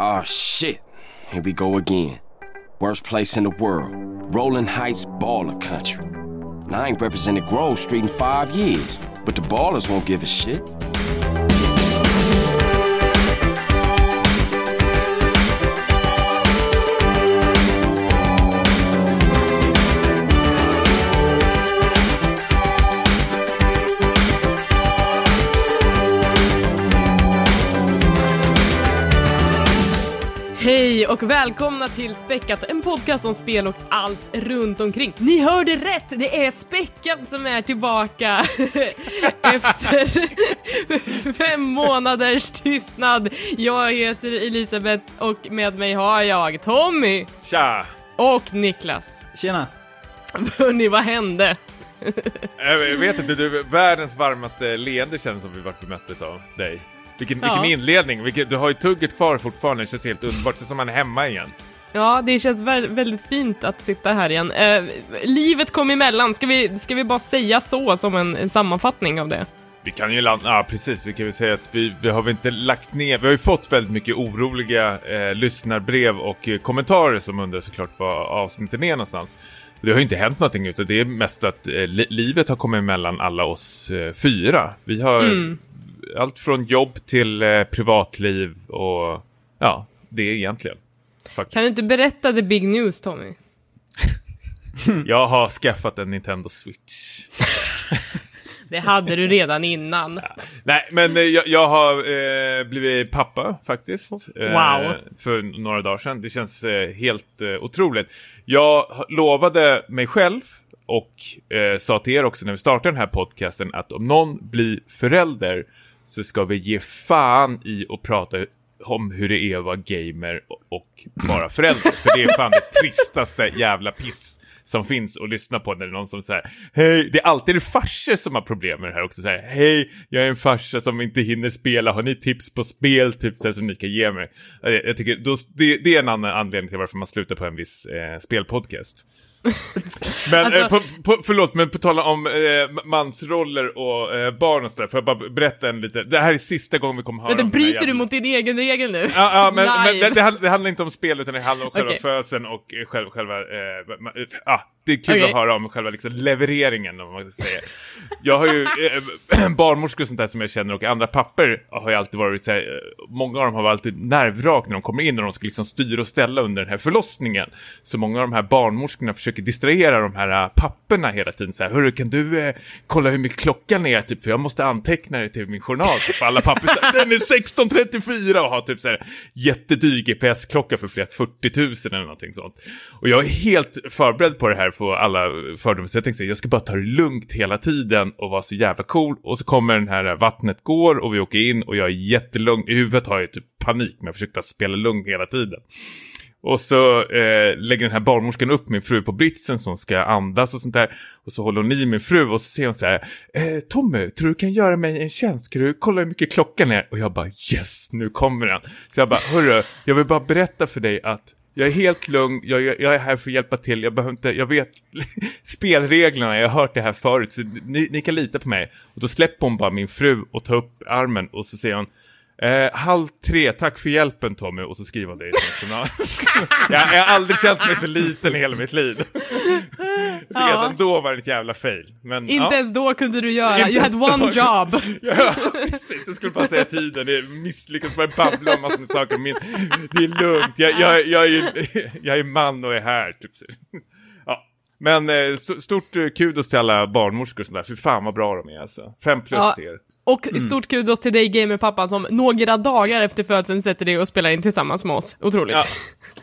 Ah, shit. Here we go again. Worst place in the world. Rolling Heights baller country. I ain't represented Grove Street in five years, but the ballers won't give a shit. Hej och välkomna till Späckat, en podcast om spel och allt runt omkring. Ni hörde rätt, det är Späckat som är tillbaka efter fem månaders tystnad. Jag heter Elisabeth och med mig har jag Tommy Tja! och Niklas. Tjena! Hörni, vad hände? Jag vet inte, du, världens varmaste leende känns som vi vart bemötta av dig. Vilken, Ja. vilken inledning, vilken, du har ju tugget kvar fortfarande, det känns helt underbart, det som man är hemma igen. Ja, det känns vä- väldigt fint att sitta här igen. Eh, livet kom emellan, ska vi, ska vi bara säga så som en, en sammanfattning av det? Vi kan ju landa, ja precis, vi kan väl säga att vi, vi har väl inte lagt ner, vi har ju fått väldigt mycket oroliga eh, lyssnarbrev och eh, kommentarer som undrar såklart var avsnittet är någonstans. Det har ju inte hänt någonting utan det är mest att eh, li livet har kommit emellan alla oss eh, fyra. Vi har allt från jobb till eh, privatliv och ja, det är egentligen. Faktiskt. Kan du inte berätta the big news, Tommy? Jag har skaffat en Nintendo Switch. Det hade du redan innan. Nej, men eh, jag, jag har eh, blivit pappa faktiskt. Eh, Wow. För några dagar sedan. Det känns eh, helt eh, otroligt. Jag lovade mig själv och eh, sa till er också när vi startade den här podcasten att om någon blir förälder så ska vi ge fan i att prata om hur det är att vara gamer och, vara förälder. För det är fan det tristaste jävla piss som finns att lyssna på när det är någon som säger Hej, det är alltid det farsor som har problem med det här också. Så här, Hej, jag är en farsa som inte hinner spela. Har ni tips på spel typ så här, som ni kan ge mig? Jag tycker då, det, det är en annan anledning till varför man slutar på en viss eh, spelpodcast. Men, Alltså- eh, på, på, förlåt, men på tal om eh, mansroller och eh, barn och sådär, får jag bara berätta en lite, det här är sista gången vi kommer höra Vänta, om den här bryter du mot din egen regel nu? Ja, ja men, men det, det, handl- det handlar inte om spel utan det handlar om själva Okej. födseln och eh, själv, själva... Eh, eh, ah, det är kul Okej. att höra om själva liksom, levereringen om man säga. Jag har ju eh, barnmorskor och sånt där som jag känner och andra papper har ju alltid varit så här, många av dem har varit alltid nervrak när de kommer in och de ska liksom styra och ställa under den här förlossningen. Så många av de här barnmorskorna försöker distrahera de här eh, papperna hela tiden så här, hörru kan du eh, kolla hur mycket klockan är typ för jag måste anteckna det till min journal för alla papper så här, den är 16.34 och har typ så här jättedyr GPS-klocka för flera 40 000 eller någonting sånt. Och jag är helt förberedd på det här på alla fördomar så jag tänkte så här, jag ska bara ta det lugnt hela tiden och vara så jävla cool och så kommer den här eh, vattnet går och vi åker in och jag är jättelugn, i huvudet har jag typ panik men jag försökte bara spela lugn hela tiden. Och så eh, lägger den här barnmorskan upp min fru på britsen som ska andas och sånt där. Och så håller hon i min fru och så säger hon så här. Eh, Tommy, tror du kan göra mig en tjänst? Kan du kolla hur mycket klockan är? Och jag bara yes, nu kommer den. Så jag bara, hörru, jag vill bara berätta för dig att jag är helt lugn, jag, jag, är här för att hjälpa till, jag behöver inte, jag vet spelreglerna, jag har hört det här förut, så ni, ni kan lita på mig. Och då släpper hon bara min fru och tar upp armen och så säger hon Eh, halv tre, tack för hjälpen Tommy. Och så skriver hon det i jag, jag har aldrig känt mig så liten i hela mitt liv. Ja. Redan då var det ett jävla fail. Men, Inte ja. ens då kunde du göra, Inte you had one då. job. Ja, precis. Jag skulle bara säga tiden. Det är misslyckas bara babbla om massor med saker. Min, det är lugnt. Jag, jag, jag, är, jag är man och är här. Typ. Men eh, st- stort eh, kudos till alla barnmorskor och sånt där. Fy fan vad bra de är alltså. Fem plus Ja. till er. Och stort kudos till dig gamerpappan som några dagar efter födseln sätter dig och spelar in tillsammans med oss. Otroligt. Ja.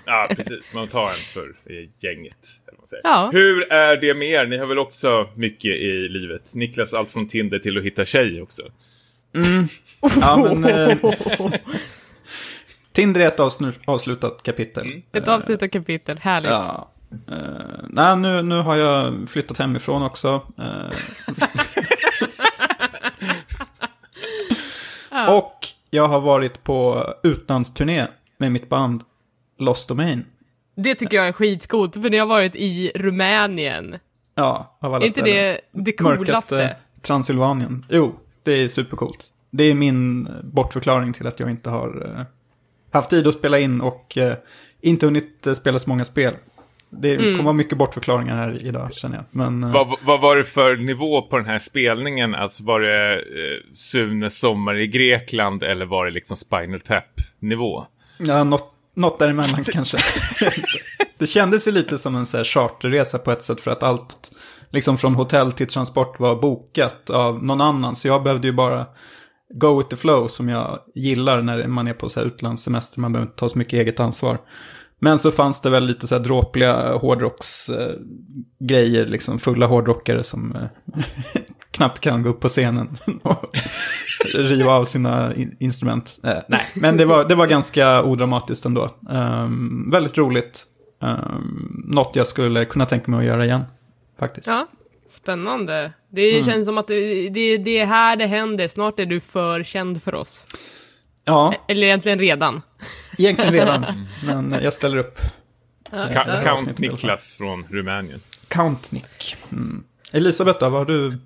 ja, precis. Man tar en för eh, gänget. Ja. Hur är det med er? Ni har väl också mycket i livet? Niklas, allt från Tinder till att hitta tjej också. Ja, men... Eh, Tinder är ett avslutat kapitel. Ett avslutat kapitel, härligt. Ja. Eh, nej, nu, nu har jag flyttat hemifrån också. Eh, Och jag har varit på utlandsturné med mitt band Lost Domain. Det tycker jag är skitcoolt, för ni har varit i Rumänien. Ja, av alla Är inte det det coolaste? Mörkaste Transylvanien. Jo, det är supercoolt. Det är min bortförklaring till att jag inte har eh, haft tid att spela in och inte hunnit spela så många spel. Det kommer vara mycket bortförklaringar här idag känner jag. Men, eh, Vad, vad var det för nivå på den här spelningen? Alltså var det eh, Sunes sommar i Grekland eller var det liksom Spinal Tap-nivå? ja, något, något däremellan kanske. det kändes ju lite som en så här charterresa på ett sätt för att allt, liksom från hotell till transport var bokat av någon annan. Så jag behövde ju bara go with the flow som jag gillar när man är på så här utlandssemester. Man behöver inte ta så mycket eget ansvar. Men så fanns det väl lite så här dråpliga hårdrocksgrejer, liksom fulla hårdrockare som eh, knappt kan gå upp på scenen och riva av sina in- instrument. Eh, nej, men det var, det var ganska odramatiskt ändå. Um, väldigt roligt. Um, något jag skulle kunna tänka mig att göra igen, faktiskt. Ja, spännande. Det känns som att det, det, det är här det händer. Snart är du för känd för oss. Ja, Eller egentligen redan. Egentligen redan, men jag ställer upp. Ka- ja. Count Niklas från Rumänien. Count Nick. Mm. Elisabeth då, vad har du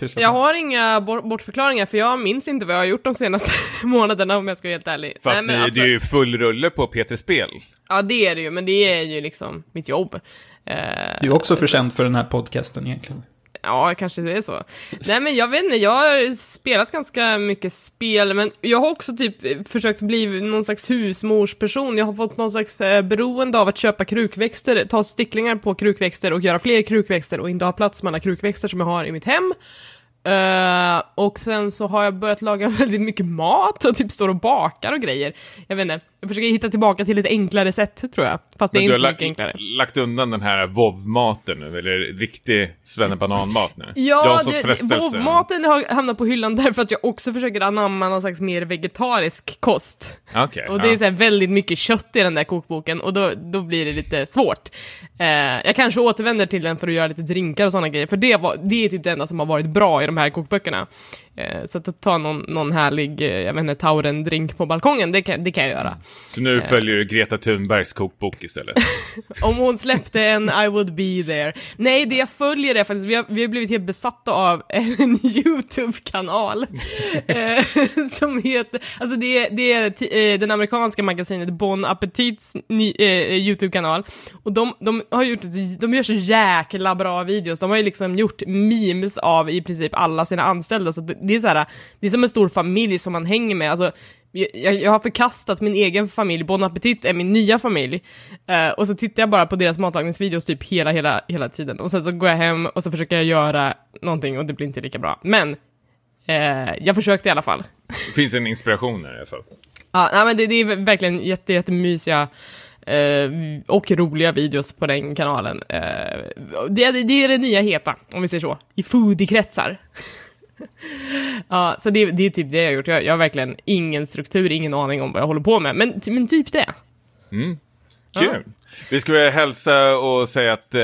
pysslat Jag med? har inga bort- bortförklaringar för jag minns inte vad jag har gjort de senaste månaderna om jag ska vara helt ärlig. Fast Nej, men ni, alltså- det är ju full rulle på Peter Spel. Ja, det är det ju, men det är ju liksom mitt jobb. Eh, Du är också för känd för den här podcasten egentligen. Ja, kanske det är så. Nej, men jag vet inte, jag har spelat ganska mycket spel, men jag har också typ försökt bli någon slags husmorsperson. Jag har fått någon slags eh, beroende av att köpa krukväxter, ta sticklingar på krukväxter och göra fler krukväxter och inte ha plats med alla krukväxter som jag har i mitt hem. Eh, och sen så har jag börjat laga väldigt mycket mat och typ står och bakar och grejer. Jag vet inte, jag försöker hitta tillbaka till ett enklare sätt tror jag. Fast det är Men du inte har så mycket enklare. lagt undan den här vovmaten nu, eller riktig svennebananmat nu? Ja, vovmaten har hamnat på hyllan därför att jag också försöker anamma någon slags mer vegetarisk kost. Okej, Och det är ja. så här väldigt mycket kött i den där kokboken och då, då blir det lite svårt. Eh, jag kanske återvänder till den för att göra lite drinkar och sådana grejer, för det, var, det är typ det enda som har varit bra i de här kokböckerna. Eh, så att ta någon, någon härlig, eh, jag vet inte, tauren-drink på balkongen, det kan, det kan jag göra. Så nu följer du Greta Thunbergs kokbok istället? Om hon släppte en I would be there. Nej, det jag följer är faktiskt, vi har, vi har blivit helt besatta av en YouTube-kanal. eh, som heter, alltså det, är- det är eh, den amerikanska magasinet Bon Appetits eh, YouTube-kanal. Och de, de har gjort, de gör så jäkla bra videos. De har ju liksom gjort memes av i princip alla sina anställda. Så det, det är så här, det är som en stor familj som man hänger med. Alltså, jag, jag har förkastat min egen familj, Bon Appetit är min nya familj. Eh, och så tittar jag bara på deras matlagningsvideos typ hela, hela, hela tiden. Och sen så går jag hem och så försöker jag göra någonting och det blir inte lika bra. Men, eh, jag försökte i alla fall. Det finns en inspiration här i alla fall. Ja, nej, men det, det är verkligen jätte, jättemysiga eh, och roliga videos på den kanalen. Eh, det, det, det är det nya heta, om vi säger så, i foodie-kretsar. ja, så det, det är typ det jag har gjort. Jag, jag har verkligen ingen struktur, ingen aning om vad jag håller på med, men, men typ det. Kul! Vi ska väl hälsa och säga att, eh,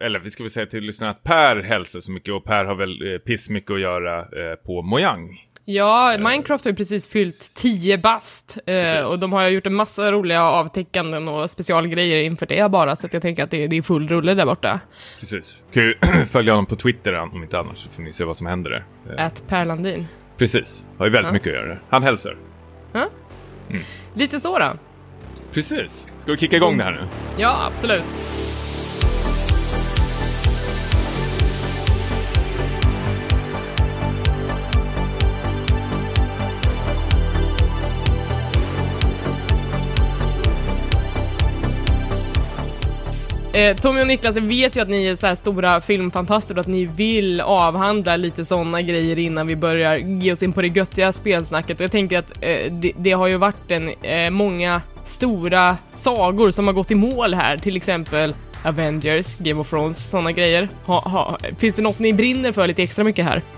eller vi ska väl säga till lyssnarna att Per hälsar så mycket och Per har väl eh, pissmycket att göra eh, på Mojang. Ja, Minecraft har ju precis fyllt 10 bast eh, och de har gjort en massa roliga avtäckanden och specialgrejer inför det bara, så att jag tänker att det, är full rulle där borta. Precis. Kan ju följa honom på Twitter om inte annars så får ni se vad som händer där. Eh, Ät Per Landin. Precis. Har ju väldigt Ja. mycket att göra. Han hälsar. Lite så då. Precis. Ska vi kicka igång det här nu? Ja, absolut. Eh, Tommy och Niklas, jag vet ju att ni är så här stora filmfantaster och att ni vill avhandla lite sådana grejer innan vi börjar ge oss in på det göttiga spelsnacket. Och jag tänker att eh, det, det har ju varit en, eh, många stora sagor som har gått i mål här, till exempel Avengers, Game of Thrones, sådana grejer. Ha, ha, finns det något ni brinner för lite extra mycket här?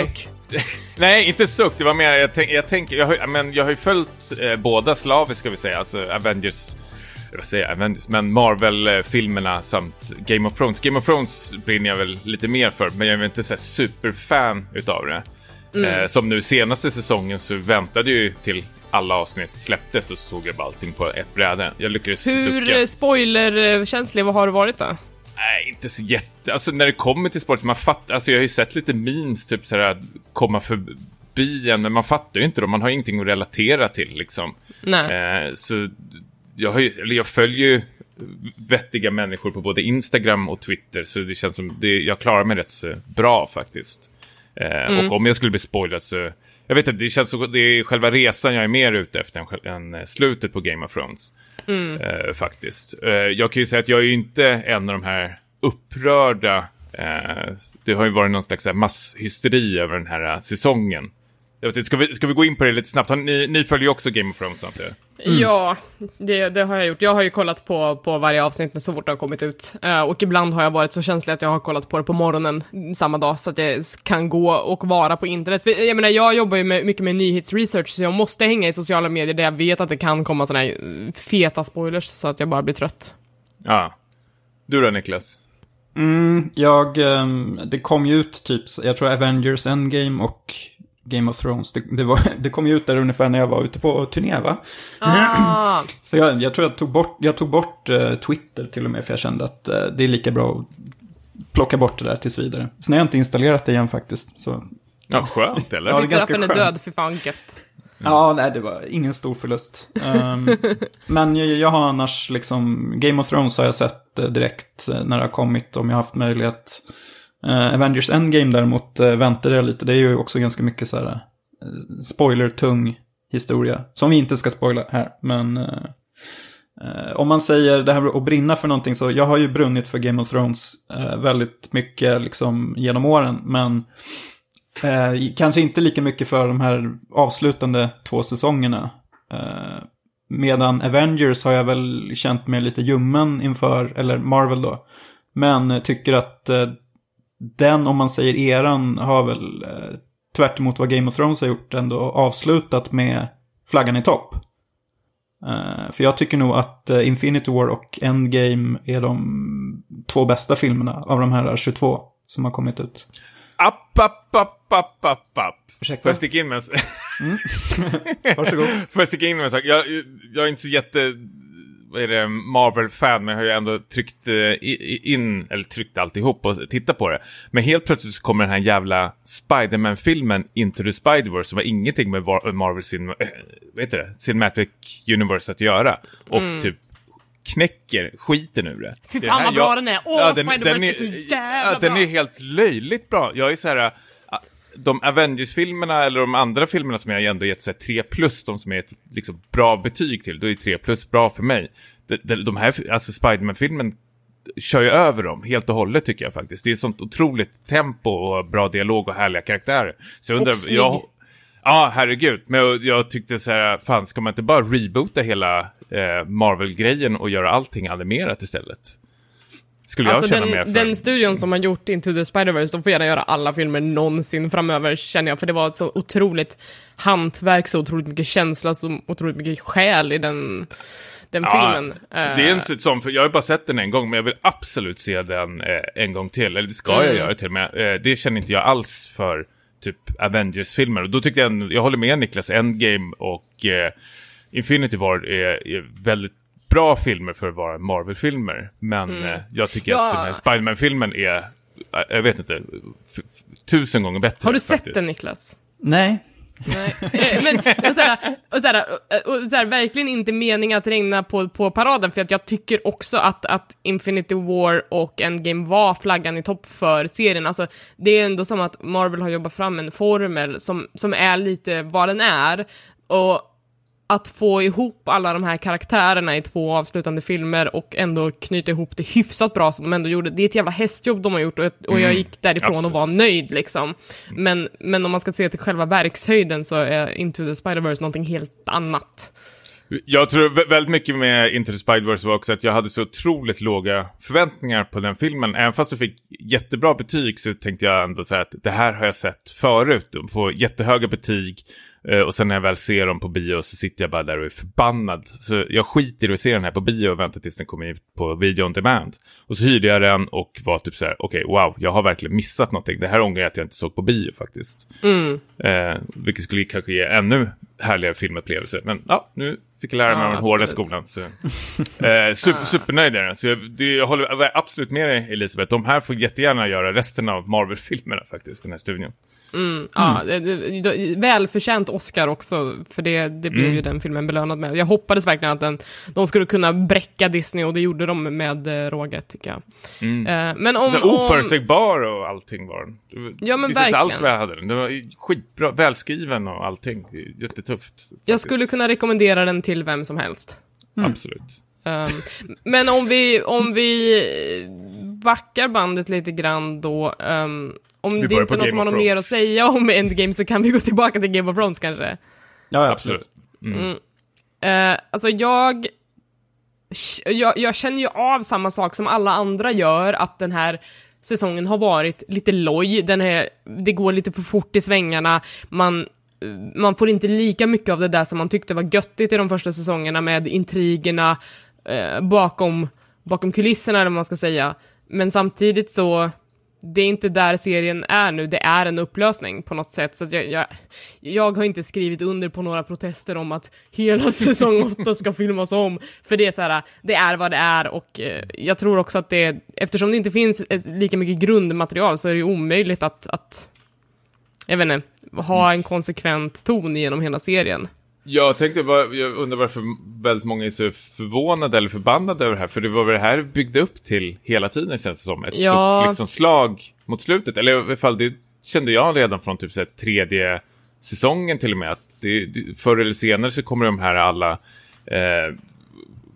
Suck. Nej, inte suck. Det var mer, jag, tänk, jag tänker, jag, har- men jag har ju följt eh, båda slaviskt ska vi säga, alltså Avengers, vad säger Avengers, men Marvel-filmerna samt Game of Thrones. Game of Thrones brinner jag väl lite mer för, men jag är väl inte så superfan utav det. Eh, som nu senaste säsongen så väntade jag ju till alla avsnitt släpptes och såg jag bara allting på ett bräde. Jag lyckades Hur ducka. eh, spoilerkänslig har du varit då? Nej, inte så jätte... Alltså när det kommer till så man fattar... Alltså jag har ju sett lite memes, typ såhär, komma för, förbi en, men man fattar ju inte dem. Man har ingenting att relatera till liksom. Nej. Eh, så jag, har ju, jag följer ju vettiga människor på både Instagram och Twitter, så det känns som det, jag klarar mig rätt så bra faktiskt. Eh, Mm. Och om jag skulle bli spoilad så, jag vet inte, det känns så, det är själva resan jag är mer ute efter än, än eh, slutet på Game of Thrones. Mm. Eh, faktiskt. Eh, jag kan ju säga att jag är ju inte en av de här upprörda, eh, det har ju varit någon slags masshysteri över den här eh, säsongen. Jag vet inte, ska, vi, ska vi gå in på det lite snabbt? Ni, ni följer ju också Game of Thrones, antar jag? Ja, det, det har jag gjort. Jag har ju kollat på, på varje avsnitt så fort det har kommit ut. Eh, och ibland har jag varit så känslig att jag har kollat på det på morgonen samma dag så att jag kan gå och vara på internet. För, jag menar, jag jobbar ju med, mycket med nyhetsresearch så jag måste hänga i sociala medier där jag vet att det kan komma såna här eh, feta spoilers så att jag bara blir trött. Ja. Du då, Niklas? Mm, jag, ehm, det kom ju ut typ, jag tror Avengers Endgame och Game of Thrones. Det, det, var, det kom ju ut där ungefär när jag var ute på turné va? Ah, Så jag, jag tror jag tog bort, jag tog bort eh, Twitter till och med för jag kände att eh, det är lika bra att plocka bort det där tills vidare. Sen har jag inte installerat det igen faktiskt. Så, Ja, skönt eller? Ja, det är ganska Twitterappen är död, för fan gött. ja, nej det var ingen stor förlust. Ehm, men jag, jag har annars liksom, Game of Thrones har jag sett eh, direkt när det har kommit om jag har haft möjlighet. Uh, Avengers Endgame däremot eh, uh, väntade jag lite. Det är ju också ganska mycket så här uh, spoiler-tung historia. Som vi inte ska spoila här, men uh, om man säger det här med att brinna för någonting så jag har ju brunnit för Game of Thrones väldigt mycket liksom genom åren, men eh, kanske inte lika mycket för de här avslutande två säsongerna. Eh, medan Avengers har jag väl känt mig lite ljummen inför, eller Marvel då. Men tycker att eh, den, om man säger eran, har väl eh, tvärt emot vad Game of Thrones har gjort ändå avslutat med flaggan i topp. Eh, för jag tycker nog att eh, Infinity War och Endgame är de två bästa filmerna av de här 22 som har kommit ut. App, app, app, app, app, app. Ursäkta? Får jag sticka in med en, Varsågod. Får jag sticka in med en sak? Jag, jag är inte så jätte, är det, Marvel-fan, men jag har ju ändå tryckt eh, in, eller tryckt alltihop och tittat på det. Men helt plötsligt så kommer den här jävla Spider-Man-filmen Into the Spider-Verse som har ingenting med Marvel Cin äh, vad heter det? Cinematic Universe att göra. Och typ knäcker skiten ur det. Mm. Fy fan vad bra den är. Åh, Spider-Verse är så jävla ja, Den bra. är helt löjligt bra. Jag är så här... De Avengers-filmerna eller de andra filmerna som jag ändå gett så här 3 plus, de som är ett liksom, bra betyg till, då är 3 plus bra för mig. De, de, de här, alltså Spiderman-filmen kör ju över dem helt och hållet tycker jag faktiskt. Det är sånt otroligt tempo och bra dialog och härliga karaktärer. Så jag undrar, jag, Ja, herregud. Men jag, jag tyckte så här, fan ska man inte bara reboota hela eh, Marvel-grejen och göra allting animerat istället? Skulle jag Alltså känna mer den, för. den studion som har gjort Into the Spider-Verse, de får gärna göra alla filmer någonsin framöver, känner jag. För det var ett så otroligt hantverk, så otroligt mycket känsla, så otroligt mycket själ i den, den filmen. Det är en Eh, sån- för jag har bara sett den en gång, men jag vill absolut se den eh, en gång till. Eller det ska jag Mm. göra till med. Eh, det känner inte jag alls för typ Avengers-filmer. Och då tyckte jag, jag håller med Niklas, Endgame och eh, Infinity War är, är väldigt bra filmer för att vara Marvel-filmer. Men eh, jag tycker Mm. Ja. att den här Spiderman-filmen är, eh, jag vet inte, tusen gånger bättre. har du sett faktiskt. den, Niklas? Nej. Nej. Eh, Men och såhär, och såhär, och såhär, verkligen inte mening att regna på, på paraden, för att jag tycker också att, att Infinity War och Endgame var flaggan i topp för serien. Alltså, det är ändå som att Marvel har jobbat fram en formel som, som är lite vad den är, och att få ihop alla de här karaktärerna i två avslutande filmer och ändå knyta ihop det hyfsat bra som de ändå gjorde. Det är ett jävla hästjobb de har gjort och, och jag gick därifrån absolut. och var nöjd liksom. Men, men om man ska se till själva verkshöjden så är Into the Spider-Verse någonting helt annat. Jag tror vä- väldigt mycket med Into the Spider-Verse var också att jag hade så otroligt låga förväntningar på den filmen. Även fast du fick jättebra betyg så tänkte jag ändå så här att det här har jag sett förut. De får jättehöga betyg eh, och sen när jag väl ser dem på bio så sitter jag bara där och är förbannad. Så jag skiter i att se den här på bio och väntar tills den kommer ut på video on demand. Och så hyrde jag den och var typ så här, okej, wow, jag har verkligen missat någonting. Det här ångrar jag att jag inte såg på bio faktiskt. Eh, vilket skulle kanske ge ännu härligare filmupplevelser. Men ja, nu fick lära mig Ja, av den hårda skolan. Så, eh, super, supernöjd är jag. Så jag, det, jag håller absolut med dig Elisabeth. De här får jättegärna göra resten av Marvel-filmerna faktiskt, den här studion. Mm, ja, det, välförtjänt Oscar också, för det, det blev Mm. ju den filmen belönad med. Jag hoppades verkligen att den, de skulle kunna bräcka Disney och det gjorde de med eh, råge, tycker jag. Mm. Eh, men om... Så oförutsägbar och allting var den. Ja, men inte alls verkligen. vad jag hade den. Den var skitbra, välskriven och allting. Jättetufft. jag faktiskt. skulle kunna rekommendera den till vem som helst. Absolut. Um, men om vi, om vi backar bandet lite grann då, um, om Vi det inte är någon som har något mer att säga om Endgame så kan vi gå tillbaka till Game of Thrones kanske. Ja, Absolut. Mm. Uh, alltså jag, jag, jag känner ju av samma sak som alla andra gör, att den här säsongen har varit lite loj, den här, det går lite för fort i svängarna, man, man får inte lika mycket av det där som man tyckte var göttigt i de första säsongerna med intrigerna eh, bakom, bakom kulisserna, eller vad man ska säga. Men samtidigt så, det är inte där serien är nu, det är en upplösning på något sätt. Så att jag, jag, jag har inte skrivit under på några protester om att hela säsong 8 ska filmas om, för det är så här, det är vad det är och eh, jag tror också att det, eftersom det inte finns ett, lika mycket grundmaterial så är det ju omöjligt att, att jag vet inte, ha en konsekvent ton genom hela serien. Jag tänkte bara, jag undrar varför väldigt många är så förvånade eller förbannade över det här. För det var väl det här byggde upp till hela tiden känns det som. Ett Ja. stort liksom, slag mot slutet. Eller i alla fall det kände jag redan från typ så här, tredje säsongen till och med. Att det, det, förr eller senare så kommer de här alla, eh,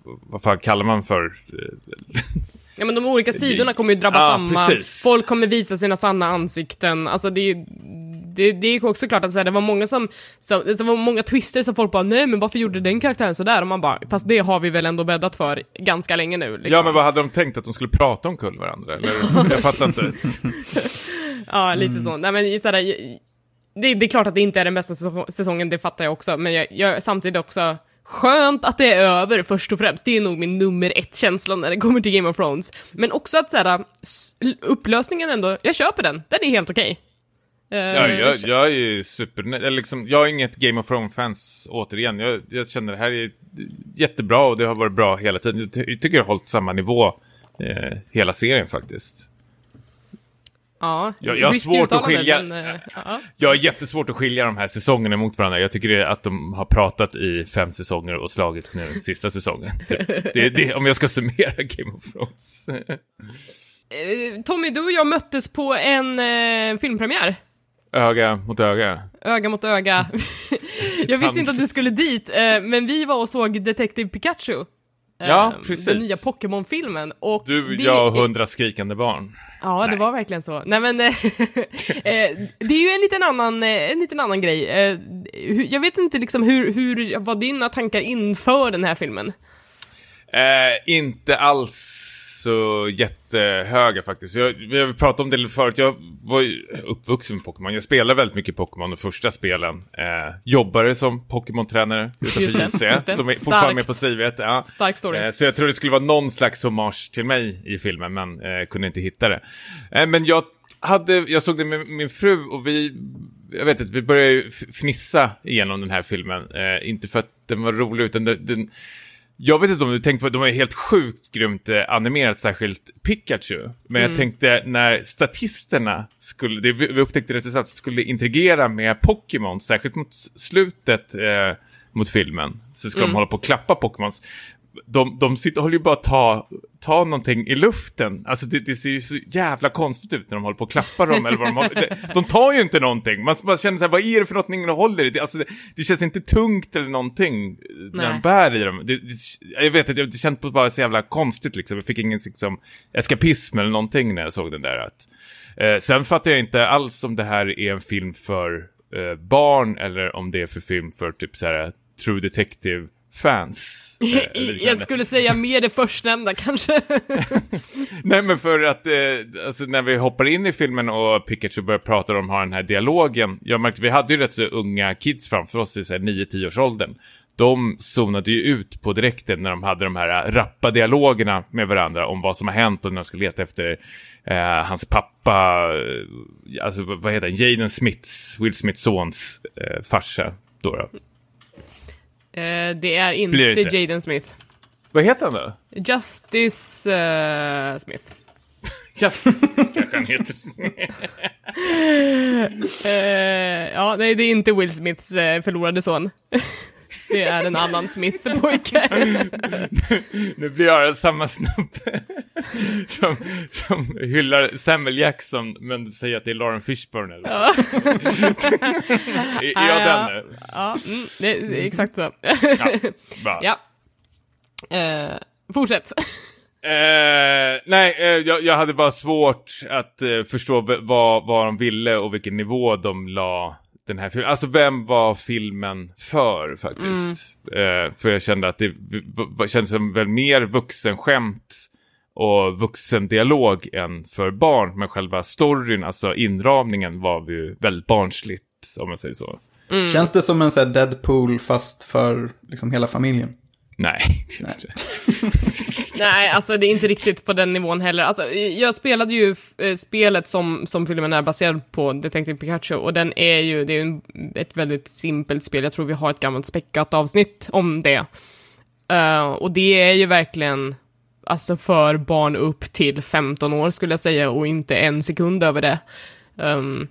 vad fan kallar man för? Ja men de olika sidorna kommer ju drabba Ja, samma, precis. folk kommer visa sina sanna ansikten, alltså det är det, det är också klart att så här, det var många som, som, det var många twister som folk bara nej men varför gjorde den karaktären sådär? Och man bara, fast det har vi väl ändå bäddat för ganska länge nu liksom. Ja, men vad hade de tänkt? Att de skulle prata omkull varandra? Eller? Jag fattar inte. Ja, lite Mm. så. Nej, men så här, det, det är klart att det inte är den bästa säso- säsongen, det fattar jag också, men jag, jag samtidigt också Skönt att det är över först och främst, det är nog min nummer ett känsla när det kommer till Game of Thrones. Men också att så här, upplösningen ändå, jag köper den, den är helt okej. Eh, Ja, jag, jag är ju super... Eller liksom, jag är inget Game of Thrones-fans, återigen. Jag, jag känner det här är jättebra och det har varit bra hela tiden. Jag, ty- jag tycker det har hållit samma nivå eh, hela serien faktiskt ja, jag- jag har svårt att skilja- Men, eh, ja. Jag har jättesvårt att skilja de här säsongerna mot varandra. Jag tycker att de har pratat i fem säsonger och slagits nu sista säsongen. Det, det, det, om jag ska summera Game of Thrones. Eh, Tommy, du och jag möttes på en eh, filmpremiär. öga mot öga. Öga mot öga. jag visste inte att du skulle dit, eh, men vi var och såg Detective Pikachu. Ja, Eh, precis. Den nya Pokémon-filmen. Och Du, jag och är- hundra skrikande barn. Ja, det Nej. var verkligen så. Nej men, eh, eh, det är ju en liten annan, eh, en liten annan grej. Jag vet inte liksom hur, hur var dina tankar inför den här filmen? Eh, inte alls så jättehöga faktiskt. Jag, har pratat om det förut. Jag var ju uppvuxen med Pokémon. Jag spelade väldigt mycket Pokémon de första spelen. Eh, jobbade som Pokémon-tränare utanför det. Står fortfarande med på CVet. Ja. Stark story. Eh, Så jag tror det skulle vara någon slags hommage till mig i filmen, men eh, kunde inte hitta det. Eh, men jag hade, jag såg det med min fru och vi, jag vet inte, vi började ju fnissa igenom den här filmen. Eh, inte för att den var rolig, utan den, den jag vet inte om du tänkte på, de är helt sjukt grymt eh, animerat, särskilt Pikachu. Men jag tänkte när statisterna skulle, det, vi upptäckte det snabbt, skulle interagera med Pokémon, särskilt mot slutet eh, mot filmen, så ska de hålla på och klappa Pokémons. De, de sitter, håller ju bara att ta, ta någonting i luften. Alltså det, det ser ju så jävla konstigt ut när de håller på och klappar dem. eller vad de, håller, de, tar ju inte någonting. Man, man känner så här, vad är det för någonting de håller i? Det, alltså det, det känns inte tungt eller någonting eh, när Nej. de bär i dem. Det, jag vet inte, det känns bara så jävla konstigt liksom. Jag fick ingen liksom, eskapism eller någonting när jag såg den där. Att, eh, sen fattar jag inte alls om det här är en film för eh, barn eller om det är för film för typ så här true detective fans. eh, jag skulle säga mer det förstnämnda kanske. Nej men för att, eh, alltså när vi hoppar in i filmen och Pikachu börjar prata de har den här dialogen. Jag märkte, vi hade ju rätt så unga kids framför oss i så här 9-10 års åldern. De zonade ju ut på direkten när de hade de här äh, rappa dialogerna med varandra om vad som har hänt och när de ska leta efter eh, hans pappa, eh, alltså vad heter han, Jaden Smiths, Will Smiths sons eh, farsa. Då, då. Eh, det är inte, Blir det inte? Jaden Smith. Vad heter han då? Justice eh, Smith. Kanske han heter. Eh, ja, nej, det är inte Will Smiths eh, förlorade son. det är en annan Smith-pojke. nu blir jag samma snubbe som, som hyllar Samuel Jackson men säger att det är Lauren Fishburne. Eller? Ja. är, jag den nu? ja, mm, det, det är exakt så. Ja, ja. Eh, fortsätt. Eh, nej, eh, jag, jag hade bara svårt att eh, förstå vad, vad de ville och vilken nivå de la den här filmen. Alltså vem var filmen för faktiskt? Eh, för jag kände att det kändes som väl mer vuxenskämt och vuxendialog än för barn. Men själva storyn, alltså inramningen var ju väldigt barnsligt om man säger så. Känns det som en sån här Deadpool fast för liksom hela familjen? Nej, Nej. Nej, alltså det är inte riktigt på den nivån heller. Alltså, jag spelade ju eh, spelet som, som filmen är baserad på, Detective Pikachu, och den är ju, det är ju ett väldigt simpelt spel. Jag tror vi har ett gammalt späckat avsnitt om det. Eh, och det är ju verkligen, alltså för barn upp till 15 år skulle jag säga, och inte en sekund över det. Um,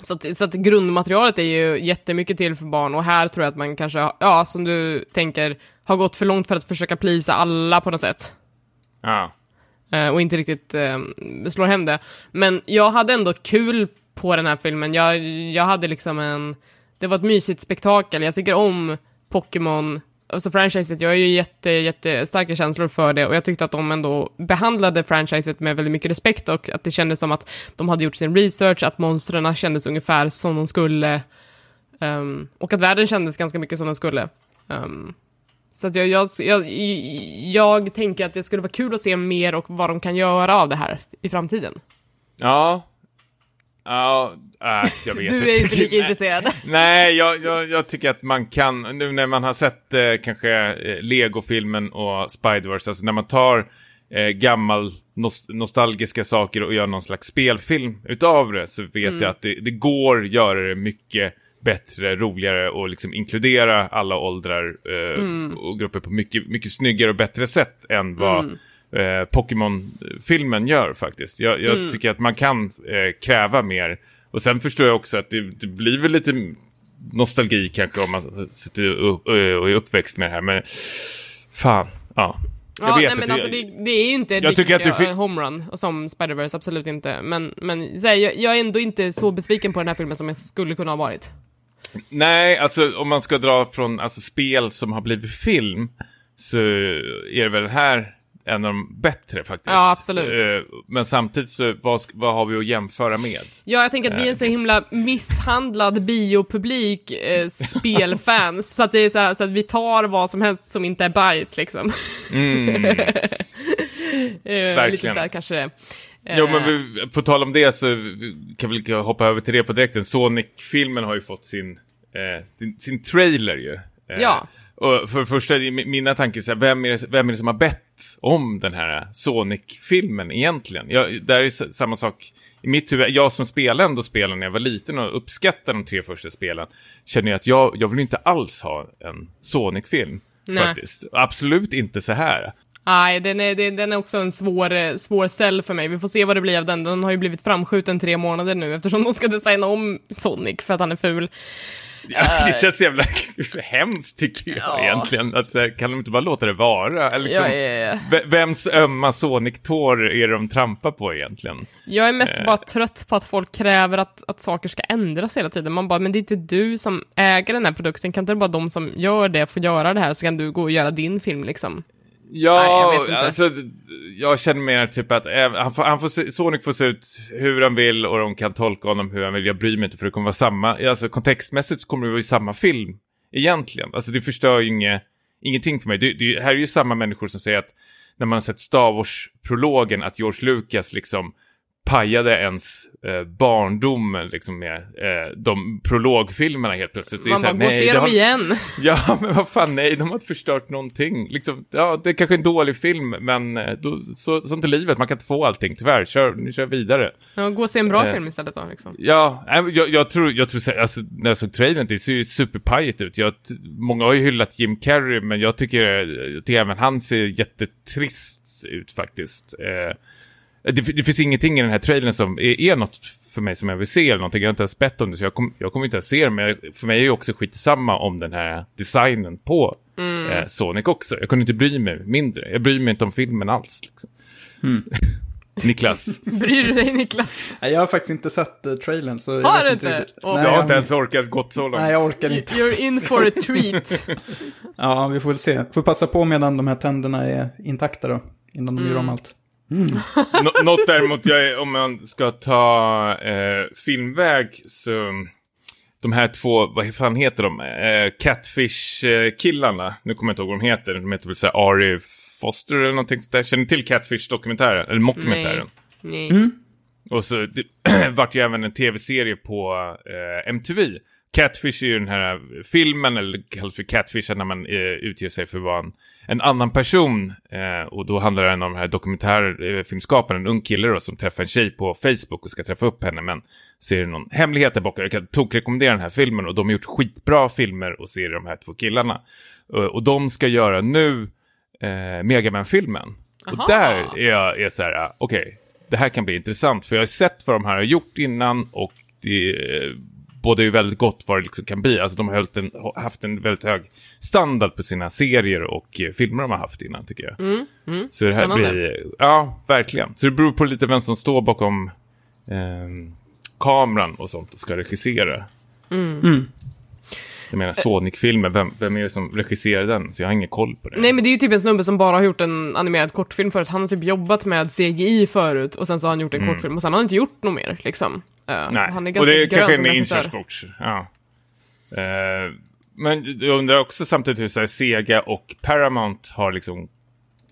så att, så att grundmaterialet är ju jättemycket till för barn och här tror jag att man kanske, ja, som du tänker, har gått för långt för att försöka plisa alla på något sätt. Ja. Eh, och inte riktigt eh, slår hem det. Men jag hade ändå kul på den här filmen. Jag, jag hade liksom en... Det var ett mysigt spektakel. Jag tycker om Pokémon, alltså franchiset. Jag har ju jätte, jättestarka känslor för det och jag tyckte att de ändå behandlade franchiset med väldigt mycket respekt och att det kändes som att de hade gjort sin research, att monstren kändes ungefär som de skulle. ehm, och att världen kändes ganska mycket som den skulle. Ehm, så att jag, jag, jag, jag tänker att det skulle vara kul att se mer och vad de kan göra av det här i framtiden. Ja. Ja, äh, jag vet Du är inte lika intresserad. Nej, jag, jag, jag tycker att man kan, nu när man har sett eh, kanske eh, Lego-filmen och Spiderverse, alltså när man tar eh, gammal nos nostalgiska saker och gör någon slags spelfilm utav det, så vet jag att det, det går göra det mycket bättre, roligare och liksom inkludera alla åldrar eh, och grupper på mycket, mycket snyggare och bättre sätt än vad eh, Pokémon-filmen gör faktiskt. Jag, jag tycker att man kan eh, kräva mer. Och sen förstår jag också att det, det blir väl lite nostalgi kanske om man sitter upp, och är uppväxt med det här. Men fan, ja. Jag ja, vet nej, men det, alltså, det, det är ju inte Jag tycker att det en homerun som Spider-Verse, absolut inte. Men, men här, jag, jag är ändå inte så besviken på den här filmen som jag skulle kunna ha varit. Nej, alltså om man ska dra från alltså, spel som har blivit film så är det väl här en av de bättre faktiskt. Ja, absolut. Eh, Men samtidigt så, vad, vad har vi att jämföra med? Ja, jag tänker att vi är en så himla misshandlad biopublik, eh, spelfans, så att det är så, här, så att vi tar vad som helst som inte är bajs liksom. Mm. Eh, Verkligen. Lite där kanske det är. Eh, Jo, men vi, på tal om det så kan vi hoppa över till det på direkten. Sonic-filmen har ju fått sin, eh, sin, sin trailer ju. Eh, Ja. Och för det första, mina tankar så här, vem är, det, vem är det som har bett om den här Sonic-filmen egentligen? Jag, där är samma sak i mitt huvud. Jag som spelade ändå spelen när jag var liten och uppskattade de tre första spelen, känner jag att jag, jag vill inte alls ha en Sonic-film. Faktiskt. Absolut inte så här. Nej, den är, den är också en svår, eh, svår cell för mig. Vi får se vad det blir av den. Den har ju blivit framskjuten tre månader nu eftersom de ska designa om Sonic för att han är ful. Ja, det känns jävla hemskt tycker jag Ja. egentligen. Att, kan de inte bara låta det vara? Liksom, Ja, Vems ömma Sonic-tår är det de trampar på egentligen? Jag är mest Eh. bara trött på att folk kräver att, att saker ska ändras hela tiden. Man bara, men det är inte du som äger den här produkten. Kan inte bara de som gör det få göra det här så kan du gå och göra din film liksom? Ja, Nej, jag alltså jag känner mer typ att eh, han får, han får se, Sonic får se ut hur han vill och de kan tolka honom hur han vill. Jag bryr mig inte för det kommer vara samma, alltså kontextmässigt kommer det vara i samma film egentligen. Alltså det förstör ju inget, ingenting för mig. Det, det här är ju samma människor som säger att när man har sett Star Wars-prologen att George Lucas liksom pajade ens eh, barndom liksom med eh, de prologfilmerna helt plötsligt. Man bara, gå och se dem har- igen. Ja, men vad fan, nej, de har inte förstört någonting. Liksom, ja, det är kanske en dålig film, men eh, då, så, sånt är livet, man kan inte få allting, tyvärr. Kör, nu kör vidare. Ja, gå och se en bra Eh. film istället då liksom. Ja, jag, jag tror, jag tror, så- alltså, när jag såg trailern, det ser ju superpajigt ut. Jag, många har ju hyllat Jim Carrey, men jag tycker, jag tycker även han ser jättetrist ut faktiskt. Eh, det, det finns ingenting i den här trailern som är, är något för mig som jag vill se eller någonting. Jag har inte ens bett om det, så jag, kom, jag kommer inte ens se det. Men jag, för mig är det också skitsamma om den här designen på eh, Sonic också. Jag kunde inte bry mig mindre. Jag bryr mig inte om filmen alls. Liksom. Niklas, Bryr du dig Niklas? Nej, jag har faktiskt inte sett uh, trailern, så Har du inte inte? Åh. Nej, jag har inte ens orkat gått så långt. Nej, jag orkar inte. You're in for a treat. Ja, vi får väl se. Får passa på medan de här tänderna är intakta då. Innan de gör om allt. Nå- Något däremot, jag är, om man ska ta eh, filmväg så... De här två, vad fan heter de? Eh, Catfish-killarna. Nu kommer jag inte ihåg vad de heter. De heter väl så här Ari Foster eller någonting sånt där. Känner ni till Catfish-dokumentären? Eller mockumentären? Nej. Och så det vart ju även en tv-serie på eh, MTV. Catfish är ju den här filmen, eller kallas för Catfish när man eh, utger sig för att vara en, en annan person. Eh, och då handlar det om den här dokumentärfilmskaparen, en ung kille då, som träffar en tjej på Facebook och ska träffa upp henne. Men så är det någon hemlighet där bakom. Jag kan tokrekommendera den här filmen och de har gjort skitbra filmer och ser de här två killarna. Och, och de ska göra nu eh, Megaman-filmen. Och där är jag är så här, ah, okej, det här kan bli intressant. För jag har sett vad de här har gjort innan och det eh, båda är ju väldigt gott vad det liksom kan bli. Alltså de har en, haft en väldigt hög standard på sina serier och eh, filmer de har haft innan tycker jag. Så det här Spännande. blir, ja, verkligen. Så det beror på lite vem som står bakom ehm, kameran och sånt och ska regissera. Jag menar Sonic-filmen, vem, vem är det som regisserar den? Så jag har ingen koll på det. Nej men det är ju typ en snubbe som bara har gjort en animerad kortfilm förut. Han har typ jobbat med CGI förut och sen så har han gjort en kortfilm och sen har han inte gjort något mer liksom. Uh, Nej, Han är och ganska det är grön kanske en inkörsport. Ja. Eh, men jag undrar också samtidigt hur så här, Sega och Paramount har liksom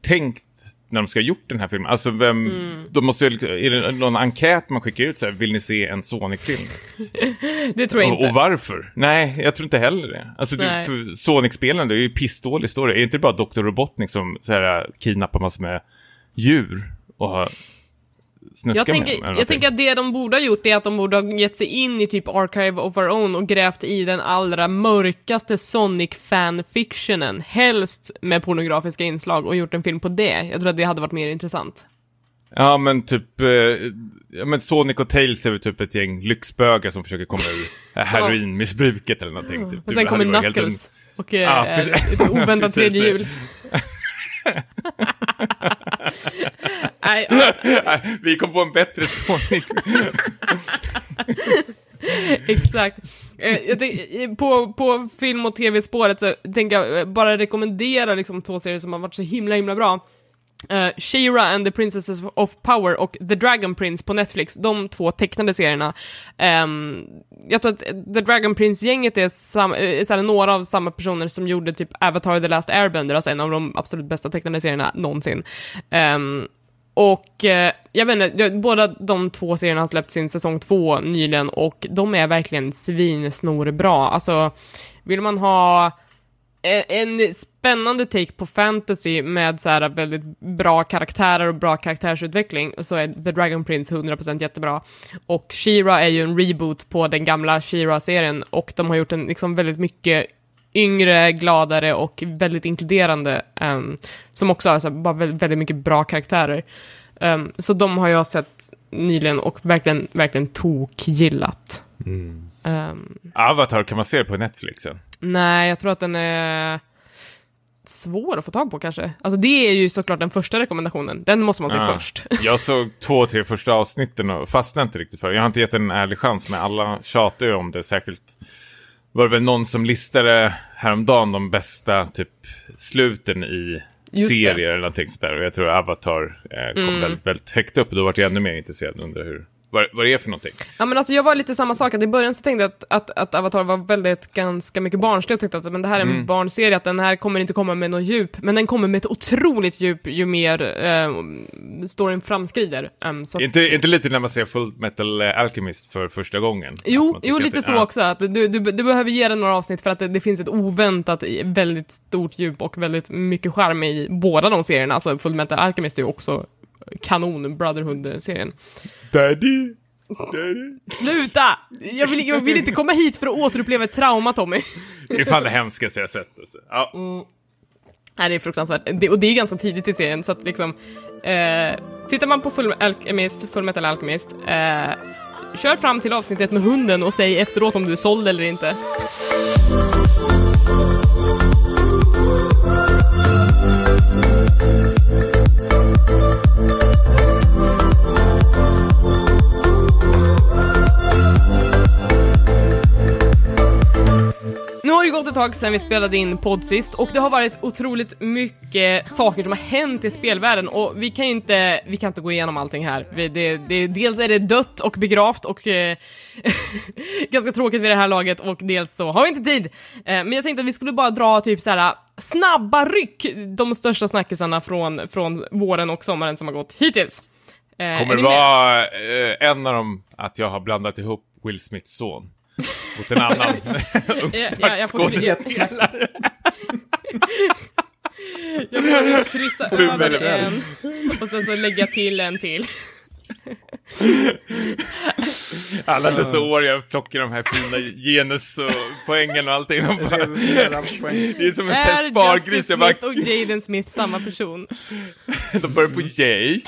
tänkt när de ska ha gjort den här filmen. Alltså vem, Mm. de måste är det någon enkät man skickar ut så här, vill ni se en Sonic-film? Det tror jag Och, inte. och varför? Nej, jag tror inte heller det. Alltså du, Sonic-spelen, det är ju pissdålig story. Är det inte bara Dr. Robotnik som så här, kidnappar massor med djur och har Jag med tänker, eller jag tänker att det de borde ha gjort är att de borde ha gett sig in i typ Archive of Our Own och grävt i den allra mörkaste Sonic-fanfictionen, helst med pornografiska inslag, och gjort en film på det. Jag tror att det hade varit mer intressant. Ja, men typ... Eh, ja, men Sonic och Tails är väl typ ett gäng lyxbögar som försöker komma ur heroinmissbruket eller någonting. Typ. Och sen kommer Knuckles och eh, precis. ett oväntat tredje hjul. Nej, Vi kom på en bättre Sonic. Exakt. Eh, jag tänk, på, på film och tv-spåret så tänker jag eh, bara rekommendera liksom två serier som har varit så himla himla bra. Uh, She-Ra and the Princesses of Power och The Dragon Prince på Netflix, de två tecknade serierna. Um, jag tror att The Dragon Prince-gänget är, sam- eh, några av samma personer som gjorde typ Avatar The Last Airbender, alltså en av de absolut bästa tecknade serierna någonsin. Um, och eh, jag vet inte, jag- båda de två serierna har släppt sin säsong två nyligen och de är verkligen svinsnorbra. Alltså, vill man ha Eh, en spännande take på fantasy med så här väldigt bra karaktärer och bra karaktärsutveckling så är The Dragon Prince 100% jättebra. Och She-Ra är ju en reboot på den gamla She-Ra-serien och de har gjort en liksom väldigt mycket yngre, gladare och väldigt inkluderande, um, som också har så här, bara väldigt, mycket bra karaktärer. Um, så de har jag sett nyligen och verkligen, verkligen tokgillat. Mm. Ehm, Avatar kan man se på Netflixen. nej, jag tror att den är svår att få tag på kanske. Alltså det är ju såklart den första rekommendationen. Den måste man se Ja. först. Jag såg två, tre första avsnitten och fastnade inte riktigt för det. Jag har inte gett en ärlig chans, men alla tjatar ju om det. Särskilt var det väl någon som listade häromdagen de bästa typ sluten i Just det. Mm. serier eller någonting sådär. Och jag tror Avatar eh, kom väldigt, väldigt högt upp och då vart jag ännu mer intresserad. Undrar hur, vad, vad det är för någonting. Ja men alltså jag var lite samma sak, att i början så tänkte jag att, att, att Avatar var väldigt, ganska mycket barnslig och tänkte att men det här är en barnserie, att den här kommer inte komma med något djup, men den kommer med ett otroligt djup ju mer eh, storyn framskrider. Um, så inte, är inte lite när man ser Full Metal Alchemist för första gången? Att Jo, jo att lite så ja. också, att du, du, du behöver ge den några avsnitt för att det, det finns ett oväntat, väldigt stort djup och väldigt mycket charm i båda de serierna. Alltså Full Metal Alchemist är ju också kanon, Brotherhood-serien. Daddy, daddy. Sluta! Jag vill, jag vill inte komma hit för att återuppleva ett trauma, Tommy. Det är fan det hemskaste jag sett. Alltså. Ja. Nej, det är fruktansvärt. Det, och det är ganska tidigt i serien, så att liksom... Eh, Tittar man på Full Alchemist, Full Metal Alchemist, eh, kör fram till avsnittet med hunden och säg efteråt om du är såld eller inte. Har det gått ett tag sedan vi spelade in podd sist och det har varit otroligt mycket saker som har hänt i spelvärlden och vi kan ju inte, vi kan inte gå igenom allting här. Vi- Det, det, dels är det dött och begravt och eh, ganska tråkigt vid det här laget och dels så har vi inte tid. Eh, men jag tänkte att vi skulle bara dra typ så här snabba ryck, de största snackisarna från, från våren och sommaren som har gått hittills. Eh, Kommer det vara eh, en av dem att jag har blandat ihop Will Smiths son mot en annan ja, jag får kryssa över en och sen så lägga till en till. Alla dessa år jag plockar de här fina genuspoängen och allting. De bara, det är som en sån här Är spargris. Jag bara, Smith och Jaden Smith samma person? de börjar på J.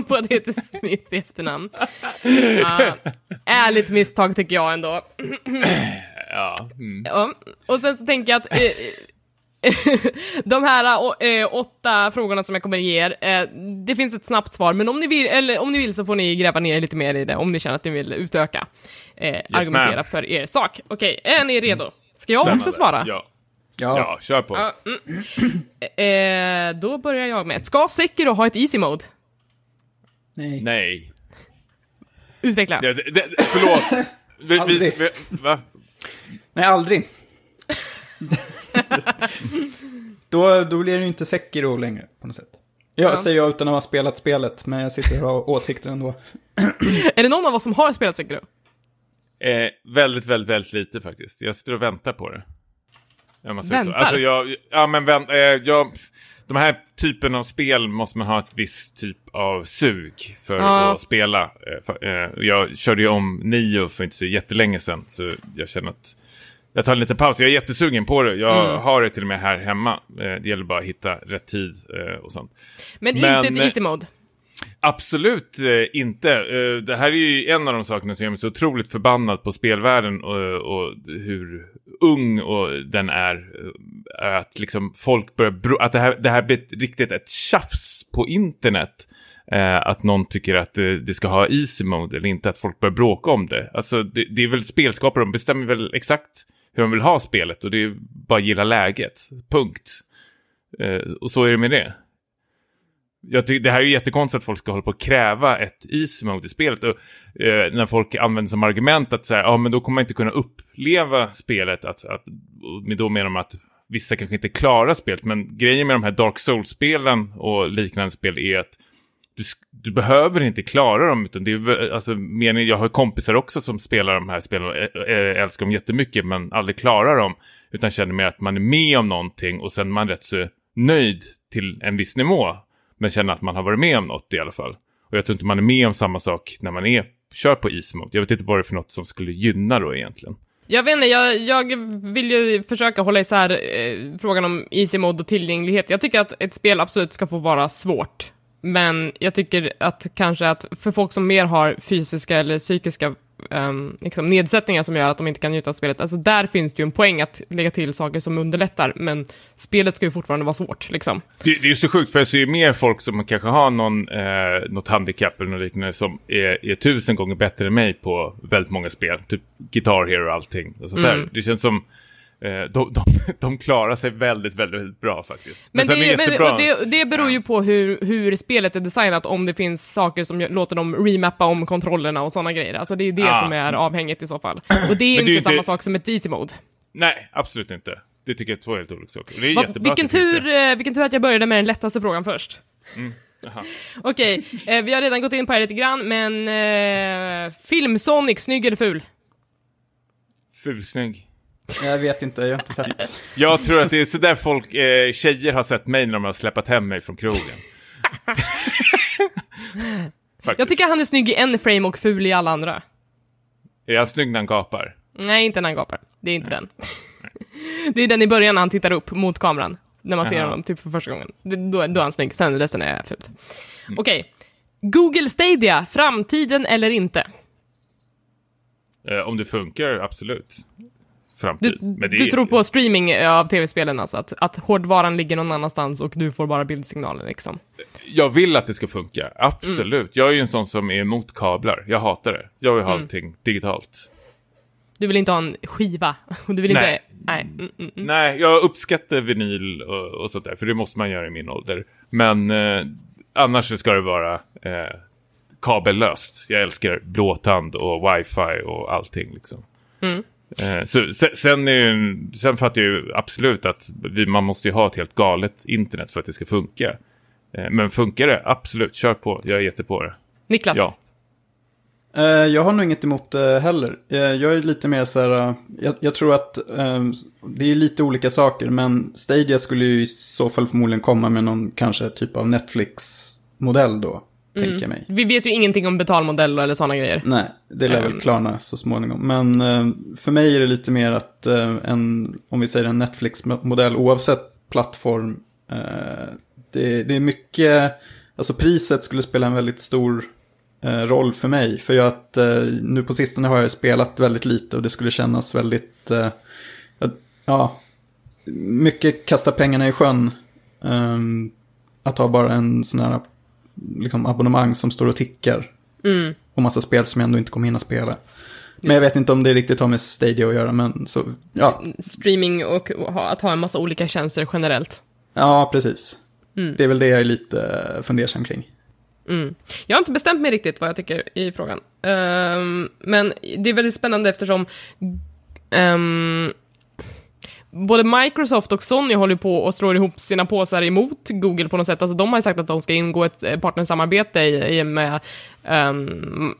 Båda heter Smith i efternamn. Ja, ärligt misstag tycker jag ändå. Ja. Mm. Ja. Och sen så tänker jag att eh, de här eh, åtta frågorna som jag kommer ge er, eh, det finns ett snabbt svar, men om ni, vill, eller om ni vill så får ni gräva ner er lite mer i det, om ni känner att ni vill utöka. Eh, argumentera för er sak. Okej, är ni redo? Ska jag också svara? Ja. Ja. ja, kör på. Ja, mm. eh, då börjar jag med, ska Sekiro ha ett easy mode? Nej. Nej. Utveckla. Det, det, det, förlåt. Vi, vi, Aldrig. vi, va? Nej, aldrig. då, då blir det ju inte Sekiro längre, på något sätt. Jag Ja. säger jag utan att ha spelat spelet, men jag sitter och har åsikter ändå. Är det någon av oss som har spelat Sekiro? Eh, väldigt, väldigt, väldigt lite faktiskt. Jag sitter och väntar på det. Ja, man säger så. Väntar? Alltså, jag, ja, men vänt, eh, jag, de här typen av spel måste man ha ett visst typ av sug för Ja. att spela. Eh, för, eh, jag körde ju om Nio för inte så jättelänge sedan, så jag känner att jag tar en liten paus. Jag är jättesugen på det. Jag Mm. har det till och med här hemma. Eh, det gäller bara att hitta rätt tid eh, och sånt. Men, Men, inte ett eh, easy mode. Absolut eh, inte. Eh, det här är ju en av de sakerna som gör mig så otroligt förbannad på spelvärlden och, och hur ung och den är. eh, Att liksom folk börjar... Att det här, det här blir riktigt ett tjafs på internet. Eh, att någon tycker att det, det ska ha easy mode eller inte, att folk börjar bråka om det. Alltså det, det är väl spelskapare, de bestämmer väl exakt hur de vill ha spelet och det är bara att gilla läget. Punkt. Eh, och så är det med det. Jag tycker det här är ju jättekonstigt att folk ska hålla på att kräva ett easy mode i spelet. Och, eh, när folk använder som argument att så här, ja men då kommer man inte kunna uppleva spelet. Att, att, och med då menar de att vissa kanske inte klarar spelet. Men grejen med de här Dark Souls-spelen och liknande spel är att du, du behöver inte klara dem. Utan det är, väl- alltså, meningen, jag har kompisar också som spelar de här spelen och eh, eh, älskar dem jättemycket men aldrig klarar dem. Utan känner mer att man är med om någonting och sen är man rätt så nöjd till en viss nivå. Men känner att man har varit med om något i alla fall. Och jag tror inte man är med om samma sak när man är, kör på easy mode. Jag vet inte vad det är för något som skulle gynna då egentligen. Jag vet inte, jag, jag vill ju försöka hålla isär eh, frågan om easy mode och tillgänglighet. Jag tycker att ett spel absolut ska få vara svårt. Men jag tycker att kanske att för folk som mer har fysiska eller psykiska ehm, liksom nedsättningar som gör att de inte kan njuta av spelet, alltså där finns det ju en poäng att lägga till saker som underlättar, men spelet ska ju fortfarande vara svårt, liksom. Det, det är ju så sjukt, för jag ser ju mer folk som kanske har någon, eh, något handikapp eller något liknande som är, är tusen gånger bättre än mig på väldigt många spel. Typ Guitar Hero och allting. Och sånt Mm. där. Det känns som de, de, de klarar sig väldigt, väldigt, väldigt bra faktiskt. Men, sen det, men det, det beror ju på hur, hur spelet är designat, om det finns saker som låter dem remappa om kontrollerna och sådana grejer. Alltså det är det Ah. som är avhängigt i så fall. Och det är inte inte- samma sak som ett easy mode. Nej, absolut inte. Det tycker jag är två helt olika saker. Det är Va, jättebra vilken, det tur, det. eh, vilken tur att jag började med den lättaste frågan först. Jaha. Okej, eh, vi har redan gått in på det lite grann, men eh, film Sonic, snygg eller ful? Fulsnygg. Jag vet inte, jag har inte sett. Jag tror att det är sådär folk, eh, tjejer har sett mig när de har släpat hem mig från krogen. Jag tycker han är snygg i en frame och ful i alla andra. Är han snygg när han gapar? Nej, inte när han gapar. Det är inte den. det är den i början när han tittar upp mot kameran. när man ser Jaha. honom typ för första gången. Det, då, då är han snygg, sen resten är fult. Okej. Google Stadia, framtiden eller inte? Eh, om det funkar, absolut. Du, Framtid. Men det du tror på streaming eh, av tv-spelen alltså? Att, att hårdvaran ligger någon annanstans och du får bara bildsignaler liksom? Jag vill att det ska funka, absolut. Mm. Jag är ju en sån som är emot kablar. Jag hatar det. Jag vill ha Mm. allting digitalt. Du vill inte ha en skiva? Du vill Nej. inte... Nej. Mm, mm, mm. Nej, jag uppskattar vinyl och, och sånt där, för det måste man göra i min ålder. Men eh, annars ska det vara eh, kabellöst. Jag älskar blåtand och wifi och allting liksom. Mm. Eh, så, se- sen, är ju, sen fattar jag ju absolut att vi, man måste ju ha ett helt galet internet för att det ska funka. Eh, men funkar det? Absolut, kör på. Jag är jättepå det. Niklas? Ja. Eh, Jag har nog inget emot det heller. Jag är lite mer så här, jag, jag tror att eh, det är lite olika saker, men Stadia skulle ju i så fall förmodligen komma med någon kanske typ av Netflix-modell då, tänker jag mig. Vi vet ju ingenting om betalmodeller eller sådana grejer. Nej, det lär Ehm. väl klarna så småningom. Men eh, för mig är det lite mer att eh, en, om vi säger en Netflix-modell, oavsett plattform, eh, det, det är mycket, alltså priset skulle spela en väldigt stor roll för mig. För jag att nu på sistone har jag spelat väldigt lite och det skulle kännas väldigt, ja, mycket kasta pengarna i sjön. ehm, att ha bara en sån här liksom, abonnemang som står och tickar Mm. och massa spel som jag ändå inte kommer hinna spela. Men jag vet inte om det riktigt har med Stadia att göra, men så, ja, Streaming och att ha en massa olika tjänster generellt. ja precis. Mm. Det är väl det jag är lite fundersam kring. Mm. Jag har inte bestämt mig riktigt vad jag tycker i frågan. Ehm, men det är väldigt spännande eftersom ehm, både Microsoft och Sony håller på och slår ihop sina påsar emot Google på något sätt. Alltså de har ju sagt att de ska ingå ett eh, partnersamarbete i, i med ehm,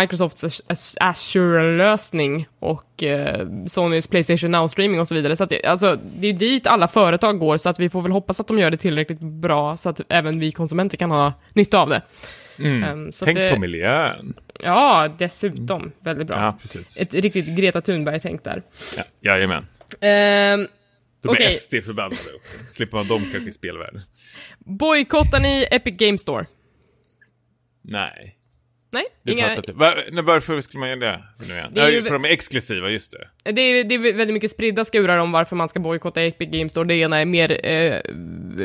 Microsofts Azure-lösning och eh, Sonys Playstation Now-streaming och så vidare. Så att alltså, det är dit alla företag går, så att vi får väl hoppas att de gör det tillräckligt bra så att även vi konsumenter kan ha nytta av det. Mm. Så Tänk det- på miljön. Ja, dessutom. Väldigt bra. Ja, precis. Ett riktigt Greta Thunberg-tänk där. Ja, jajamän. Ehm, Då blir Okej. SD förbannade också. Slipper man dem kanske i spelvärlden. bojkottar ni Epic Game Store? Nej. Nej, Det inga, fattar inte. Va, nej, varför skulle man göra det nu igen? Det är ju- För de är exklusiva, just det. det, är, det är väldigt mycket spridda skurar om varför man ska bojkotta Epic Game Store. Det ena är mer eh,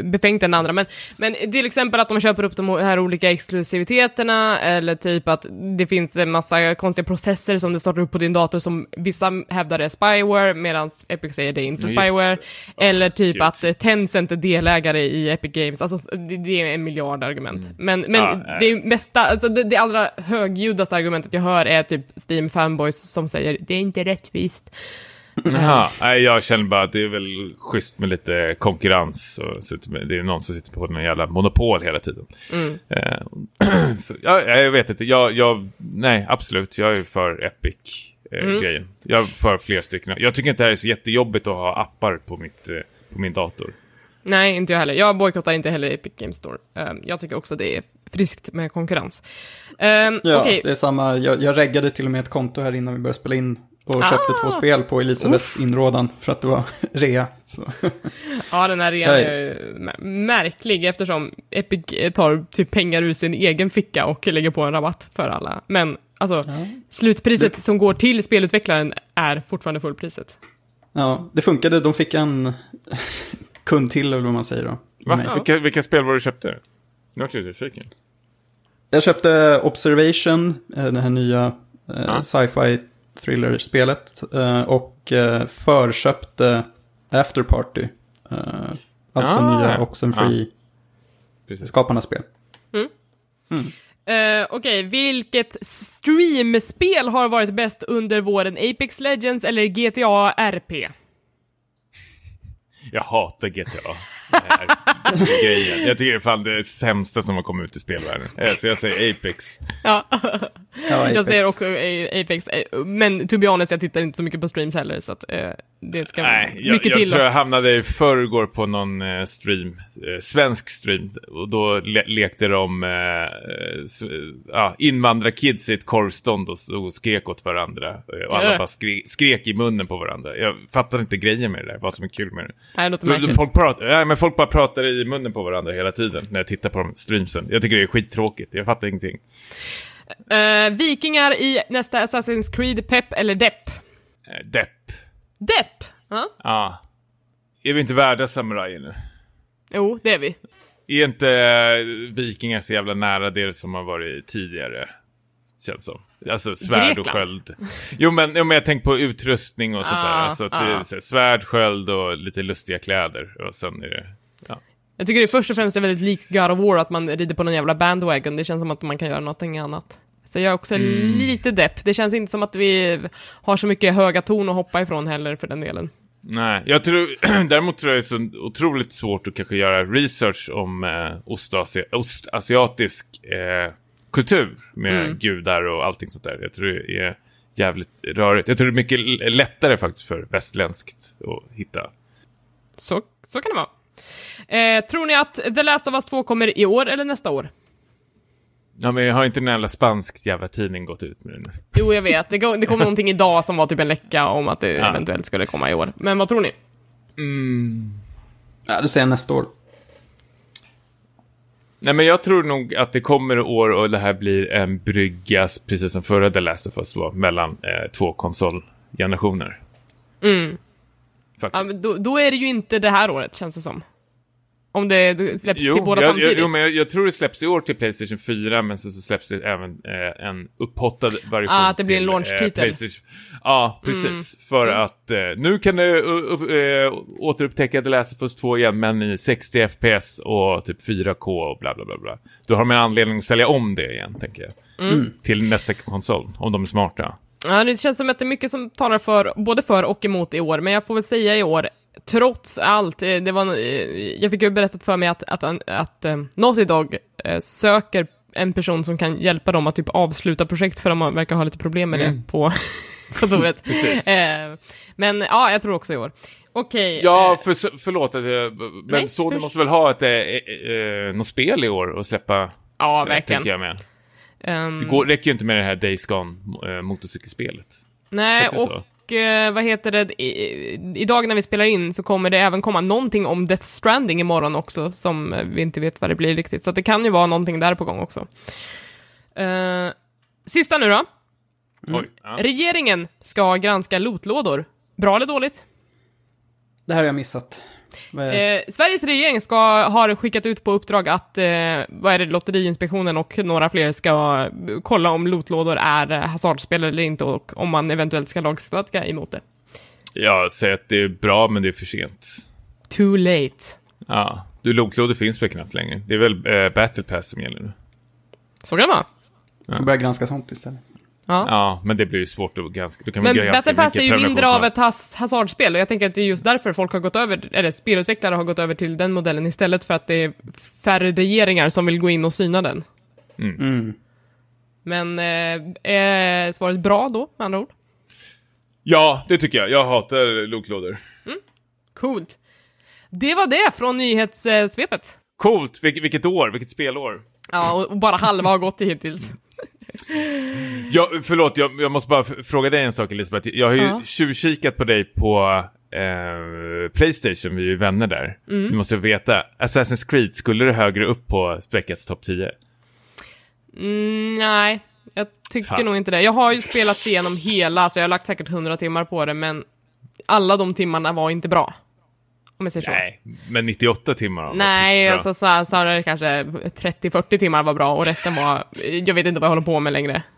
befängt än det andra. Men, men till exempel att de köper upp de här olika exklusiviteterna, eller typ att det finns en massa konstiga processer som det startar upp på din dator som vissa hävdar är spyware, medan Epic säger det är inte spyware. Eller typ gud. att Tencent är delägare i Epic Games. Alltså, det, det är en miljard argument. Men, men Mm. Ja, nej. det mesta, alltså det, det allra högljudaste argumentet jag hör är typ Steam fanboys som säger det är inte rättvist. Jaha, nej, jag känner bara att det är väl schysst med lite konkurrens. Och det är någon som sitter på någon jävla monopol hela tiden. Mm. Eh, ja, jag vet inte, jag, jag, nej absolut, jag är för Epic-grejen. Mm. jag är för fler stycken. Jag tycker inte det här är så jättejobbigt att ha appar på, mitt, eh, på min dator. Nej, inte jag heller. Jag bojkottar inte heller Epic Games Store. Jag tycker också det är friskt med konkurrens. Um, Ja, Okej, det är samma. Jag, jag reggade till och med ett konto här innan vi började spela in. Och Ah! köpte två spel på Elisabeths inrådan för att det var rea. Så. ja den här rean är märklig eftersom Epic tar typ pengar ur sin egen ficka och lägger på en rabatt för alla. Men alltså, slutpriset som går till spelutvecklaren är fortfarande fullpriset. Ja, det funkade. De fick en kund till, eller vad man säger då. Va? mig. Vilka, vilka spel var det du köpte? Nu vart jag nyfiken. Jag köpte Observation, eh, det här nya eh, Ja. sci-fi thriller-spelet. eh, Och förköpte After Party. Alltså Ah. nya Oxenfree Precis. skaparnas spel. Uh, Okej, vilket streamspel har varit bäst under våren? Apex Legends eller GTA RP? Jag hatar GTA. Här grejen. Jag tycker det är fan det sämsta som har kommit ut i spelvärlden. Eh, Så jag säger Apex. Ja, Ja, jag säger också eh, Apex, eh, men to be honest, jag tittar inte så mycket på streams heller, så att, eh, det ska Nej, jag, mycket jag till. tror då. jag hamnade i förrgår på någon eh, stream, eh, svensk stream, och då le lekte de eh, ja, invandrarkids i ett korvstånd och, och skrek åt varandra. eh, Och alla bara skre skrek i munnen på varandra. Jag fattar inte grejen med det där, vad som är kul med det. Nej, det låter Men märkligt. Folk, pratar, nej, men folk bara pratar i munnen på varandra hela tiden när jag tittar på de streamsen. Jag tycker det är skittråkigt, jag fattar ingenting. Eh, vikingar i nästa Assassin's Creed, pepp eller depp? Eh, depp. Depp! Ja. Ja. Är vi inte värda samurajer nu? Jo, det är vi. Är inte eh, vikingar så jävla nära det som har varit tidigare? Känns som. Alltså svärd och Grekland. sköld. Jo men, jo, men jag tänker på utrustning och sånt där. Ah, Alltså att det är ah. så svärd, sköld och lite lustiga kläder. Och sen är det... Ja. Jag tycker det först och främst är väldigt likt God of War, att man rider på någon jävla bandwagon. Det känns som att man kan göra någonting annat. Så jag är också Mm. lite depp. Det känns inte som att vi har så mycket höga ton att hoppa ifrån heller, för den delen. Nej, jag tror, däremot tror jag det är så otroligt svårt att kanske göra research om eh, ostasi ostasiatisk eh, kultur med Mm. gudar och allting sånt där. Jag tror det är jävligt rörigt. Jag tror det är mycket lättare faktiskt för västländskt att hitta. Så, så kan det vara. Eh, tror ni att The Last of Us 2 kommer i år eller nästa år? Ja, men har inte en jävla spansk jävla tidning gått ut med det nu? Jo, jag vet. Det, det kom någonting idag som var typ en läcka om att det Ja. eventuellt skulle komma i år. Men vad tror ni? Ja, det säger jag nästa år. Nej, men jag tror nog att det kommer år och det här blir en brygga, precis som förra The Last of Us var, mellan eh, två konsolgenerationer. Mm. Faktiskt. Ja, men då, då är det ju inte det här året, känns det som. Om det släpps till båda jag, samtidigt. Jag, jo, men jag, jag tror det släpps i år till Playstation 4, men så, så släpps det även eh, en upphottad version Ah, att det blir en till, launchtitel. Playstation. Ja, precis. För att eh, nu kan du uh, eh, återupptäcka The Last of Us 2 igen, men i 60 FPS och typ 4K och bla bla bla. bla. Då har de en anledning att sälja om det igen, tänker jag. Mm. Till nästa konsol, om de är smarta. Ja, det känns som att det är mycket som talar för, både för och emot i år, men jag får väl säga i år, trots allt, eh, det var, eh, jag fick ju berättat för mig att, att, att, att eh, Naughty Dog eh, söker en person som kan hjälpa dem att typ avsluta projekt, för de verkar ha lite problem med det på kontoret. Eh, men ja, jag tror också i år. Okej. Ja, eh, för, förlåt, att men Nej, Sony först- måste väl ha ett, eh, eh, något spel i år och släppa, ja, eh, verkligen. jag med. Ehm, Det går, räcker ju inte med det här Days Gone äh, motorcykelspelet. Nej, Hette så? Och eh, vad heter det, I, idag när vi spelar in så kommer det även komma någonting om Death Stranding imorgon också, som eh, vi inte vet vad det blir riktigt, så att det kan ju vara någonting där på gång också. Eh, sista nu då. Oj. Ja. Regeringen ska granska lootlådor. Bra eller dåligt? Det här har jag missat. Eh, Sveriges regering ska, har skickat ut på uppdrag att, eh, vad är det, Lotteriinspektionen och några fler ska eh, kolla om lootlådor är eh, hasardspel eller inte och om man eventuellt ska lagstadga emot det. Jag säger att det är bra, men det är för sent. Too late. Ja, du loklådor finns väl knappt längre. Det är väl äh, Battle Pass som gäller nu. Så kan det vara. Får börja granska sånt istället. Ja. Ja, men det blir ju svårt att ganska... Du kan Men göra ganska Battle Pass är ju mindre av ett has hasardspel och jag tänker att det är just därför folk har gått över, eller spelutvecklare har gått över till den modellen istället för att det är färre regeringar som vill gå in och syna den. Mm. Men eh, är svaret bra då, med andra ord? Ja, det tycker jag. Jag hatar loklådor. Coolt. Det var det från nyhetssvepet. Coolt! Vil vilket år, vilket spelår. Ja, och och bara halva har gått hittills. Ja, förlåt, jag, jag måste bara fråga dig en sak Elisabeth. Jag har ju Ja. tjuvkikat på dig på eh, Playstation, vi är ju vänner där. Mm. Du måste veta, Assassin's Creed, skulle det högre upp på Späckats topp 10? Mm, nej, jag tycker Fan. nog inte det. Jag har ju spelat igenom hela, så jag har lagt säkert 100 timmar på det, men alla de timmarna var inte bra. Om jag säger så. Nej, men 98 timmar har Nej, alltså så, så är det kanske 30-40 timmar var bra och resten var, jag vet inte vad jag håller på med längre.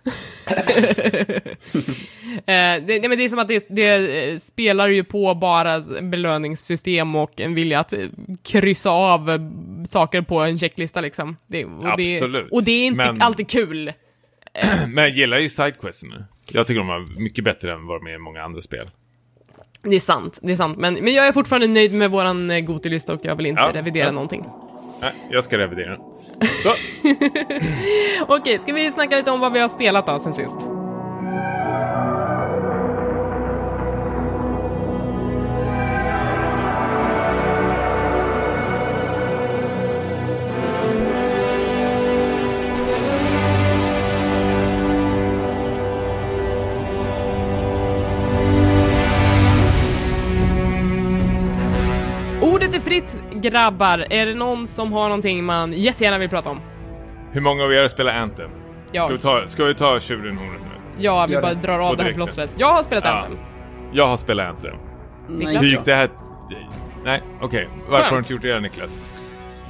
Eh, det, nej, men det är som att det, det eh, spelar ju på bara belöningssystem och en vilja att eh, kryssa av saker på en checklista liksom. Det, och Absolut, Det, och det är inte men- alltid kul. Men jag gillar ju sidequesten nu. Jag tycker de var mycket bättre än vad de är i många andra spel. Det är sant, det är sant. Men, men jag är fortfarande nöjd med våran eh, Gotilista och jag vill inte Ja, revidera ja. någonting. Nej, jag ska revidera den. Okej, ska vi snacka lite om vad vi har spelat då sen sist? Grabbar. Är det någon som har någonting man jättegärna vill prata om? Hur många av er spelar Anthem? Jag. Ska vi ta, ska vi ta tjuren hornet nu? Ja, vi Gör bara det. drar av På det här direkten. plåstret. Jag har spelat Ja. Anthem. Jag har spelat Anthem. Niklas? Hur gick det här? Nej, okej. Varför Skönt. har du inte gjort det Niklas?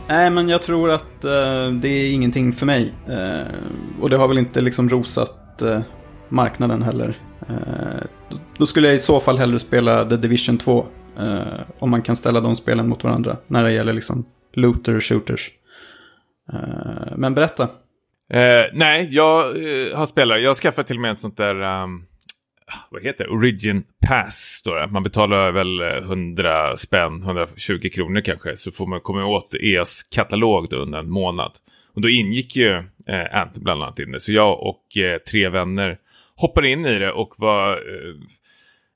Nej, men jag tror att eh, det är ingenting för mig. Eh, och det har väl inte liksom rosat eh, marknaden heller. Eh, då, då skulle jag i så fall hellre spela The Division 2. Eh, om man kan ställa de spelen mot varandra. När det gäller liksom looter shooters. Eh, men berätta. Eh, nej, jag eh, har spelat. Jag har skaffat till och med ett sånt där... um, vad heter det? Origin Pass står det. Man betalar väl eh, 100 spänn, 120 kronor kanske. Så får man komma åt EAs katalog då under en månad. Och då ingick ju eh, Ant bland annat in det. Så jag och eh, tre vänner hoppade in i det och var... Eh,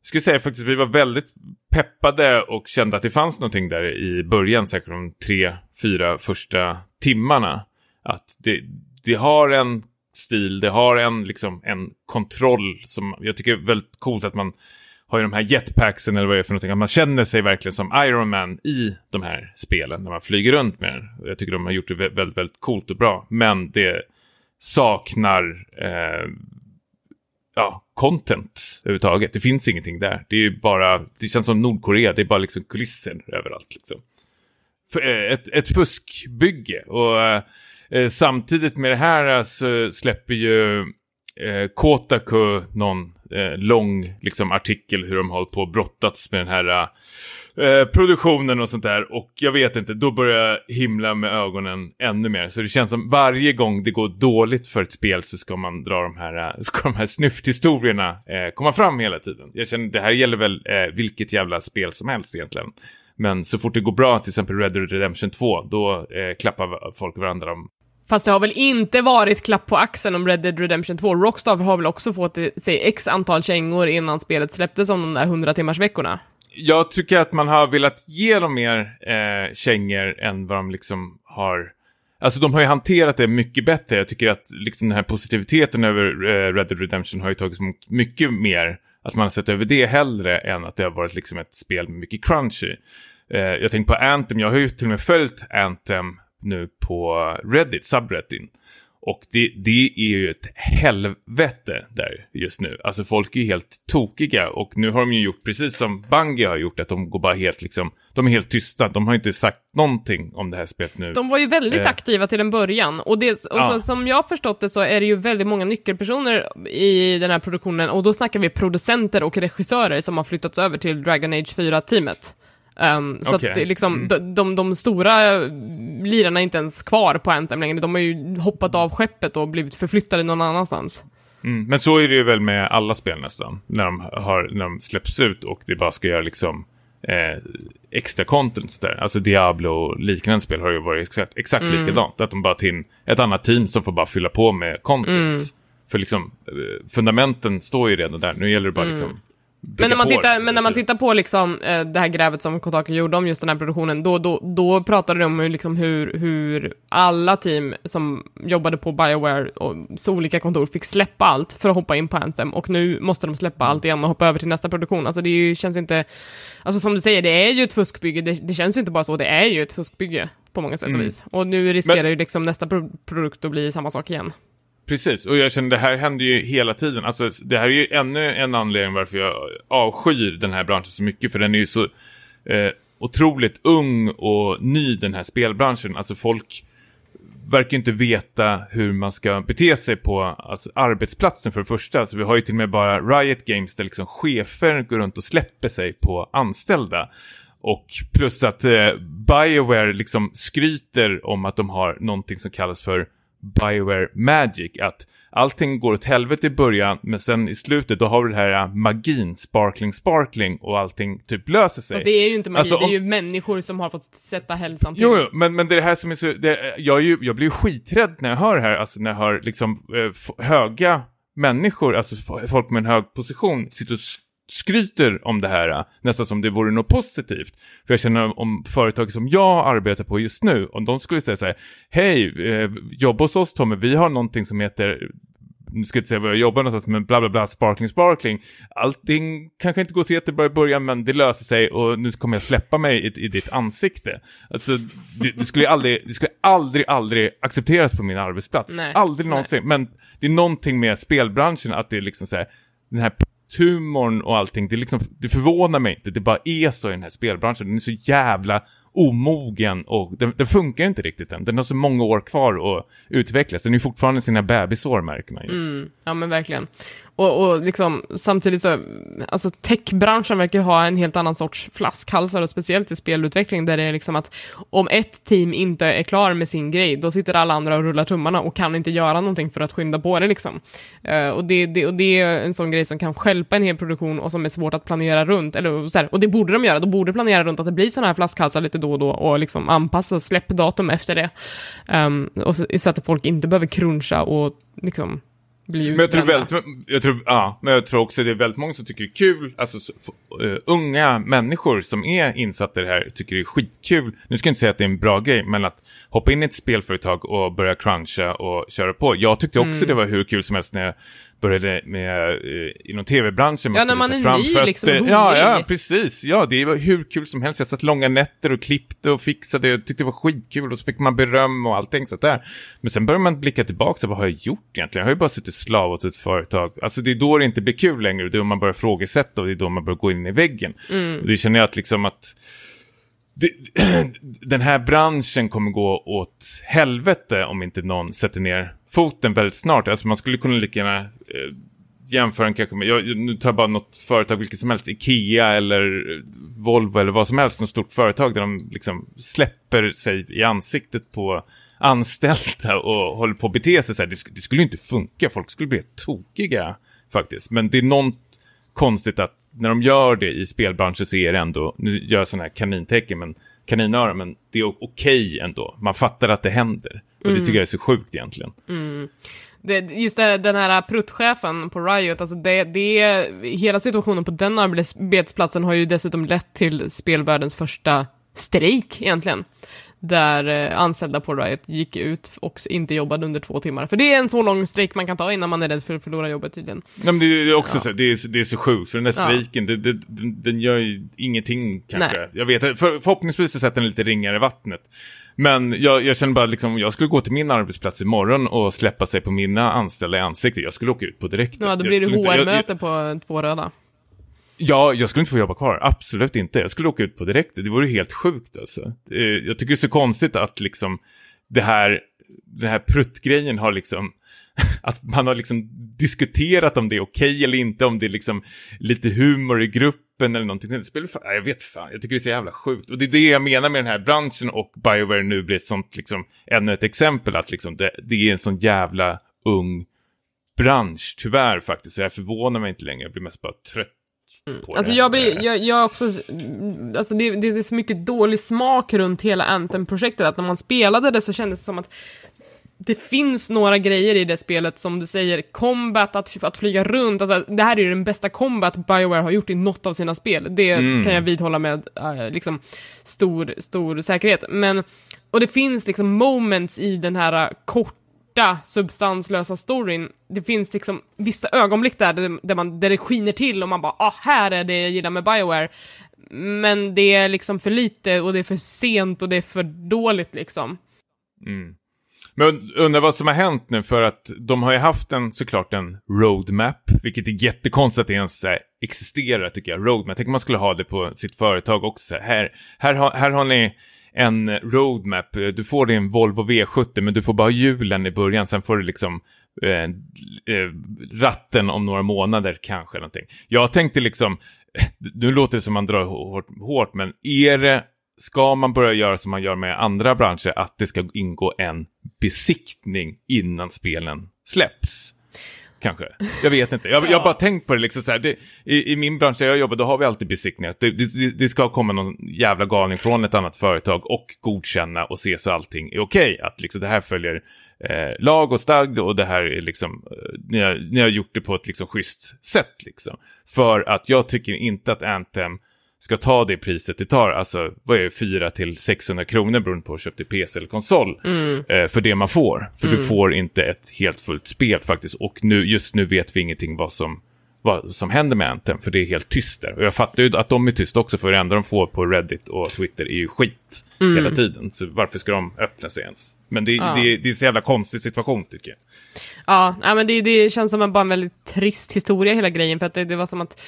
jag skulle säga faktiskt vi var väldigt peppade och kände att det fanns någonting där i början, säkert de tre, fyra första timmarna. Att det, det har en stil, det har en, liksom, en kontroll som jag tycker är väldigt coolt att man har ju de här jetpacksen eller vad det är för någonting, att man känner sig verkligen som Iron Man i de här spelen när man flyger runt med den. Jag tycker de har gjort det väldigt, väldigt coolt och bra, men det saknar eh, ja, content överhuvudtaget. Det finns ingenting där. Det är ju bara, det känns som Nordkorea, det är bara liksom kulissen överallt liksom. För, eh, ett, ett fuskbygge och eh, eh, samtidigt med det här eh, så släpper ju eh, Kotaku någon eh, lång liksom, artikel hur de har hållit på och brottats med den här eh, eh, produktionen och sånt där. Och jag vet inte, då börjar jag himla med ögonen ännu mer. Så det känns som varje gång det går dåligt för ett spel så ska man dra de här, eh, ska de här snyfthistorierna eh, komma fram hela tiden. Jag känner, det här gäller väl eh, vilket jävla spel som helst egentligen. Men så fort det går bra, till exempel Red Dead Redemption 2, då eh, klappar folk varandra om Fast det har väl inte varit klapp på axeln om Red Dead Redemption 2. Rockstar har väl också fått sig x antal kängor innan spelet släpptes om de där 100 timmars veckorna jag tycker att man har velat ge dem mer eh, kängor än vad de liksom har... Alltså de har ju hanterat det mycket bättre. Jag tycker att liksom den här positiviteten över eh, Red Dead Redemption har ju tagits emot mycket mer. Att man har sett över det hellre än att det har varit liksom ett spel med mycket crunch i. Eh, jag tänker på Anthem, jag har ju till och med följt Anthem nu på Reddit, subreddit. Och det, det är ju ett helvete där just nu. Alltså folk är ju helt tokiga och nu har de ju gjort precis som Bungie har gjort, att de går bara helt liksom, de är helt tysta. De har inte sagt någonting om det här spelet nu. De var ju väldigt Eh. aktiva till en början. Och, det, och Ja. så, som jag har förstått det så är det ju väldigt många nyckelpersoner i den här produktionen. Och då snackar vi producenter och regissörer som har flyttats över till Dragon Age 4-teamet. Um, så att liksom, Mm. de, de, de stora lirarna är inte ens kvar på Anthem längre. De har ju hoppat av skeppet och blivit förflyttade någon annanstans. Mm, men så är det ju väl med alla spel nästan. När de, har, när de släpps ut och det bara ska göra liksom eh, extra content där. Alltså Diablo och liknande spel har ju varit exakt, exakt Mm. likadant. Att de bara in ett annat team som får bara fylla på med content. Mm. För liksom eh, fundamenten står ju redan där. Nu gäller det bara liksom bygga Men när man tittar, men när man tittar på liksom, eh, det här grävet som Kotaku gjorde om just den här produktionen, då, då, då pratade de om liksom hur, hur alla team som jobbade på Bioware och så olika kontor fick släppa allt för att hoppa in på Anthem och nu måste de släppa allt igen och hoppa över till nästa produktion. Alltså det ju, känns inte, alltså som du säger, det är ju ett fuskbygge, det, det känns ju inte bara så, det är ju ett fuskbygge på många sätt och Mm. vis. Och nu riskerar Men- ju liksom nästa pro produkt att bli samma sak igen. Precis, och jag känner det här händer ju hela tiden. Alltså det här är ju ännu en anledning varför jag avskyr den här branschen så mycket. För den är ju så eh, otroligt ung och ny den här spelbranschen. Alltså folk verkar inte veta hur man ska bete sig på alltså, arbetsplatsen för det första. Alltså, vi har ju till och med bara Riot Games där liksom chefer går runt och släpper sig på anställda. Och plus att eh, Bioware liksom skryter om att de har någonting som kallas för Bioware Magic. Att allting går åt helvete i början, men sen i slutet då har vi det här eh, magin, sparkling, sparkling och allting typ löser sig. Fast det är ju inte magi, Alltså, det är om- ju människor som har fått sätta hälsan till. Jo, jo, men, men det är det här som är så... Det, jag, är ju, jag blir ju skiträdd när jag hör det här, alltså när jag hör liksom eh, höga människor, alltså folk med en hög position, sitter och skryter om det här, nästan som det vore något positivt. För jag känner om företag som jag arbetar på just nu, om de skulle säga så här, hej, eh, jobba hos oss Tommy, vi har någonting som heter nu ska jag inte säga var jag jobbar någonstans, men bla bla bla, sparkling, sparkling. Allting kanske inte går så jättebra i början, men det löser sig och nu kommer jag släppa mig i, i ditt ansikte. Alltså, det, det, skulle aldrig, det skulle aldrig, aldrig accepteras på min arbetsplats. Nej, aldrig någonsin. Men det är någonting med spelbranschen, att det är liksom så här, den här humorn och allting, det, liksom, det förvånar mig inte. Det bara är så i den här spelbranschen. Den är så jävla omogen och den, den, funkar inte riktigt än. Den har så många år kvar att utvecklas. Den är fortfarande sina bebisår märker man ju. Mm, ja men verkligen. Och, och liksom, samtidigt så, alltså techbranschen verkar ju ha en helt annan sorts flaskhalsar, och speciellt i spelutveckling, där det är liksom att om ett team inte är klar med sin grej, då sitter alla andra och rullar tummarna och kan inte göra någonting för att skynda på det liksom. Uh, och, det, det, och det är en sån grej som kan stjälpa en hel produktion och som är svårt att planera runt, eller så här, och det borde de göra, de borde planera runt att det blir såna här flaskhalsar lite då och då och liksom anpassa släppdatum efter det. Um, och så, så att folk inte behöver cruncha och liksom bli men jag tror, väldigt, jag, tror, ja, men jag tror också det är väldigt många som tycker det är kul, alltså så, uh, unga människor som är insatta i det här tycker det är skitkul. Nu ska jag inte säga att det är en bra grej, men att hoppa in i ett spelföretag och börja cruncha och köra på. Jag tyckte också mm. det var hur kul som helst när jag började med, eh, inom tv-branschen. Ja, när man är ny liksom, hungrig. Ja, ja, precis. Ja, det var hur kul som helst. Jag satt långa nätter och klippte och fixade. Jag tyckte det var skitkul och så fick man beröm och allting sånt där. Men sen börjar man blicka tillbaka, så vad har jag gjort egentligen? Jag har ju bara suttit slav åt ett företag. Alltså det är då det inte blir kul längre. Det är då man börjar frågesätta och det är då man börjar gå in i väggen. Mm. Och det känner jag att liksom att det, den här branschen kommer gå åt helvete om inte någon sätter ner foten väldigt snart. Alltså man skulle kunna lika gärna eh, jämföra en kanske med, jag, nu tar jag bara något företag, vilket som helst, Ikea eller Volvo eller vad som helst, något stort företag där de liksom släpper sig i ansiktet på anställda och håller på att bete sig så här. Det, det skulle inte funka, folk skulle bli tokiga faktiskt. Men det är något konstigt att när de gör det i spelbranschen så är det ändå, nu gör jag sådana här kanintecken, men kaninöron, men det är okej okay ändå. Man fattar att det händer. Och det tycker jag är så sjukt egentligen. Mm. Det, just det, den här pruttchefen på Riot, alltså det, det, hela situationen på den arbetsplatsen har ju dessutom lett till spelvärldens första strejk egentligen där eh, anställda på Riot gick ut och inte jobbade under två timmar. För det är en så lång strejk man kan ta innan man är rädd för att förlora jobbet tydligen. Nej, men det är också ja. så, det är, det är så sjukt, för den där strejken, ja. det, det, den, den gör ju ingenting kanske. Nej. Jag vet, för, förhoppningsvis så sätter den lite ringar i vattnet. Men jag, jag känner bara liksom, jag skulle gå till min arbetsplats imorgon och släppa sig på mina anställda i ansiktet. Jag skulle åka ut på direkt. Ja, då blir det HR-möte på två röda. Ja, jag skulle inte få jobba kvar. Absolut inte. Jag skulle åka ut på direkt. Det vore helt sjukt alltså. Eh, jag tycker det är så konstigt att liksom det här, den här pruttgrejen har liksom att man har liksom diskuterat om det är okej okay eller inte, om det är liksom lite humor i gruppen eller någonting. Det spelar fan, jag vet fan, jag tycker det är så jävla sjukt. Och det är det jag menar med den här branschen och Bioware nu blir ett sånt, liksom, ännu ett exempel att liksom det, det är en sån jävla ung bransch, tyvärr faktiskt. Så jag förvånar mig inte längre, jag blir mest bara trött Mm. Alltså jag blir, jag, jag också, alltså det, det är så mycket dålig smak runt hela Anthem-projektet, att när man spelade det så kändes det som att det finns några grejer i det spelet som du säger, combat, att, att flyga runt, alltså det här är ju den bästa combat Bioware har gjort i något av sina spel. Det mm. kan jag vidhålla med äh, liksom stor, stor säkerhet. Men, och det finns liksom moments i den här äh, korta, substanslösa storyn. Det finns liksom vissa ögonblick där, där, man, där det skiner till och man bara, ah, här är det jag gillar med Bioware. Men det är liksom för lite och det är för sent och det är för dåligt liksom. Mm. Men undrar vad som har hänt nu för att de har ju haft en såklart en roadmap, vilket är jättekonstigt att det ens eh, existerar tycker jag. Roadmap, tänk om man skulle ha det på sitt företag också. Här, här, har, här har ni en roadmap, du får din Volvo V70 men du får bara hjulen i början, sen får du liksom eh, eh ratten om några månader kanske någonting. Jag tänkte liksom, nu låter det som man drar hårt, hårt men är det ska man börja göra som man gör med andra branscher, att det ska ingå en besiktning innan spelen släpps? Kanske. Jag vet inte. Jag, jag har bara tänkt på det liksom så här. Det, i, I min bransch där jag jobbar, då har vi alltid besiktningar. Det, det, det, ska komma någon jävla galning från ett annat företag och godkänna och se så allting är okej. Okay. Att liksom det här följer eh, lag och stagd och det här är liksom, eh, ni, har, ni har gjort det på ett liksom schysst sätt liksom. För att jag tycker inte att Anthem ska ta det priset det tar, alltså vad är det, 4 till 600 kronor beroende på om du köpte PC eller konsol, Mm. eh, för det man får. För du får inte ett helt fullt spel faktiskt, och nu, just nu vet vi ingenting vad som, vad som händer med Anthem, för det är helt tyst där. Och jag fattar ju att de är tysta också, för det enda de får på Reddit och Twitter är ju skit hela tiden. Så varför ska de öppna sig ens? Men det, Mm. Ja. det, det är en så jävla konstig situation tycker jag. Ja, men det, det känns som en, bara en väldigt trist historia hela grejen, för att det, det var som att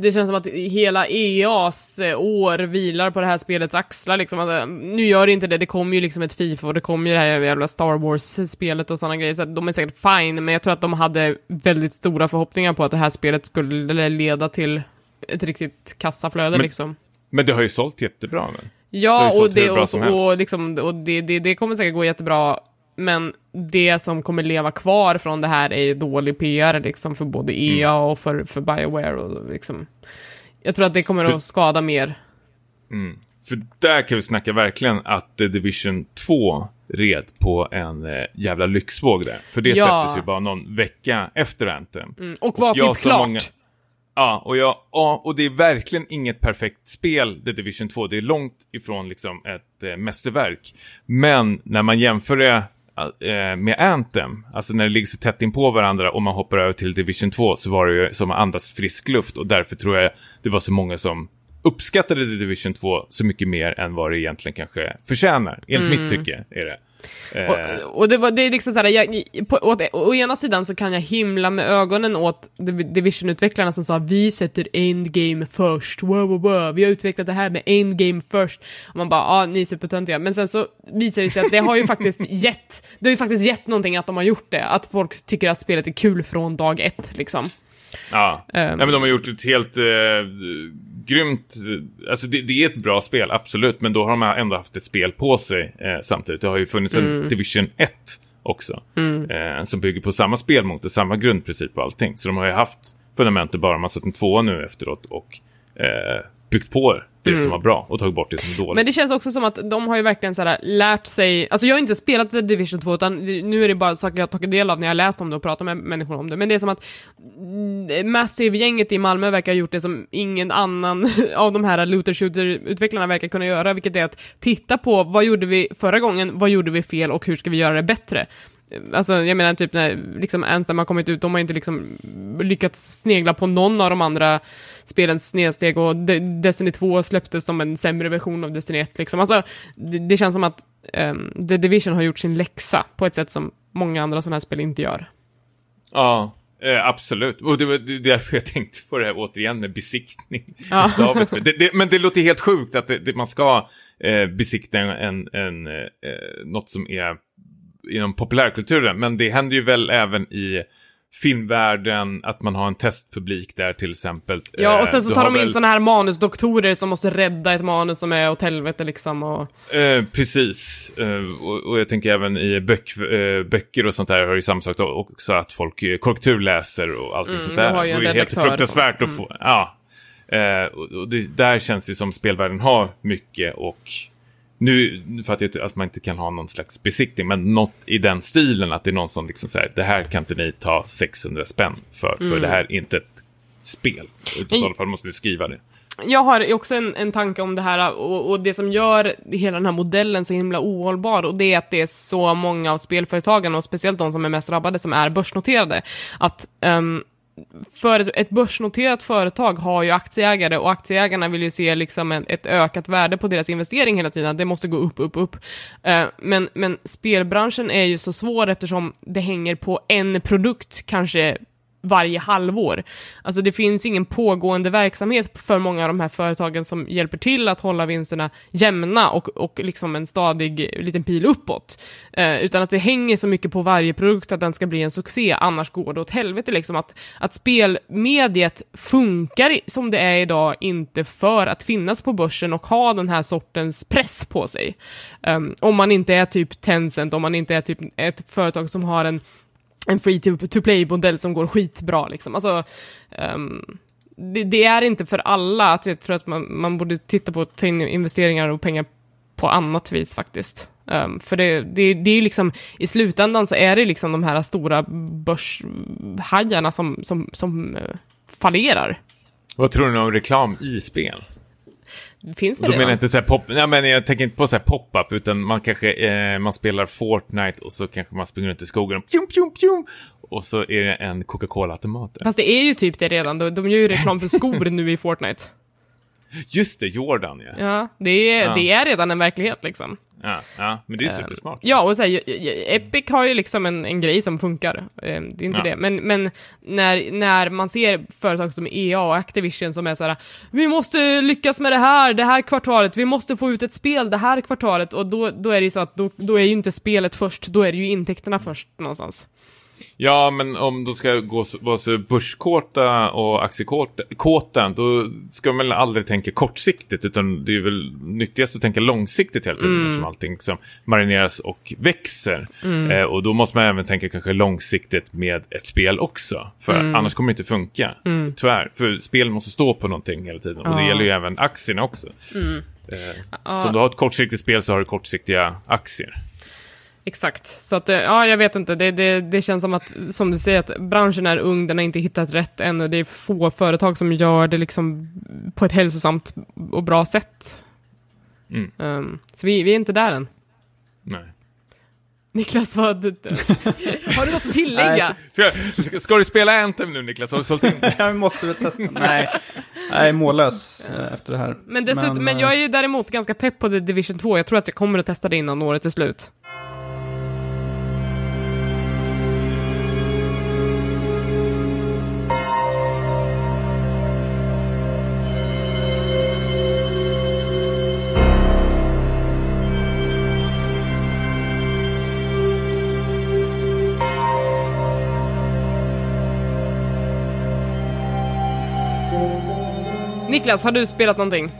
det känns som att hela EAs eh, år vilar på det här spelets axlar liksom. Att, eh, nu gör det inte det, det kommer ju liksom ett Fifa och det kommer ju det här jävla Star Wars-spelet och sådana grejer, så de är säkert fine, men jag tror att de hade väldigt stora förhoppningar på att det här spelet skulle leda till ett riktigt kassaflöde Men- liksom. Men det har ju sålt jättebra nu. Det har Ja, sålt och, det, och, och, liksom, och det, det, det kommer säkert gå jättebra, men det som kommer leva kvar från det här är ju dålig PR liksom, för både Mm. EA och för, för Bioware. Och liksom. Jag tror att det kommer För- att skada mer. För där kan vi snacka verkligen att The Division 2 red på en eh, jävla lyxvåg där. För det Ja. släpptes ju bara någon vecka efter Anthem. Mm, och var typ klart. många- Ja, och, jag, ja, och det är verkligen inget perfekt spel, The Division 2. Det är långt ifrån liksom ett eh, mästerverk. Men när man jämför det eh, med Anthem, alltså när det ligger så tätt in på varandra och man hoppar över till Division 2 så var det ju som att andas frisk luft och därför tror jag det var så många som uppskattade Division 2 så mycket mer än vad det egentligen kanske förtjänar. Enligt mitt tycke är det. Eh, Och, och det, var, det är liksom såhär, jag, på, å, å ena sidan så kan jag himla med ögonen åt Div- Division-utvecklarna som sa vi sätter endgame först, wow, wow, wow. vi har utvecklat det här med endgame först. Och man bara, ja, ni är supertöntiga. Men sen så visar det sig att det har ju faktiskt gett, det har ju faktiskt gett någonting att de har gjort det. Att folk tycker att spelet är kul från dag ett, liksom. Ja, Ehm. Nej, men de har gjort ett helt eh, grymt... Alltså det, det är ett bra spel, absolut. Men då har de ändå haft ett spel på sig eh, samtidigt. Det har ju funnits en Division 1 också. Eh, som bygger på samma spelmotor, samma grundprincip och allting. Så de har ju haft fundamentet bara. Man har satt en tvåa nu efteråt och eh, byggt på det som var bra och tagit bort det som är dåligt. Men det känns också som att de har ju verkligen så här lärt sig, alltså jag har inte spelat The Division 2 utan nu är det bara saker jag har tagit del av när jag har läst om det och pratat med människor om det, men det är som att mm, Massive-gänget i Malmö verkar ha gjort det som ingen annan av de här looter shooter-utvecklarna verkar kunna göra, vilket är att titta på vad gjorde vi förra gången, vad gjorde vi fel och hur ska vi göra det bättre? Alltså jag menar typ när liksom Anthem har kommit ut, de har inte liksom lyckats snegla på någon av de andra spelens snedsteg och De- Destiny 2 släpptes som en sämre version av Destiny 1 liksom. Alltså det, det känns som att ehm, The Division har gjort sin läxa på ett sätt som många andra sådana här spel inte gör. Ja, eh, absolut. Och det var därför jag tänkte på det här återigen med besiktning. Ja. Det, det, men det låter helt sjukt att det, man ska eh, besikta en, en, eh, något som är inom populärkulturen. Men det händer ju väl även i filmvärlden, att man har en testpublik där till exempel. Ja, och Eh, sen så du tar de in väl- såna här manusdoktorer som måste rädda ett manus som är åt helvete liksom och... Eh, precis, eh, och, och jag tänker även i bök, eh, böcker och sånt där har ju samma sak också att folk eh, korrekturläser och allting Mm, sånt där. har ju en det är helt redaktör Mm. fruktansvärt att få, ja. Eh, och, och det, där känns det som spelvärlden har mycket och nu, fattar jag att man inte kan ha någon slags besiktning, men något i den stilen att det är någon som liksom säger det här kan inte ni ta 600 spänn för, för Mm. det här är inte ett spel. I så fall måste ni skriva det. Jag har också en, en tanke om det här och, och det som gör hela den här modellen så himla ohållbar och det är att det är så många av spelföretagen och speciellt de som är mest drabbade som är börsnoterade. Att ehm, för ett- börsnoterat företag har ju aktieägare och aktieägarna vill ju se liksom ett ökat värde på deras investering hela tiden. Det måste gå upp, upp, upp. Eh, men, men spelbranschen är ju så svår eftersom det hänger på en produkt kanske varje halvår. Alltså det finns ingen pågående verksamhet för många av de här företagen som hjälper till att hålla vinsterna jämna och, och liksom en stadig liten pil uppåt. Eh, utan att det hänger så mycket på varje produkt att den ska bli en succé, annars går det åt helvete liksom. Att, att spelmediet funkar som det är idag inte för att finnas på börsen och ha den här sortens press på sig. Um, om man inte är typ Tencent, om man inte är typ ett företag som har en en free to, to play-modell som går skitbra liksom. Alltså, um, det, det är inte för alla, att jag tror att man, man borde titta på att ta in investeringar och pengar på annat vis faktiskt. Um, för det, det, det är ju liksom, i slutändan så är det liksom de här stora börshajarna som, som, som uh, fallerar. Vad tror ni om reklam i spel? Finns Då väl menar jag inte så pop, nej, men jag tänker inte på så pop-up, utan man kanske, eh, man spelar Fortnite och så kanske man springer runt i skogen och pjum, pjum, pjum, och så är det en Coca-Cola-automat. Fast det är ju typ det redan, de, de gör ju reklam för skor nu i Fortnite. Just det, Jordan ja. Ja, det är, Ja. det är redan en verklighet liksom. Ja, ja men det är ju supersmart. Ja, och så här, Epic har ju liksom en, en grej som funkar. Eh, Det är inte Ja. det. Men, men när, när man ser företag som EA och Activision som är så här, vi måste lyckas med det här, det här kvartalet, vi måste få ut ett spel det här kvartalet, och då, då är det ju så att då, då är ju inte spelet först, då är det ju intäkterna först någonstans. Ja, men om de ska gå vara så börskåta och aktiekåta, då ska man väl aldrig tänka kortsiktigt, utan det är väl nyttigast att tänka långsiktigt hela tiden, eftersom allting som marineras och växer. Eh, och då måste man även tänka kanske långsiktigt med ett spel också, för annars kommer det inte funka, tyvärr. För spel måste stå på någonting hela tiden, och det gäller ju även aktierna också. Eh, Så om du har ett kortsiktigt spel så har du kortsiktiga aktier. Exakt, så att, eh, ja, jag vet inte, det, det, det känns som att, som du säger, att branschen är ung, den har inte hittat rätt ännu, det är få företag som gör det liksom på ett hälsosamt och bra sätt. Mm. Ehm, så vi, vi är inte där än. Nej. Niklas, vad, har du något att tillägga? Nej, Ska, ska, du spela Anthem nu Niklas? Har du sålt in? Jag måste väl testa. Nej, jag är mållös eh, efter det här. Men, dessutom, men, eh, jag är ju däremot ganska pepp på The Division 2, jag tror att jag kommer att testa det innan året är slut. Niklas, har du spelat någonting?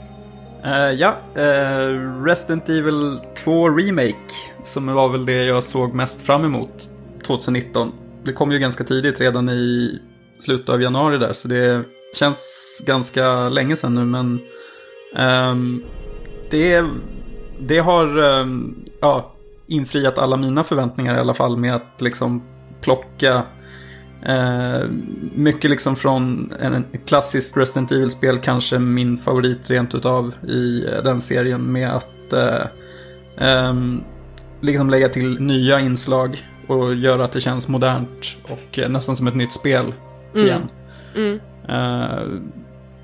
Uh, ja, uh, Resident Evil 2 Remake, som var väl det jag såg mest fram emot 2019. Det kom ju ganska tidigt, redan i slutet av januari där, så det känns ganska länge sedan nu, men um, det, det har um, ja, infriat alla mina förväntningar i alla fall med att liksom plocka Eh, mycket liksom från en, klassiskt Resident Evil-spel, kanske min favorit rent utav i eh, den serien med att eh, ehm, liksom lägga till nya inslag och göra att det känns modernt och eh, nästan som ett nytt spel igen. Mm. Eh,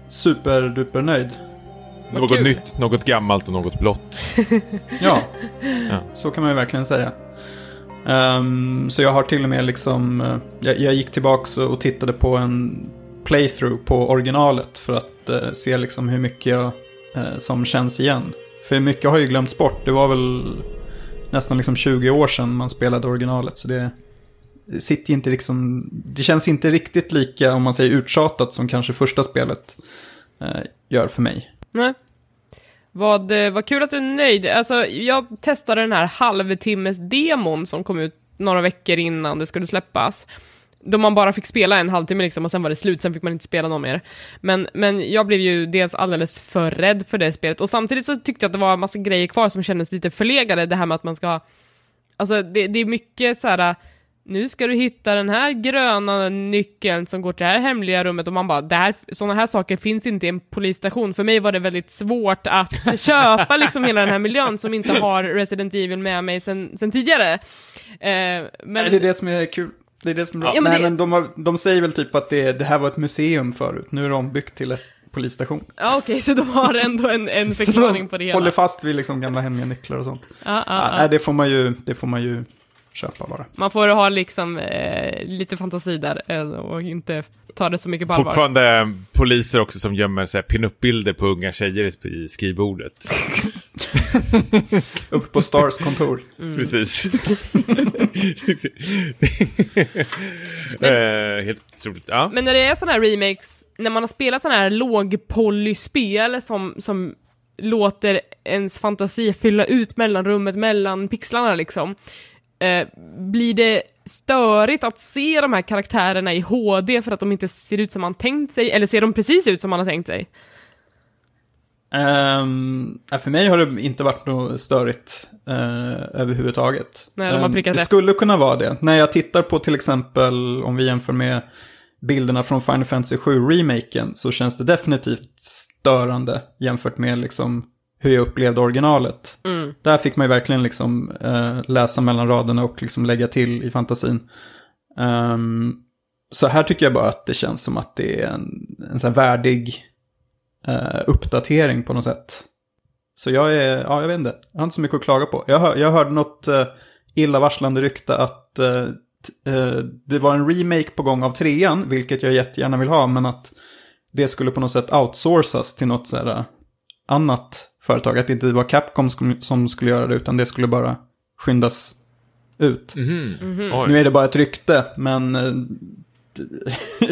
superduper nöjd. Något kul. nytt, något gammalt och något blått. Ja, Ja. så kan man ju verkligen säga. Um, så jag har till och med liksom, eh, jag, jag gick tillbaks och tittade på en playthrough på originalet för att uh, se liksom hur mycket jag, uh, som känns igen. För mycket har ju glömts bort. Det var väl nästan liksom 20 år sedan man spelade originalet. Så det, det sitter ju inte liksom, det känns inte riktigt lika, om man säger uttjatat, som kanske första spelet uh, gör för mig. Nej. Vad, eh, vad kul att du är nöjd. Alltså, jag testade den här halvtimmes-demon som kom ut några veckor innan det skulle släppas. Då man bara fick spela en halvtimme liksom och sen var det slut, sen fick man inte spela någon mer. Men, men jag blev ju dels alldeles för rädd för det spelet och samtidigt så tyckte jag att det var en massa grejer kvar som kändes lite förlegade. Det här med att man ska... Alltså det, det är mycket så här. Nu ska du hitta den här gröna nyckeln som går till det här hemliga rummet och man bara, det här, sådana här saker finns inte i en polisstation. För mig var det väldigt svårt att köpa liksom hela den här miljön som inte har Resident Evil med mig sen, sen tidigare. Eh, men... Nej, det är det som är kul. Det är det som är Ja, men Nej, det- men de, har, de säger väl typ att det, det här var ett museum förut. Nu är det ombyggt till en polisstation. Ja, okej, så de har ändå en, en förklaring på det hela. Håller fast vid liksom gamla hemliga nycklar och sånt. Ja, Ja, ja. nej, det får man ju, det får man ju köpa bara. Man får ha liksom eh, lite fantasi där eh, och inte ta det så mycket på allvar. Fortfarande poliser också som gömmer så här pin-up-bilder på unga tjejer i skrivbordet. Upp på Stars kontor. Mm. Precis. eh, helt otroligt. Ja. Men när det är sådana här remakes, när man har spelat sådana här lågpolyspel som, som låter ens fantasi fylla ut mellanrummet mellan pixlarna liksom, eh, blir det störigt att se de här karaktärerna i HD för att de inte ser ut som man tänkt sig, eller ser de precis ut som man har tänkt sig? Um, för mig har det inte varit något störigt eh, överhuvudtaget. Nej, de har Ehm, prickat Det rätt. skulle kunna vara det. När jag tittar på till exempel, om vi jämför med bilderna från Final Fantasy 7-remaken så känns det definitivt störande jämfört med liksom hur jag upplevde originalet. Mm. Där fick man ju verkligen liksom eh, läsa mellan raderna och liksom lägga till i fantasin. Ehm, så här tycker jag bara att det känns som att det är en, en sån värdig eh, uppdatering på något sätt. Så jag är, ja jag vet inte, jag har inte så mycket att klaga på. Jag, hör, jag hörde något eh, illavarslande rykte att eh, t- eh, det var en remake på gång av trean, vilket jag jättegärna vill ha, men att det skulle på något sätt outsourcas till något så här, eh, annat företag. Att det inte var Capcom som, som skulle göra det, utan det skulle bara skyndas ut. Mhm. Oj. Nu är det bara ett rykte, men eh,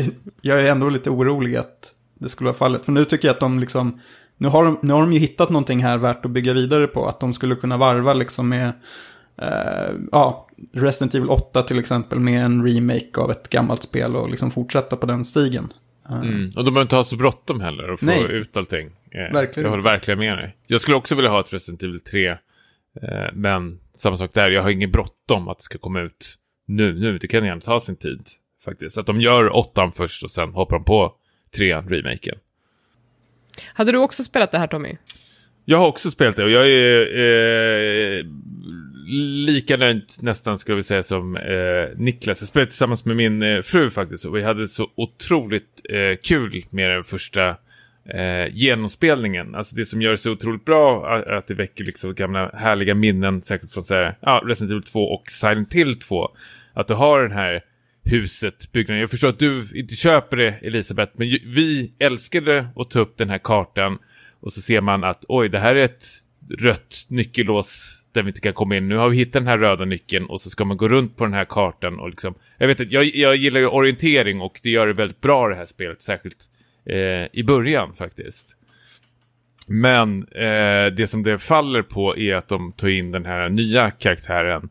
jag är ändå lite orolig att det skulle vara fallet. För nu tycker jag att de liksom, nu har de, nu har de ju hittat någonting här värt att bygga vidare på. Att de skulle kunna varva liksom med, eh, ja, Resident Evil 8 till exempel med en remake av ett gammalt spel och liksom fortsätta på den stigen. Eh, Mm. Och de behöver inte ha så bråttom heller och få Nej. ut allting. Verkligen Jag håller verkligen med dig. Jag skulle också vilja ha ett Resident Evil 3. Eh, men samma sak där, jag har ingen bråttom att det ska komma ut nu. nu. Det kan gärna ta sin tid faktiskt. Att de gör åttan först och sen hoppar de på trean, remaken. Hade du också spelat det här Tommy? Jag har också spelat det och jag är eh, lika nöjd nästan skulle vi säga som eh, Niklas. Jag spelade tillsammans med min eh, fru faktiskt och vi hade så otroligt eh, kul med den första eh, genomspelningen. Alltså det som gör det så otroligt bra är att det väcker liksom gamla härliga minnen, säkert från så här, ja, Resident Evil 2 och Silent Hill 2. Att du har den här huset, byggnaden. Jag förstår att du inte köper det, Elisabeth, men ju- vi älskade att ta upp den här kartan och så ser man att oj, det här är ett rött nyckellås där vi inte kan komma in. Nu har vi hittat den här röda nyckeln och så ska man gå runt på den här kartan och liksom... Jag vet att jag, jag gillar ju orientering och det gör det väldigt bra det här spelet, särskilt eh, i början faktiskt. Men eh, det som det faller på är att de tar in den här nya karaktären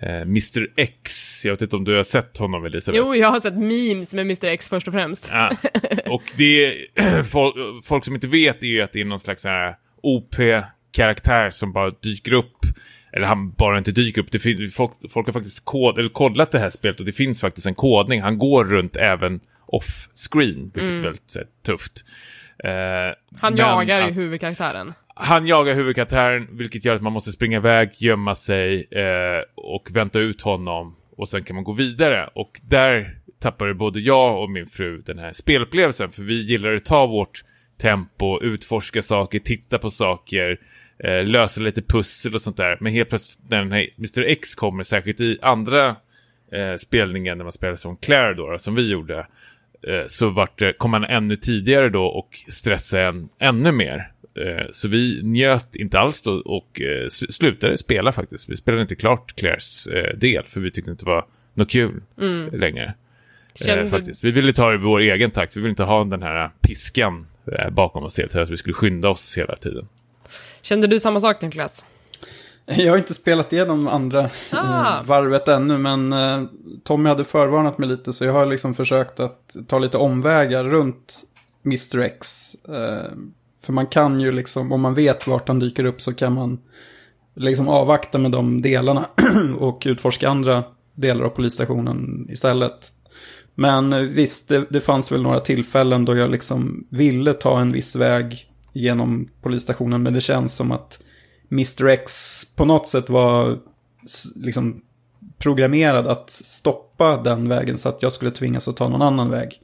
eh, Mr X. Jag vet inte om du har sett honom Elisabeth? Jo, jag har sett memes med Mr X först och främst. Ja. Och det är, folk, folk som inte vet är ju att det är någon slags här OP-karaktär som bara dyker upp. Eller han bara inte dyker upp. Det folk, folk har faktiskt kod, eller kodlat det här spelet och det finns faktiskt en kodning. Han går runt även off-screen, vilket är väldigt här, tufft. Eh, Han jagar att- huvudkaraktären. han jagar huvudkaraktären, vilket gör att man måste springa iväg, gömma sig eh, och vänta ut honom. Och sen kan man gå vidare. Och där tappade både jag och min fru den här spelupplevelsen. För vi gillar att ta vårt tempo, utforska saker, titta på saker, eh, lösa lite pussel och sånt där. Men helt plötsligt när den här Mr X kommer, särskilt i andra eh, spelningen när man spelar som Claire då, som vi gjorde, så vart det, kom man ännu tidigare då och stressade en ännu mer. Eh, så vi njöt inte alls då och eh, sl- slutade spela faktiskt. Vi spelade inte klart Claires eh, del för vi tyckte inte det var något kul längre. Eh, Kände- faktiskt. Vi ville ta det i vår egen takt. Vi ville inte ha den här piskan eh, bakom oss hela tiden. Att vi skulle skynda oss hela tiden. Kände du samma sak Niklas? Jag har inte spelat igenom andra Ah. eh, varvet ännu, men eh, Tommy hade förvarnat mig lite, så jag har liksom försökt att ta lite omvägar runt Mr X. Eh, för man kan ju liksom, om man vet vart han dyker upp så kan man liksom avvakta med de delarna och utforska andra delar av polisstationen istället. Men visst, det, det fanns väl några tillfällen då jag liksom ville ta en viss väg genom polisstationen, men det känns som att Mr X på något sätt var liksom programmerad att stoppa den vägen så att jag skulle tvingas att ta någon annan väg.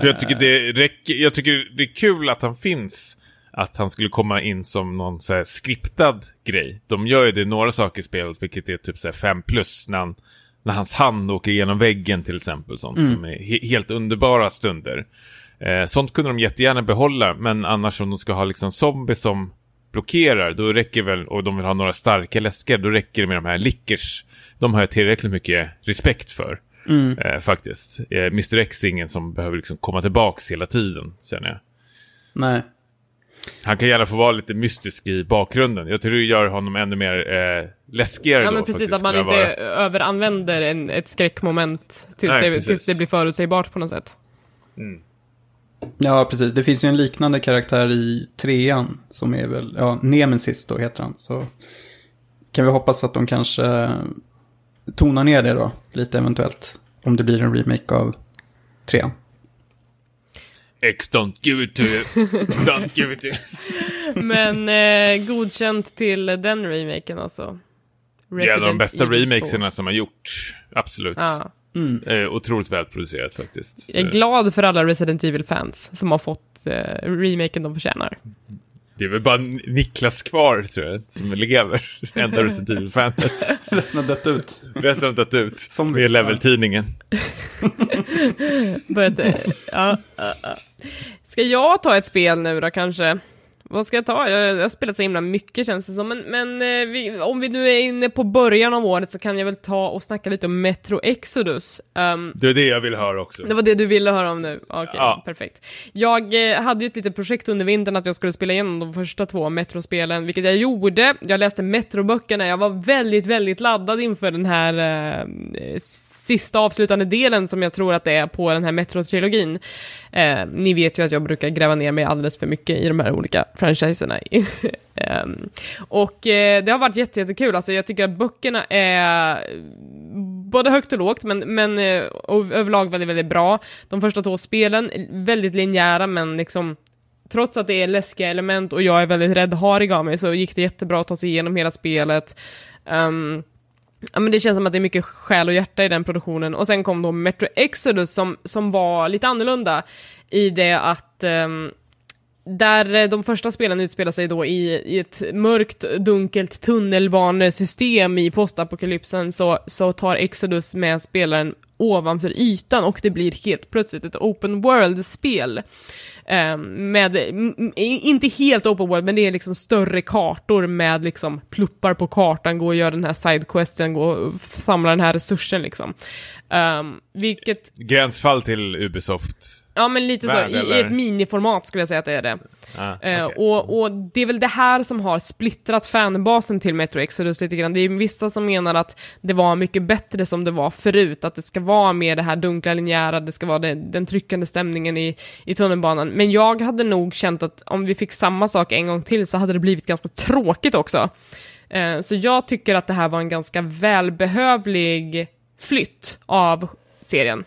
För jag tycker det räcker, jag tycker det är kul att han finns. Att han skulle komma in som någon så här skriptad grej. De gör ju det några saker i spelet, vilket är typ så här 5 plus. När, han, när hans hand åker igenom väggen till exempel. Sånt som är he helt underbara stunder. Eh, sånt kunde de jättegärna behålla, men annars om de ska ha liksom zombies som blockerar, då räcker väl, och de vill ha några starka läskar, då räcker det med de här lickers. De har jag tillräckligt mycket respekt för. Eh, faktiskt. Eh, Mr X är ingen som behöver liksom komma tillbaks hela tiden, känner jag. Nej. Han kan gärna få vara lite mystisk i bakgrunden. Jag tror det gör honom ännu mer eh, läskigare Ja, då. men precis, faktiskt, att man inte vara- överanvänder en, ett skräckmoment tills, Nej, det, tills det blir förutsägbart på något sätt. Ja, precis. Det finns ju en liknande karaktär i trean som är väl, ja, Nemesis då heter han. Så kan vi hoppas att de kanske tonar ner det då, lite eventuellt. Om det blir en remake av trean. X don't give it to you. Don't give it to you. Men eh, godkänt till den remaken alltså. Det är en av de bästa Evil 2. remakesarna som har gjorts. Absolut. Ja. Eh, otroligt välproducerat faktiskt. Jag är Så glad för alla Resident Evil-fans som har fått eh, remaken de förtjänar. Det är väl bara Niklas kvar, tror jag, som lever. Enda Resident Evil-fanet. Resten har dött ut. Resten har dött ut. Som med Level-tidningen. Börjat, eh, ja, ja, ja. Ska jag ta ett spel nu då kanske? Vad ska jag ta? Jag, jag har spelat så himla mycket känns det som. Men, men eh, vi, om vi nu är inne på början av året så kan jag väl ta och snacka lite om Metro Exodus. Um, Det är det jag vill höra också. det var det du ville höra om nu? Okej, Ja. perfekt. Jag eh, hade ju ett litet projekt under vintern att jag skulle spela igenom de första två Metro-spelen, vilket jag gjorde. Jag läste Metro-böckerna, jag var väldigt, väldigt laddad inför den här eh, sista avslutande delen som jag tror att det är på den här Metro-trilogin. Eh, ni vet ju att jag brukar gräva ner mig alldeles för mycket i de här olika franchiserna. eh, och eh, det har varit jätte, jättekul, alltså jag tycker att böckerna är både högt och lågt, men, men eh, överlag väldigt, väldigt bra. De första två spelen, väldigt linjära, men liksom trots att det är läskiga element och jag är väldigt räddharig av mig så gick det jättebra att ta sig igenom hela spelet. Um, Ja, men det känns som att det är mycket själ och hjärta i den produktionen. Och sen kom då Metro Exodus som, som var lite annorlunda i det att um, där eh, de första spelen utspelar sig då i, i ett mörkt, dunkelt tunnelbanesystem i postapokalypsen så, så tar Exodus med spelaren ovanför ytan och det blir helt plötsligt ett open world-spel. Eh, med, inte helt open world, men det är liksom större kartor med liksom pluppar på kartan, gå och göra den här sidequesten, gå och samla den här resursen liksom. Um, vilket Gränsfall till Ubisoft. Ja, men lite så. Värld, I, I eller? ett miniformat skulle jag säga att det är det. Ah, Eh, okej. och, och det är väl det här som har splittrat fanbasen till Metro Exodus lite grann. Det är vissa som menar att det var mycket bättre som det var förut, att det ska vara mer det här dunkla linjära, det ska vara det, den tryckande stämningen i, i tunnelbanan. Men jag hade nog känt att om vi fick samma sak en gång till så hade det blivit ganska tråkigt också. Eh, så jag tycker att det här var en ganska välbehövlig flytt av serien.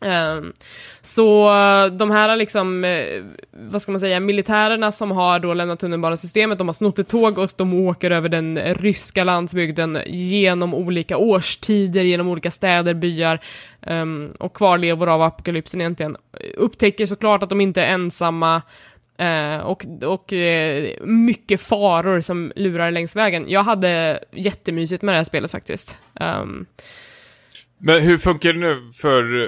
Ehm, så de här liksom, eh, vad ska man säga, militärerna som har då lämnat tunnelbanesystemet, de har snott ett tåg och de åker över den ryska landsbygden genom olika årstider, genom olika städer, byar ehm, och kvarlevor av apokalypsen egentligen. Upptäcker såklart att de inte är ensamma eh, och, och eh, mycket faror som lurar längs vägen. Jag hade jättemysigt med det här spelet faktiskt. Ehm, men hur funkar det nu för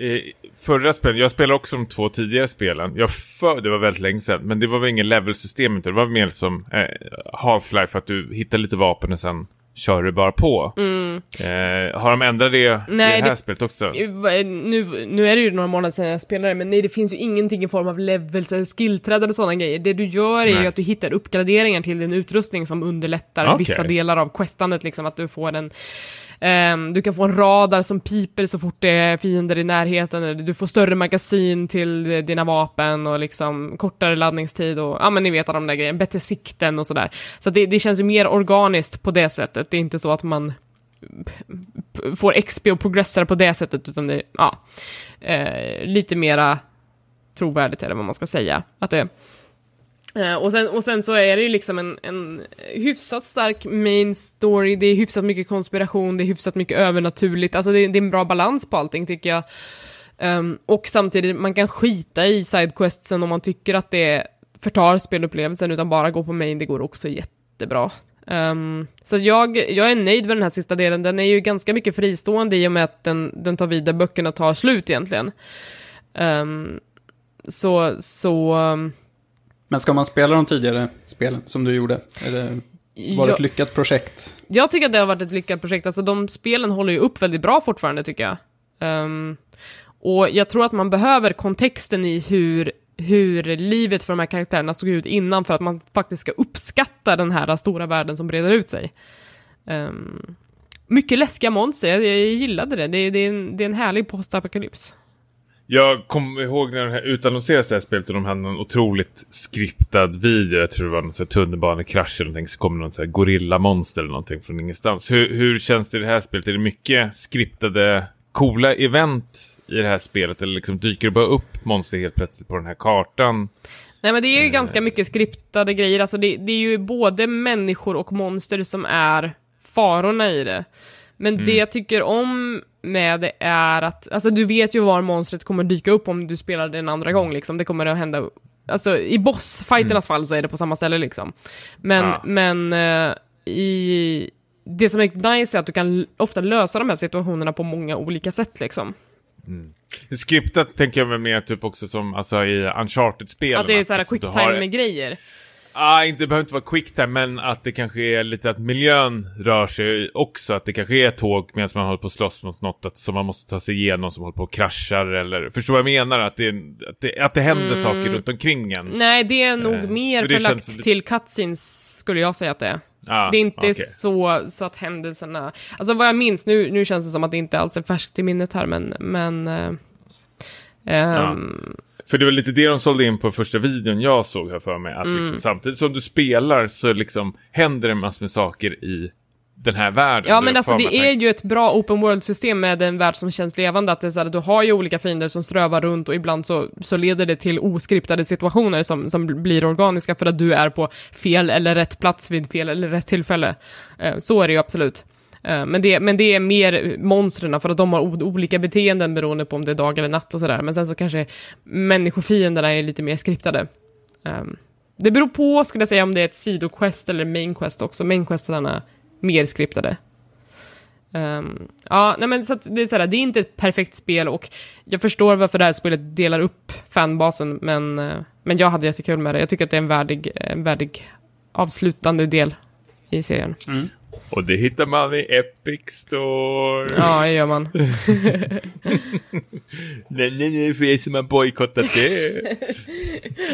eh, förra spelen? Jag spelade också de två tidigare spelen. Jag för, det var väldigt länge sedan, men det var väl ingen level-system utan det var mer som eh, Half-Life, att du hittar lite vapen och sen kör du bara på. Eh, har de ändrat det Mm. Nej, i det här det- spelet också? nu, nu är det ju några månader sedan jag spelade men nej det finns ju ingenting i form av levels eller skillträd eller sådana grejer. Det du gör är ju Nej. att du hittar uppgraderingar till din utrustning som underlättar Okej. vissa delar av questandet, liksom att du får en Ehm, du kan få en radar som piper så fort det är fiender i närheten, du får större magasin till eh, dina vapen och liksom kortare laddningstid och ja men ni vet alla de där grejerna, bättre sikten och sådär. Så det, det känns ju mer organiskt på det sättet, det är inte så att man får XP och progressar på det sättet, utan det är ja, eh, lite mera trovärdigt eller vad man ska säga. Att det, Eh, och, sen, och sen så är det ju liksom en, en hyfsat stark main story, det är hyfsat mycket konspiration, det är hyfsat mycket övernaturligt, alltså det, det är en bra balans på allting tycker jag. Um, och samtidigt, man kan skita i sidequestsen om man tycker att det förtar spelupplevelsen, utan bara gå på main, det går också jättebra. Um, så jag, jag är nöjd med den här sista delen, den är ju ganska mycket fristående i och med att den, den tar vid där böckerna tar slut egentligen. Um, så, så um, Men ska man spela de tidigare spelen som du gjorde? Är det, var det ett lyckat projekt? Jag tycker att det har varit ett lyckat projekt. Alltså de spelen håller ju upp väldigt bra fortfarande tycker jag. Ehm, och jag tror att man behöver kontexten i hur, hur livet för de här karaktärerna såg ut innan för att man faktiskt ska uppskatta den här stora världen som breder ut sig. Ehm, mycket läskiga monster, jag, jag gillade det. Det, det, är en, det är en härlig postapokalyps. Jag kommer ihåg när det här utannonserades det här spelet och de hade någon otroligt skriptad video. Jag tror det var någon sån här tunnelbanekrasch eller någonting. Så kom någon sån här gorillamonster eller någonting från ingenstans. Hur, hur känns det i det här spelet? Är det mycket skriptade, coola event i det här spelet? Eller liksom dyker det bara upp monster helt plötsligt på den här kartan? Nej men det är ju ganska mycket skriptade grejer, alltså det, det är ju både människor och monster som är farorna i det. Men det jag tycker om med det är att, alltså du vet ju var monstret kommer dyka upp om du spelar det en andra gång liksom, det kommer att hända, alltså i bossfighternas fall så är det på samma ställe liksom. Men, Ja. men eh, i, det som är nice är att du kan ofta lösa de här situationerna på många olika sätt liksom. Skriptat tänker jag mig mer typ också som alltså, i Uncharted-spelen. Att det är såhär liksom, quick du Ah, inte, behöver inte vara quick time, men att det kanske är lite att miljön rör sig också. Att det kanske är tåg medan man håller på att slåss mot något att, som man måste ta sig igenom som håller på att kraschar eller... Förstår vad jag menar? Att det, att det, att det händer saker runt omkring en. Nej, det är nog Eh, mer för förlagt känns- till cutscenes, skulle jag säga att det är. Ah, det är inte okej. så, så att händelserna... Alltså vad jag minns, nu, nu känns det som att det inte alls är färskt i minnet här, men... men eh, ehm, För det var lite det de sålde in på första videon jag såg här för mig. Att Mm. liksom, samtidigt som du spelar så liksom händer det massor med saker i den här världen. Ja, men alltså det att är ju ett bra open world-system med en värld som känns levande. Att det är så här, du har ju olika fiender som strövar runt och ibland så, så leder det till oskriptade situationer som, som blir organiska för att du är på fel eller rätt plats vid fel eller rätt tillfälle. Eh, Så är det ju absolut. Eh, men det, men det är mer monstren för att de har olika beteenden beroende på om det är dag eller natt och sådär. Men sen så kanske människofienderna är lite mer skriptade. Ehm, det beror på, skulle jag säga, om det är ett sidoquest eller main quest också. Main questerna mer skriptade. Um, ja, nej men så att det är såhär, det är inte ett perfekt spel och jag förstår varför det här spelet delar upp fanbasen, men, eh, men jag hade jättekul med det. Jag tycker att det är en värdig, en värdig avslutande del i serien. Mm. Och det hittar man i Epic Store. Ja, det gör man. Nej, nej, nej, för er som har bojkottat det.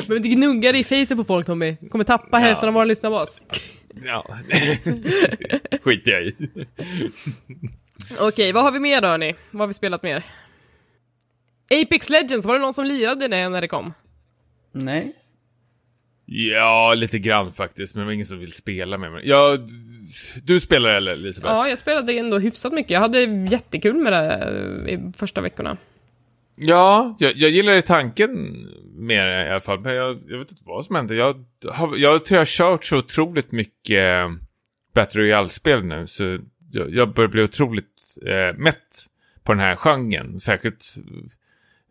Men inte gnugga i facet på folk Tommy. Kommer tappa hälften av våra lyssnarbas. ja. Skiter jag i. Okej, vad har vi mer då hörni? Vad har vi spelat mer? Apex Legends, var det någon som lirade det när det kom? Nej. Ja, lite grann faktiskt, men det var ingen som vill spela med mig. Ja, d- du spelar eller Elisabeth? Ja, jag spelade ändå hyfsat mycket. Jag hade jättekul med det eh, i första veckorna. Ja, jag, jag gillar tanken mer i alla fall. Men jag, jag vet inte vad som hände. Jag, har, jag tror jag har kört så otroligt mycket eh, Battle Royale-spel nu. Så jag, jag börjar bli otroligt eh, mätt på den här genren. Särskilt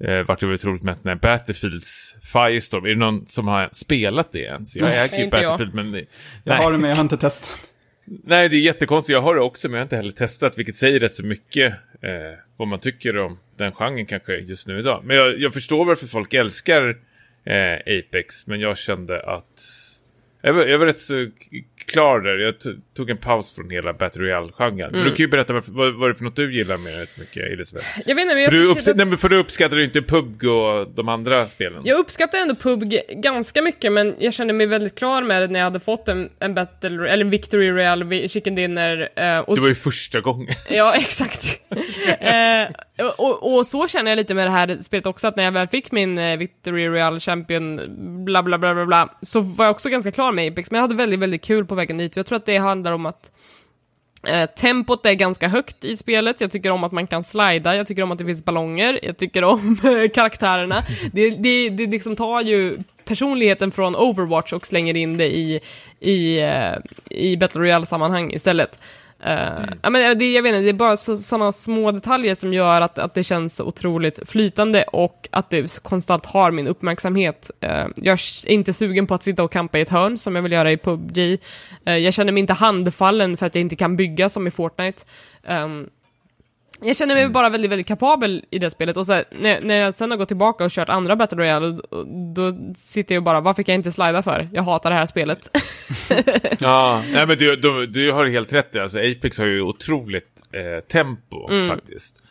eh, vart jag otroligt mätt när Battlefields Firestorm. Är det någon som har spelat det ens? Jag äger ju inte jag. Battlefield men... Jag nej. har det men jag har inte testat. Nej, det är jättekonstigt. Jag har det också, men jag har inte heller testat, vilket säger rätt så mycket eh, vad man tycker om den genren kanske just nu idag. Men jag, jag förstår varför folk älskar eh, Apex, men jag kände att jag var, jag var rätt så klar där. Jag tog en paus från hela Battle Royale-genren. Men du kan ju berätta varför, vad, vad är det för något du gillar med det så mycket, Elisabeth? Jag vet inte, men jag, För du, upps- att- nej, för du uppskattar ju inte PUBG och de andra spelen. jag uppskattar ändå PUBG ganska mycket, men jag kände mig väldigt klar med det när jag hade fått en, en Battle, eller en Victory Royale Chicken Dinner. eh, och Det var ju första gången. Ja, exakt. eh, och, och, och så känner jag lite med det här spelet också, att när jag väl fick min eh, Victory Royale Champion, bla bla bla bla bla, så var jag också ganska klar med Apex, men jag hade väldigt, väldigt kul på vägen dit. Jag tror att det handlar om att Eh, tempot är ganska högt i spelet, jag tycker om att man kan slida, jag tycker om att det finns ballonger, jag tycker om eh, karaktärerna. Det, det, det liksom tar ju personligheten från Overwatch och slänger in det i, i, eh, i Battle Royale-sammanhang istället. Eh, ja, men det, jag vet inte, det är bara så, sådana små detaljer som gör att, att det känns otroligt flytande och att det konstant har min uppmärksamhet. Eh, jag är inte sugen på att sitta och kampa i ett hörn som jag vill göra i PubG. Eh, jag känner mig inte handfallen för att jag inte kan bygga som i Fortnite. Ehm, jag känner mig bara väldigt, väldigt kapabel i det spelet och så här, när, när jag sen har gått tillbaka och kört andra Battle Royale, då, då sitter jag bara, vad fick jag inte slida för? Jag hatar det här spelet. Ja, nej men du, du, du har helt rätt i. Alltså Apex har ju otroligt eh, tempo Mm. faktiskt.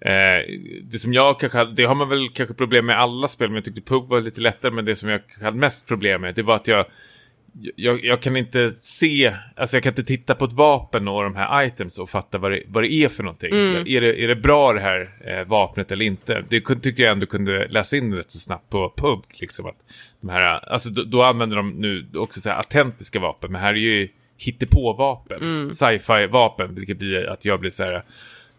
Eh, det som jag kanske hade, det har man väl kanske problem med alla spel, men jag tyckte PUB var lite lättare, men det som jag hade mest problem med, det var att jag jag, jag kan inte se, alltså jag kan inte titta på ett vapen och de här items och fatta vad det, vad det är för någonting. Mm. Är, det, är det bra det här eh, vapnet eller inte? Det tyckte jag ändå kunde läsa in rätt så snabbt på PUB. Liksom, att de här, alltså då, då använder de nu också så här autentiska vapen, men här är ju hittepå-vapen. Mm. Sci-fi-vapen, vilket blir att jag blir så här...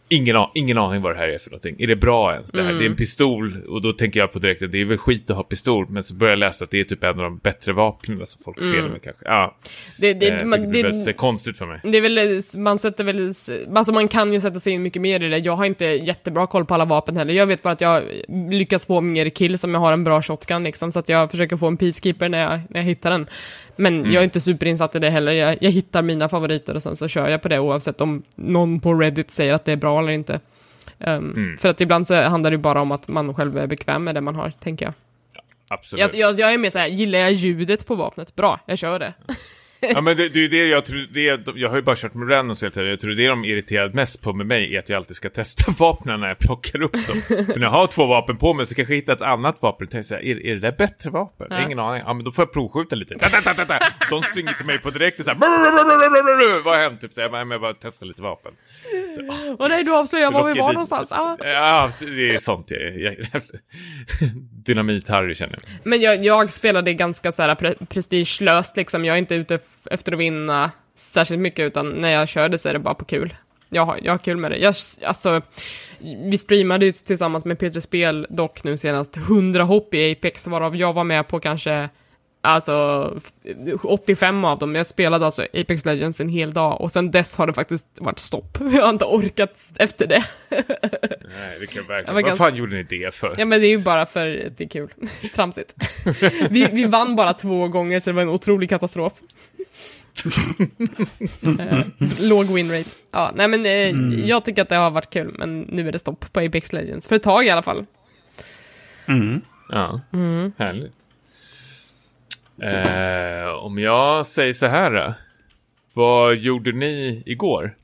ingen, ingen aning vad det här är för någonting. Är det bra ens? Det, här? Mm. det är en pistol och då tänker jag på direkt att det är väl skit att ha pistol. Men så börjar jag läsa att det är typ en av de bättre vapnen som folk spelar med kanske. Ja, Det, det, eh, man, det det, konstigt för mig. Det är väl, man sätter väl, alltså man kan ju sätta sig in mycket mer i det. Jag har inte jättebra koll på alla vapen heller. Jag vet bara att jag lyckas få mer kills om jag har en bra shotgun liksom, så att jag försöker få en peacekeeper när jag, när jag hittar den. Men Mm. jag är inte superinsatt i det heller. Jag, jag hittar mina favoriter och sen så kör jag på det oavsett om någon på Reddit säger att det är bra eller inte. Um, Mm. För att ibland så handlar det bara om att man själv är bekväm med det man har, tänker jag. Absolut. Jag, jag, jag är mer såhär, gillar jag ljudet på vapnet? Bra, jag kör det. Ja men det, det är ju det jag tror, det är, jag har ju bara kört med randoms hela tiden, jag tror det de är irriterade mest på med mig är att jag alltid ska testa vapnen när jag plockar upp dem. För när jag har två vapen på mig så kanske jag hittar ett annat vapen och tänker såhär, är, är det där bättre vapen? Ja. Ingen aning. Ja men då får jag provskjuta lite. De springer till mig på direkt och såhär, vad har hänt? Typ såhär, men jag bara testar lite vapen. Och nej, du avslöjar var vi var det- någonstans. Ah. Ja, det är sånt jag. Jag- Dynamit-Harry känner jag. Men jag, jag spelade ganska så här pre prestigelöst liksom. Jag är inte ute efter att vinna särskilt mycket, utan när jag körde så är det bara på kul. Jag har, jag har kul med det. Jag, alltså, vi streamade ju tillsammans med Peter Spel dock nu senast 100 hopp i Apex, varav jag var med på kanske Alltså f- 85 av dem. Jag spelade alltså Apex Legends en hel dag och sen dess har det faktiskt varit stopp. Jag har inte orkat efter det. Nej, det kan jag verkligen. Vad ganska- fan gjorde ni det för? Ja men det är ju bara för att det är kul. Tramsigt. Vi, vi vann bara två gånger så det var en otrolig katastrof. Eh, Låg winrate. Ja, nej men eh, jag tycker att det har varit kul, men nu är det stopp på Apex Legends. För ett tag i alla fall. Mm. Ja, härligt. Eh, om jag säger så här då. Vad gjorde ni igår?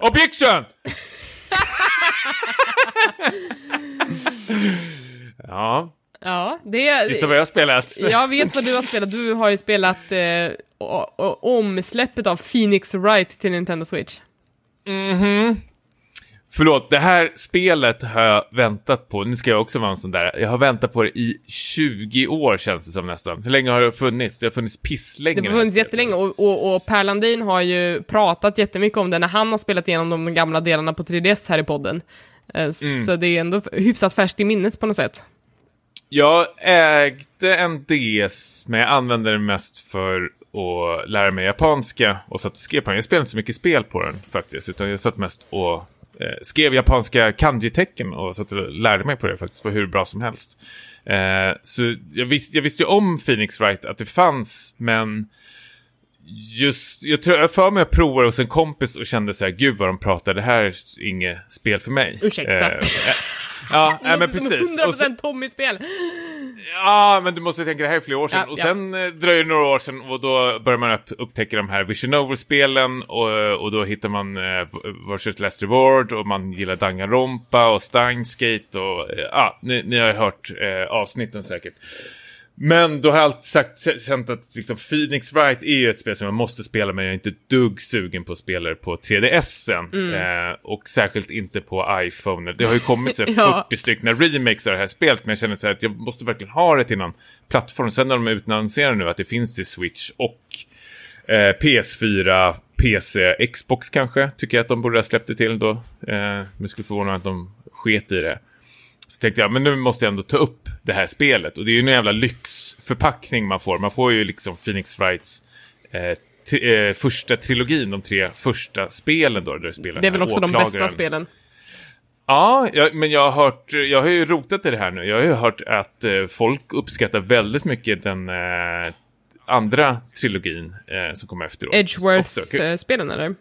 Objection! ja, Ja, det gissa vad jag har spelat. Jag vet vad du har spelat. Du har ju spelat eh, omsläppet av Phoenix Wright till Nintendo Switch. Förlåt, det här spelet har jag väntat på. Nu ska jag också vara en sån där. Jag har väntat på det i 20 år känns det som nästan. Hur länge har det funnits? Det har funnits pisslänge. Det har funnits jättelänge och, och, och Per Landin har ju pratat jättemycket om det när han har spelat igenom de gamla delarna på 3DS här i podden. Eh, Så det är ändå hyfsat färskt i minnet på något sätt. Jag ägde en DS, men jag använde den mest för att lära mig japanska och satt och skrev på den. Jag spelade inte så mycket spel på den faktiskt, utan jag satt mest och eh, skrev japanska kanji-tecken och satt och lärde mig på det faktiskt, på hur bra som helst. Eh, så jag, visst, jag visste ju om Phoenix Wright, att det fanns, men just, jag tror jag för mig att jag provade hos en kompis och kände så här, gud vad de pratar, det här är inget spel för mig. Ursäkta. Eh, ja, nej, men Låter som precis. 100% Och sen- Tommy-spel. Ja, men du måste tänka det här är flera år sedan. Ja, och ja. sen eh, dröjer det några år sedan och då börjar man upp, upptäcka de här Vision Novel-spelen och, och då hittar man eh, Versus Last Reward och man gillar Danganronpa och Steinsgate och eh, ja, ni, ni har ju hört eh, avsnitten säkert. Men då har jag alltid sagt, känt att liksom, Phoenix Wright är ju ett spel som jag måste spela men jag är inte dugg sugen på att spela det på 3DSen. Eh, och särskilt inte på iPhone. Det har ju kommit så Ja. 40 stycken remakes av det här spelet men jag känner så att jag måste verkligen ha det till någon plattform. Sen när de utannonserar nu att det finns till Switch och eh, PS4, PC, Xbox kanske, tycker jag att de borde ha släppt det till då. Eh, men skulle förvåna mig att de sket i det. Så tänkte jag, men nu måste jag ändå ta upp det här spelet. Och det är ju en jävla lyxförpackning man får. Man får ju liksom Phoenix Wrights eh, eh, första trilogin, de tre första spelen då. Där du spelar Det är väl också de bästa spelen. Ja, jag, men jag har hört, jag har ju rotat i det här nu. Jag har ju hört att eh, folk uppskattar väldigt mycket den eh, andra trilogin eh, som kommer efteråt. Edgeworth-spelen eller?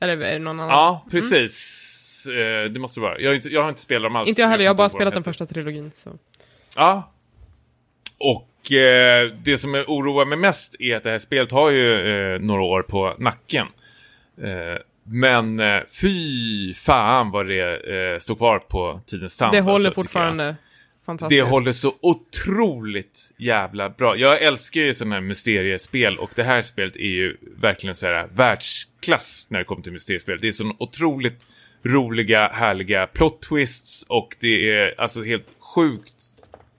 Eller är det någon annan? Ja, precis. Eh, det måste det vara. Jag har inte, jag har inte spelat dem alls. Inte jag heller, jag har bara spelat de den första trilogin. Så. Ja. Och eh, det som oroar mig mest är att det här spelet har ju eh, några år på nacken. Eh, men eh, fy fan vad det eh, står kvar på tidens tand. Det håller alltså, fortfarande fantastiskt. Det håller så otroligt jävla bra. Jag älskar ju sådana här mysteriespel och det här spelet är ju verkligen så här världsklass när det kommer till mysteriespel. Det är så otroligt roliga, härliga plot twists och det är alltså helt sjukt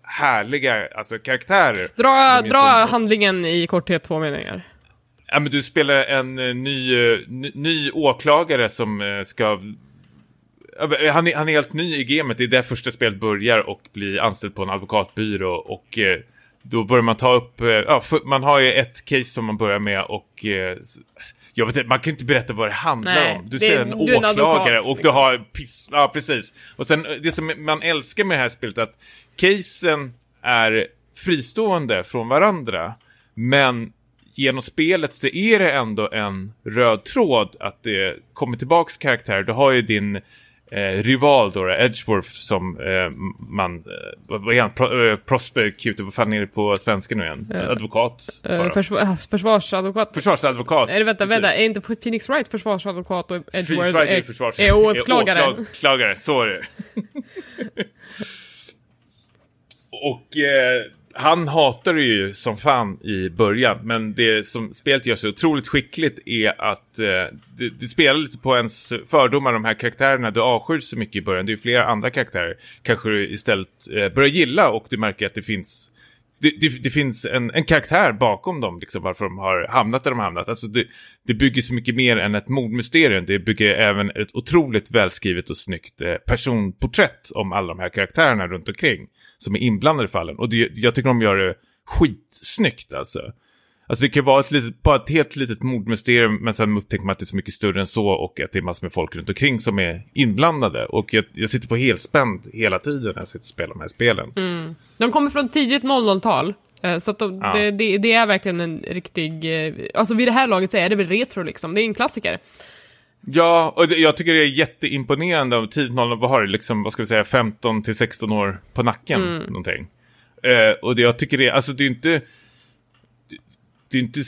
härliga alltså, karaktärer. Dra, dra handlingen i korthet två meningar. Ja, men du spelar en eh, ny, eh, ny, ny åklagare som eh, ska... Han är, han är helt ny i gamet, det är där första spelet börjar och blir anställd på en advokatbyrå och då börjar man ta upp, ja, man har ju ett case som man börjar med och jag vet inte, man kan inte berätta vad det handlar Nej, om. Du spelar en du en åklagare advokat, och du liksom. har piss, ja precis. Och sen det som man älskar med det här spelet är att casen är fristående från varandra, men genom spelet så är det ändå en röd tråd att det kommer tillbaks karaktärer. Du har ju din eh, rival då, Edgeworth, som eh, man, eh, vad är han, Pro, eh, prosecutor, vad fan är det på svenska nu igen? Advokat? Eh, bara. försvar, äh, försvarsadvokat. Försvarsadvokat. Eller vänta, vänta, precis. är inte Phoenix Wright försvarsadvokat och Edgeworth Wright är, är, försvars... är åklagare? är åklagare, så är det. och eh, han hatar det ju som fan i början, men det som spelet gör så otroligt skickligt är att eh, det, det spelar lite på ens fördomar, de här karaktärerna du avskyr så mycket i början. Det är ju flera andra karaktärer kanske du istället eh, börjar gilla och du märker att det finns det, det, det finns en, en karaktär bakom dem, liksom, varför de har hamnat där de har hamnat. Alltså det, det bygger så mycket mer än ett mordmysterium. Det bygger även ett otroligt välskrivet och snyggt eh, personporträtt om alla de här karaktärerna runt omkring som är inblandade i fallen. Och det, jag tycker de gör det skitsnyggt alltså. Alltså det kan vara ett litet, bara ett helt litet mordmysterium men sen upptäcker man att det är så mycket större än så och att det är massor med folk runt omkring som är inblandade. Och jag, jag sitter på helspänd hela tiden när jag sitter och spelar de här spelen. De kommer från tidigt 00-tal. eh, Så de, Ja. det, det, det är verkligen en riktig... eh, Alltså vid det här laget så är det väl retro liksom. Det är en klassiker. Ja, och det, jag tycker det är jätteimponerande av tidigt 00, vad har det, liksom, vad ska vi säga, 15 till 16 år på nacken, någonting. Eh, och det, jag tycker det, alltså det är inte, det är inte,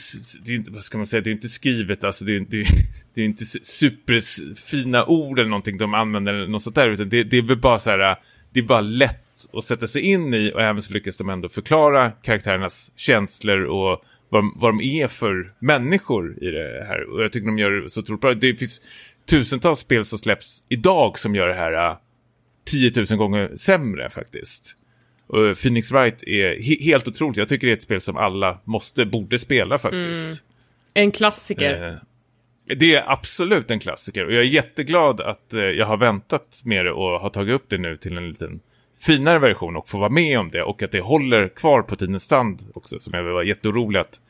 det är inte, vad ska man säga, det är inte skrivet, alltså det är, det, är- det är inte superfina ord eller någonting de använder eller något sånt där, utan det, det är väl bara så här, det är bara lätt att sätta sig in i och även så lyckas de ändå förklara karaktärernas känslor och vad, de- vad de är för människor i det här. Och jag tycker de gör det så otroligt bra. Det finns tusentals spel som släpps idag som gör det här äh, 10 000 gånger sämre faktiskt. Och Phoenix Wright är he- helt otroligt. Jag tycker det är ett spel som alla måste, borde spela faktiskt. En klassiker. Eh, Det är absolut en klassiker och jag är jätteglad att eh, jag har väntat med det och har tagit upp det nu till en liten finare version och få vara med om det och att det håller kvar på tidens stand också som jag var jätteorolig att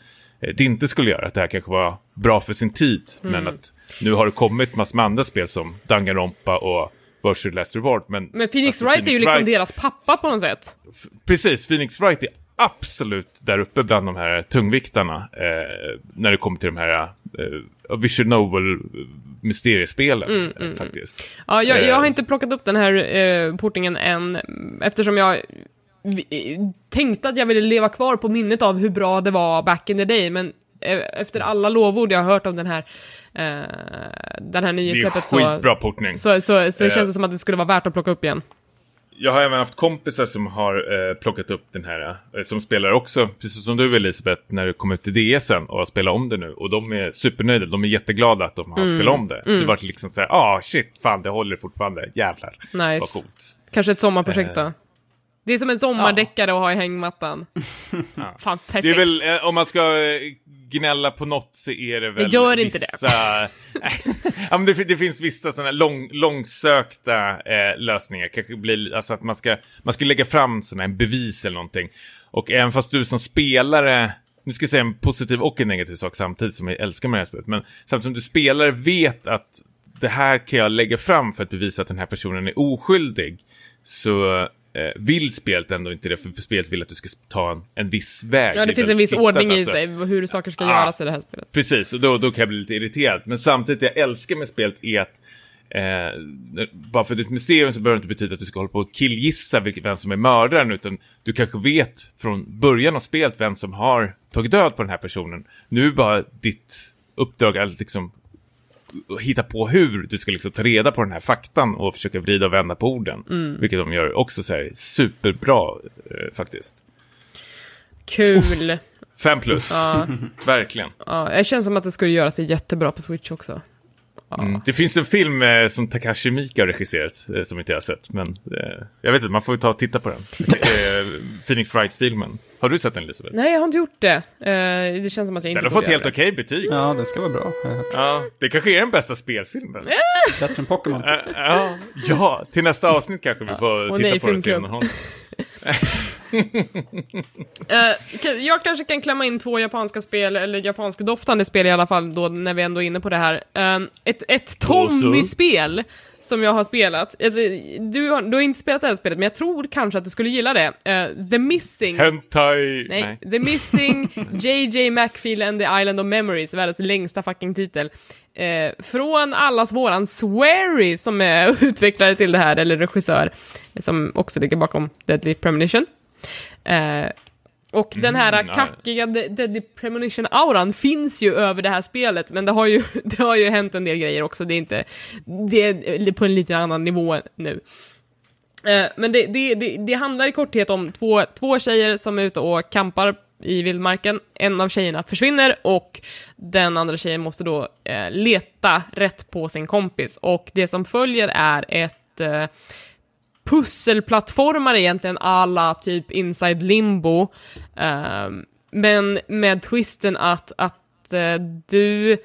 eh, det inte skulle göra. Att det här kanske var bra för sin tid men att nu har det kommit massor med andra spel som Danganronpa och Virtual Last Reward. Men, Men Phoenix alltså, Wright är ju liksom Wright- deras pappa på något sätt. Precis, Phoenix Wright är absolut där uppe bland de här tungviktarna eh, när det kommer till de här eh, Vision Novel mysteriespelen eh, faktiskt. Ja, jag, jag har Eh, inte plockat upp den här eh, portingen än, eftersom jag eh, tänkte att jag ville leva kvar på minnet av hur bra det var back in the day, men eh, efter alla lovord jag har hört om den här, eh, den här Det är nysläppet så, skitbra portning. så, så, så Eh. känns det som att det skulle vara värt att plocka upp igen. Jag har även haft kompisar som har eh, plockat upp den här, eh, som spelar också, precis som du Elisabeth, när det kom ut till DSen och har spelat om det nu. Och de är supernöjda, de är jätteglada att de har Mm. spelat om det. Det var liksom såhär, ah shit, fan det håller fortfarande, jävlar. Nice. Vad coolt. Kanske ett sommarprojekt Eh. då? Det är som en sommardäckare att ha i hängmattan. Fan, perfekt. Det är väl, eh, om man ska eh, gnälla på något så är det väl gör inte vissa... ja, men det, det finns vissa sådana lång, långsökta eh, lösningar. Kanske blir, alltså att man ska, man ska lägga fram sådana en bevis eller någonting. Och även fast du som spelare, nu ska jag säga en positiv och en negativ sak samtidigt som jag älskar med det här spelet, men samtidigt som du spelare vet att det här kan jag lägga fram för att bevisa att den här personen är oskyldig, så eh, vill spelet ändå inte det, för spelet vill att du ska ta en, en viss väg. Ja, det finns en viss ordning i alltså. sig, hur saker ska Ah. göras i det här spelet. Precis, och då, då kan jag bli lite irriterad. Men samtidigt, det jag älskar med spelet är att eh, bara för att det är ett mysterium så behöver det inte betyda att du ska hålla på och killgissa vilket, vem som är mördaren, utan du kanske vet från början av spelet vem som har tagit död på den här personen. Nu är bara ditt uppdrag att liksom hitta på hur du ska liksom ta reda på den här faktan och försöka vrida och vända på orden. Vilket de gör också så här superbra eh, faktiskt. Kul. Fem plus, Ja, verkligen. ja, det känns som att det skulle göra sig jättebra på Switch också. Mm. Det finns en film eh, som Takashi Miike har regisserat, eh, som inte jag har sett. Men eh, jag vet inte, man får ju ta och titta på den. Eh, Phoenix Wright-filmen. Har du sett den Elisabeth? Nej, jag har inte gjort det. Eh, det känns som att jag inte Den har fått helt okej betyg. Ja. Ja, den ska vara bra. hört. det kanske är den bästa spelfilmen. Bättre än Pokémon. Eh, ja, ja, till nästa avsnitt kanske vi får titta nej, på den. se ka- jag kanske kan klämma in två japanska spel, eller japanska doftande spel i alla fall, då när vi ändå är inne på det här. Eh, ett ett Tommy-spel som jag har spelat. Alltså, du, har, du har inte spelat det här spelet, men jag tror kanske att du skulle gilla det. Eh, The Missing. Hentai... Nej, The Missing, JJ McFeel and the Island of Memories, världens längsta fucking titel. Eh, från allas våran Swery som är utvecklare till det här, eller regissör, som också ligger bakom Deadly Premonition. Eh, och den här Mm, ja. kackiga De- Deadly Premonition-auran finns ju över det här spelet, men det har ju, det har ju hänt en del grejer också, det är inte, det är på en lite annan nivå nu. Eh, men det, det, det, det handlar i korthet om två, två tjejer som är ute och kampar i vildmarken. En av tjejerna försvinner och den andra tjejen måste då eh, leta rätt på sin kompis. Och det som följer är ett eh, pusselplattformar egentligen alla typ Inside Limbo. Ehm, men med twisten att, att eh, du...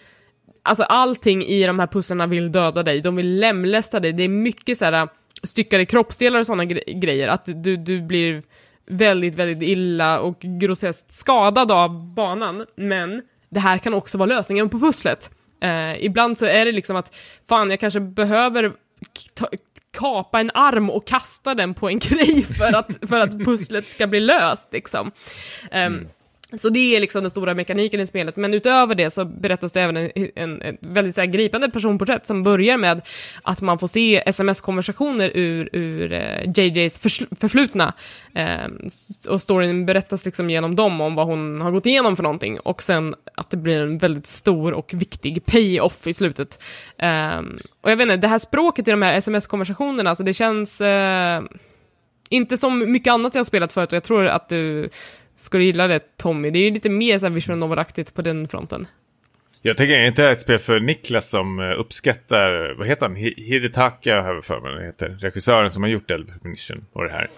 Alltså allting i de här pusslarna vill döda dig, de vill lemlästa dig. Det är mycket så här eh, styckade kroppsdelar och sådana gre- grejer. Att du, du blir väldigt, väldigt illa och groteskt skadad av banan. Men det här kan också vara lösningen på pusslet. Eh, ibland så är det liksom att, fan jag kanske behöver kapa en arm och kasta den på en grej för att, för att pusslet ska bli löst liksom. Ehm, mm. Så det är liksom den stora mekaniken i spelet, men utöver det så berättas det även en, en, en väldigt så här gripande personporträtt som börjar med att man får se sms-konversationer ur, ur eh, JJs för, förflutna. Eh, och storyn berättas liksom genom dem om vad hon har gått igenom för någonting och sen att det blir en väldigt stor och viktig pay-off i slutet. Eh, och jag vet inte, det här språket i de här sms-konversationerna, alltså det känns eh, inte som mycket annat jag har spelat förut och jag tror att du skulle gilla det Tommy. Det är ju lite mer så här visual novel-aktigt på den fronten. Jag tänker, är inte det ett spel för Niklas som eh, uppskattar, vad heter han? Hi- Hidetaka har jag för mig heter. Regissören som har gjort Deadly Premonition och det här.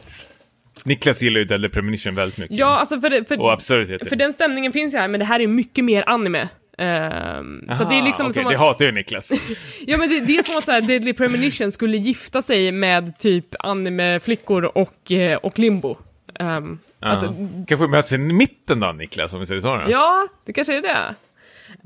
Niklas gillar ju Deadly Premonition väldigt mycket. Ja, alltså för, det- för, Och absurditeter. för den stämningen finns ju här, men det här är mycket mer anime. Ehm, så det är liksom okej, som det att, hatar ju Niklas. ja, men det, det är som att så här, Deadly Premonition skulle gifta sig med typ anime-flickor och, eh, och limbo. Att, ja. Kanske möts i mitten då, Niklas, om vi säger så. Då. ja, det kanske är det.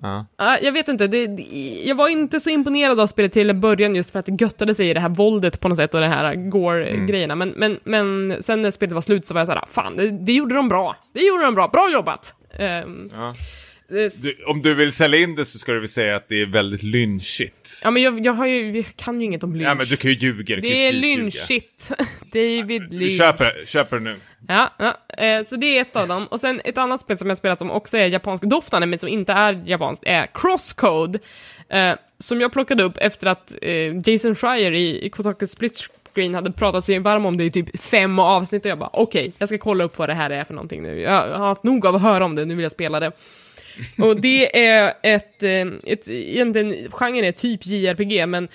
Ja. Ja, jag vet inte, det, det, jag var inte så imponerad av spelet till början just för att det göttade sig i det här våldet på något sätt och det här gore-grejerna. Men, men, men sen när spelet var slut så var jag såhär, fan, det, det gjorde de bra. Det gjorde de bra, bra jobbat! Ehm, Ja. Du, om du vill sälja in det så ska du väl säga att det är väldigt lynchigt. Ja men jag, jag, har ju, jag kan ju inget om lynch. Ja, men du kan ju ljuga. ju det är lynchigt. David Lynch. köper, köper nu. Ja, ja. Eh, så det är ett av dem. Och sen ett annat spel som jag spelat som också är japansk-doftande, men som inte är japanskt, är Crosscode. Eh, som jag plockade upp efter att eh, Jason Schreier i, i Kotaku Split Screen hade pratat sig varm om det i typ fem avsnitt och jag bara okej, jag ska kolla upp vad det här är för någonting nu. Jag har haft nog av att höra om det, nu vill jag spela det. Och det är ett, eh, ett egentligen, genren är typ JRPG, men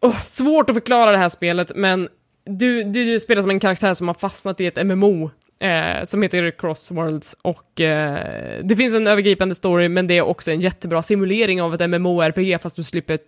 oh, svårt att förklara det här spelet, men du, du, du spelar som en karaktär som har fastnat i ett MMO eh, som heter Crossworlds och eh, det finns en övergripande story, men det är också en jättebra simulering av ett MMO-RPG fast du slipper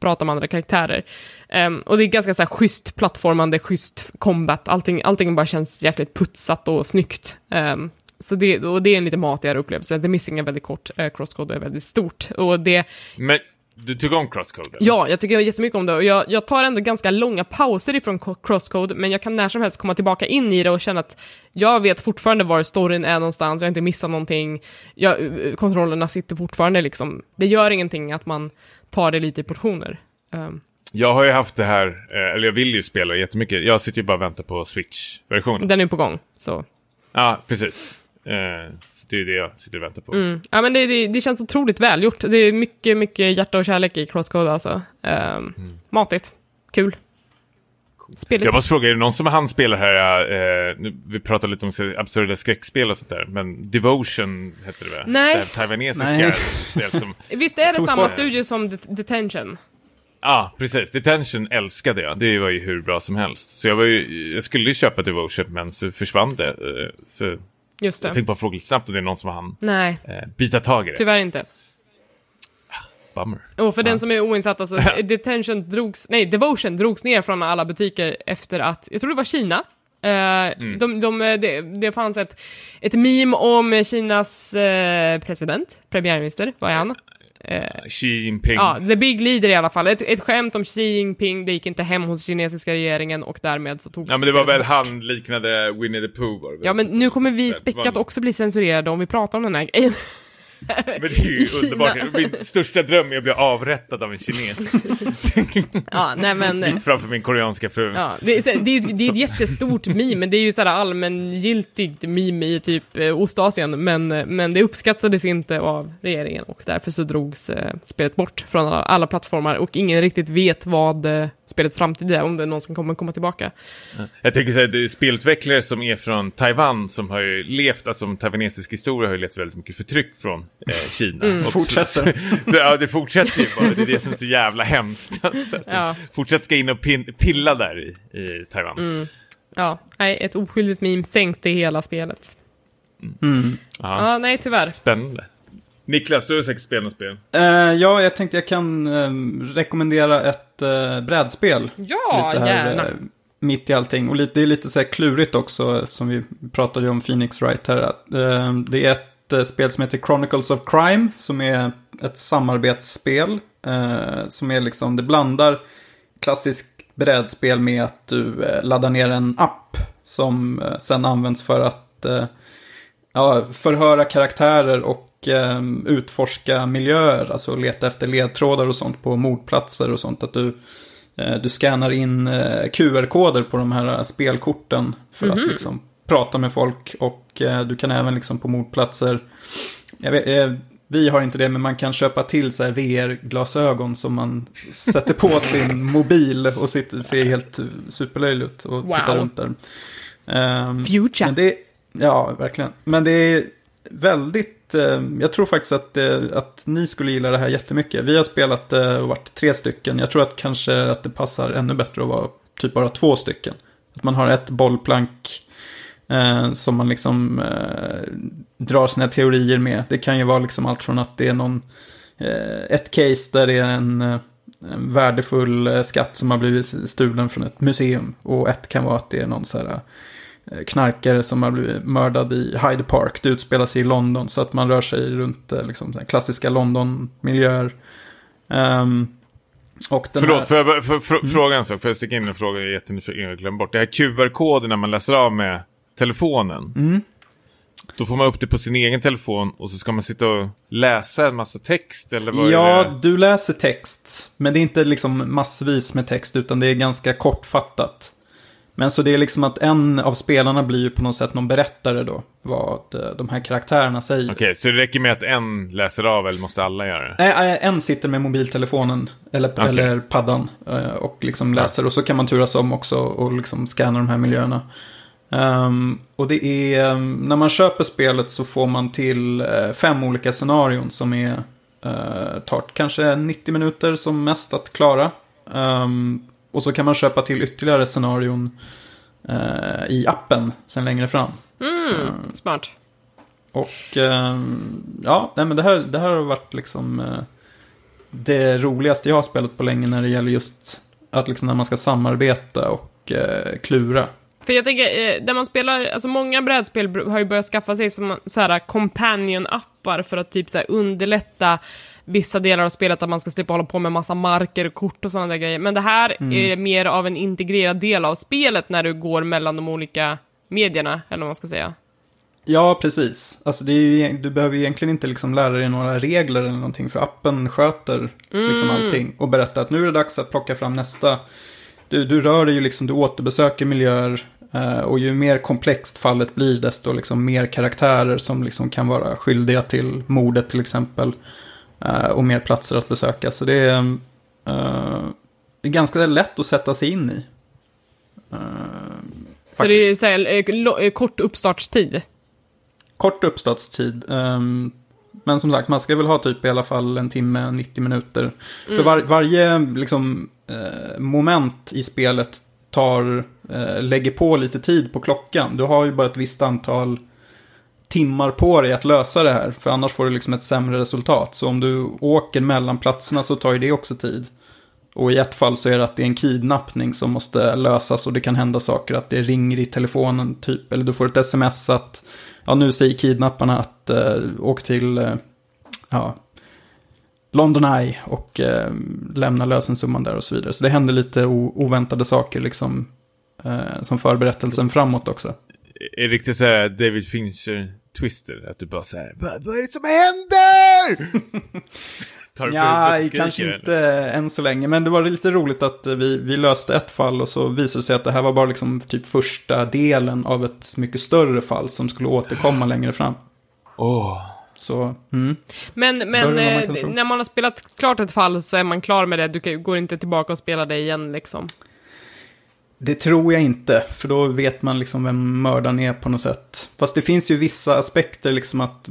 prata med andra karaktärer. Ehm, och det är ganska så här schysst plattformande, schysst combat, allting, allting bara känns jäkligt putsat och snyggt. Ehm, så det, och det är en lite matigare upplevelse. The Missing är väldigt kort, eh, Crosscode är väldigt stort. Och det, Men du tycker om Crosscode? eller? Ja, jag tycker jättemycket om det och jag, jag tar ändå ganska långa pauser ifrån co- Crosscode, men jag kan när som helst komma tillbaka in i det och känna att jag vet fortfarande var storyn är någonstans, jag har inte missat någonting, jag, eh, kontrollerna sitter fortfarande liksom. Det gör ingenting att man tar det lite i portioner. Ehm, Jag har ju haft det här, eh, eller jag vill ju spela jättemycket. Jag sitter ju bara och väntar på Switch-versionen. den är på gång, så. Ja, precis. Eh, så det är det jag sitter och väntar på. Mm. Ja, men det, det, det känns otroligt välgjort. Det är mycket, mycket hjärta och kärlek i Crosscode alltså. Ehm, Matigt. Kul. Spelet. Jag måste fråga, är det någon som han spelar här, eh, nu, vi pratar lite om absurda skräckspel och sånt där, men Devotion heter det väl? Nej. Det här taiwanesiska Nej. spel som... Visst är det samma bort- studio som Det- Detention? Ja, precis. Detention älskade jag. Det var ju hur bra som helst. Så jag, var ju, jag skulle ju köpa Devotion, men så försvann det. Eh, Så Just jag det. tänkte bara fråga lite snabbt om det är någon som han Nej, eh, bita tag i det. tyvärr inte. Bummer. Och för den som är oinsatt, alltså, Detention drogs, nej, Devotion drogs ner från alla butiker efter att, jag tror det var Kina. Eh, Mm. de, de, det, det fanns ett, ett meme om Kinas eh, president, premiärminister, vad är han? Xi Jinping. Ja, the big leader i alla fall. Ett, ett skämt om Xi Jinping, det gick inte hem hos kinesiska regeringen och därmed så togs Ja, men det var väl han liknade Winnie the Pooh? Ja, men nu kommer vi späckat också bli censurerade om vi pratar om den här grejen. Men det är ju underbart. Min största dröm är att bli avrättad av en kines. Ja, nej men... Mitt framför min koreanska fru. Ja, det, är, det, är, det är ett jättestort meme, men det är ju såhär allmängiltigt meme i typ eh, Ostasien, men, eh, men det uppskattades inte av regeringen och därför så drogs eh, spelet bort från alla, alla plattformar och ingen riktigt vet vad eh, spelets framtid är, om det någonsin kommer komma tillbaka. Jag tänker säga, det är spelutvecklare som är från Taiwan som har ju levt, alltså som taiwanesisk historia har ju levt väldigt mycket förtryck från eh, Kina. Mm. Och Fortsätter. Så, ja, det fortsätter ju bara. Det är det som är så jävla hemskt. Alltså, Ja. Fortsätt ska in och pin, pilla där i, i Taiwan. Mm. Ja, nej, ett oskyldigt meme sänkte hela spelet. Mm. Ja. Ja, nej tyvärr. Spännande. Niklas, du har säkert spelat något spel. Eh, ja, jag tänkte jag kan eh, rekommendera ett uh, brädspel. Ja, lite här, gärna. eh, mitt i allting. Och lite, det är lite så här klurigt också, som vi pratade ju om Phoenix Wright här. Eh, det är ett eh, spel som heter Chronicles of Crime, som är ett samarbetsspel. eh, som är liksom, det blandar klassiskt brädspel med att du eh, laddar ner en app som eh, sen används för att eh, ja, förhöra karaktärer och eh, utforska miljöer, alltså leta efter ledtrådar och sånt på mordplatser och sånt. Att du, eh, du scannar in eh, QR-koder på de här spelkorten för att liksom prata med folk och eh, du kan även liksom på mordplatser, vet, eh, vi har inte det, men man kan köpa till så VR-glasögon som man sätter på sin mobil och sitter, ser helt superlöjlig ut och Wow. tittar runt där. Ehm, Future. men det, ja, verkligen. Men det är väldigt, eh, Eh, jag tror faktiskt att, eh, att ni skulle gilla det här jättemycket. Vi har spelat eh, och varit tre stycken. Jag tror att kanske att det passar ännu bättre att vara typ bara två stycken. Att man har ett bollplank eh, som man liksom eh, drar sina teorier med. Det kan ju vara liksom allt från att det är någon, eh, ett case där det är en, en värdefull skatt som har blivit stulen från ett museum. Och ett kan vara att det är någon så här knarkare som har blivit mördad i Hyde Park. Det utspelar sig i London så att man rör sig runt eh, liksom, klassiska London-miljöer. Ehm, och den Förlåt, här, får jag för, för, fråga en sak? Får jag sticka in en fråga? Jag är jättenyfiken, jag glömde bort. Det här QR-koden när man läser av med telefonen. Mm. Då får man upp det på sin egen telefon och så ska man sitta och läsa en massa text eller vad Ja, du läser text. Men det är inte liksom massvis med text, utan det är ganska kortfattat. Men så det är liksom att en av spelarna blir ju på något sätt någon berättare då. Vad eh, de här karaktärerna säger. Okej, så det räcker med att en läser av eller måste alla göra det? Nej, nej, en sitter med mobiltelefonen eller, Okej. eller paddan eh, och liksom läser. Och så kan man turas om också och liksom scanna de här miljöerna. Ehm, och det är, ehm, när man köper spelet så får man till eh, fem olika scenarion som är, uh, tar kanske 90 minuter som mest att klara. Ehm, och så kan man köpa till ytterligare scenarion eh, i appen sen längre fram. Mm, smart. Och ehm, ja, nej, men det här, det här har varit liksom eh, det roligaste jag har spelat på länge när det gäller just att liksom när man ska samarbeta och eh, klura. För jag tänker, eh, där man spelar, alltså många brädspel br- har ju börjat skaffa sig som så här companion-appar för att typ så underlätta vissa delar av spelet, att man ska slippa hålla på med massa marker och kort och sådana där grejer. Men det här är mer av en integrerad del av spelet när du går mellan de olika medierna, eller vad man ska säga. Ja, precis. Alltså ju, du behöver egentligen inte liksom lära dig några regler eller någonting, för appen sköter liksom allting och berättar att nu är det dags att plocka fram nästa. Du, du rör dig ju liksom, du återbesöker miljöer eh, och ju mer komplext fallet blir, desto liksom mer karaktärer som liksom kan vara skyldiga till mordet till exempel. Eh, och mer platser att besöka. Så det är, eh, det är ganska lätt att sätta sig in i. Eh, Så det är så här, kort uppstartstid. Kort uppstartstid. ehm, men som sagt, man ska väl ha typ i alla fall en timme, 90 minuter. För var, varje liksom, moment i spelet tar, lägger på lite tid på klockan. Du har ju bara ett visst antal timmar på dig att lösa det här. För annars får du liksom ett sämre resultat. Så om du åker mellan platserna så tar ju det också tid. Och i ett fall så är det att det är en kidnappning som måste lösas och det kan hända saker. Att det ringer i telefonen typ. Eller du får ett sms att ja, nu säger kidnapparna att eh, åk till eh, ja, London Eye och eh, lämna lösensumman där och så vidare. Så det händer lite oväntade saker liksom eh, som förberättelsen framåt också. Är det riktigt såhär David Fincher-twister? Att du bara såhär, vad, vad är det som händer? Tar Ja, skriker, kanske eller? inte än så länge. Men det var lite roligt att vi, vi löste ett fall och så visade det sig att det här var bara liksom typ första delen av ett mycket större fall som skulle återkomma längre fram. Åh. Så, mm. Men, men man eh, när man har spelat klart ett fall så är man klar med det. Du kan, går inte tillbaka och spela det igen liksom. Det tror jag inte, för då vet man liksom vem mördaren är på något sätt. Fast det finns ju vissa aspekter, liksom att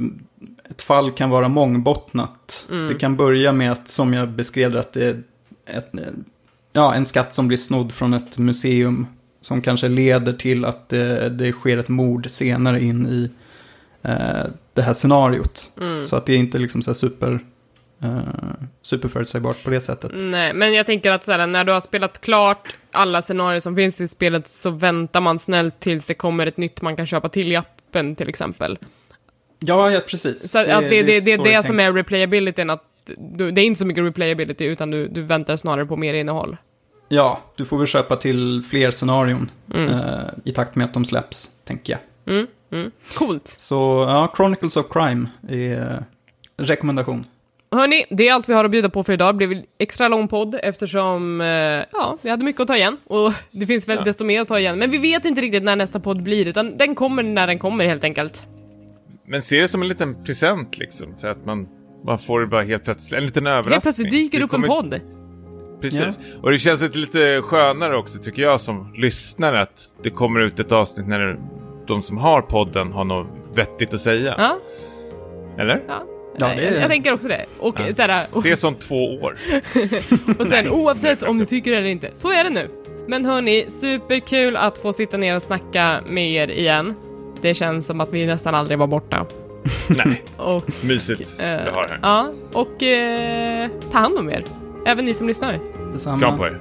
ett fall kan vara mångbottnat. Det kan börja med att, som jag beskrev att det är ett, ja, en skatt som blir snodd från ett museum. Som kanske leder till att det, det sker ett mord senare in i eh, det här scenariot. Så att det är inte liksom så här super, eh, superförutsägbart på det sättet. Nej, men jag tänker att så här, när du har spelat klart alla scenarier som finns i spelet så väntar man snällt tills det kommer ett nytt man kan köpa till i appen till exempel. Ja, ja, precis. Så att det, det, det, det är det är som tänkt. är replayabilityn, att du, det är inte så mycket replayability utan du, du väntar snarare på mer innehåll. Ja, du får väl köpa till fler scenarion Mm. eh, i takt med att de släpps, tänker jag. Coolt. Så ja, Chronicles of Crime är eh, rekommendation. Hörni, det är allt vi har att bjuda på för idag. Det blev en extra lång podd eftersom, eh, ja, vi hade mycket att ta igen. Och det finns väl Ja. desto mer att ta igen. Men vi vet inte riktigt när nästa podd blir, utan den kommer när den kommer helt enkelt. Men se det som en liten present liksom, så att man, man får det bara helt plötsligt, en liten överraskning. Helt plötsligt dyker Det upp en kommer- podd. Precis. Och det känns lite, lite skönare också tycker jag som lyssnare att det kommer ut ett avsnitt när de som har podden har något vettigt att säga. Ja, Eller? ja. Ja, det är- jag, tänker också det. Och, Ja. såhär, och, Ses om två år. och sen Nej, oavsett om du faktiskt- tycker det eller inte, så är det nu. Men hörni, superkul att få sitta ner och snacka med er igen. Det känns som att vi nästan aldrig var borta. Nej, Och, mysigt eh, vi har här. ja, och eh, ta hand om er. Även ni som lyssnar. Detsamma. Kram på er.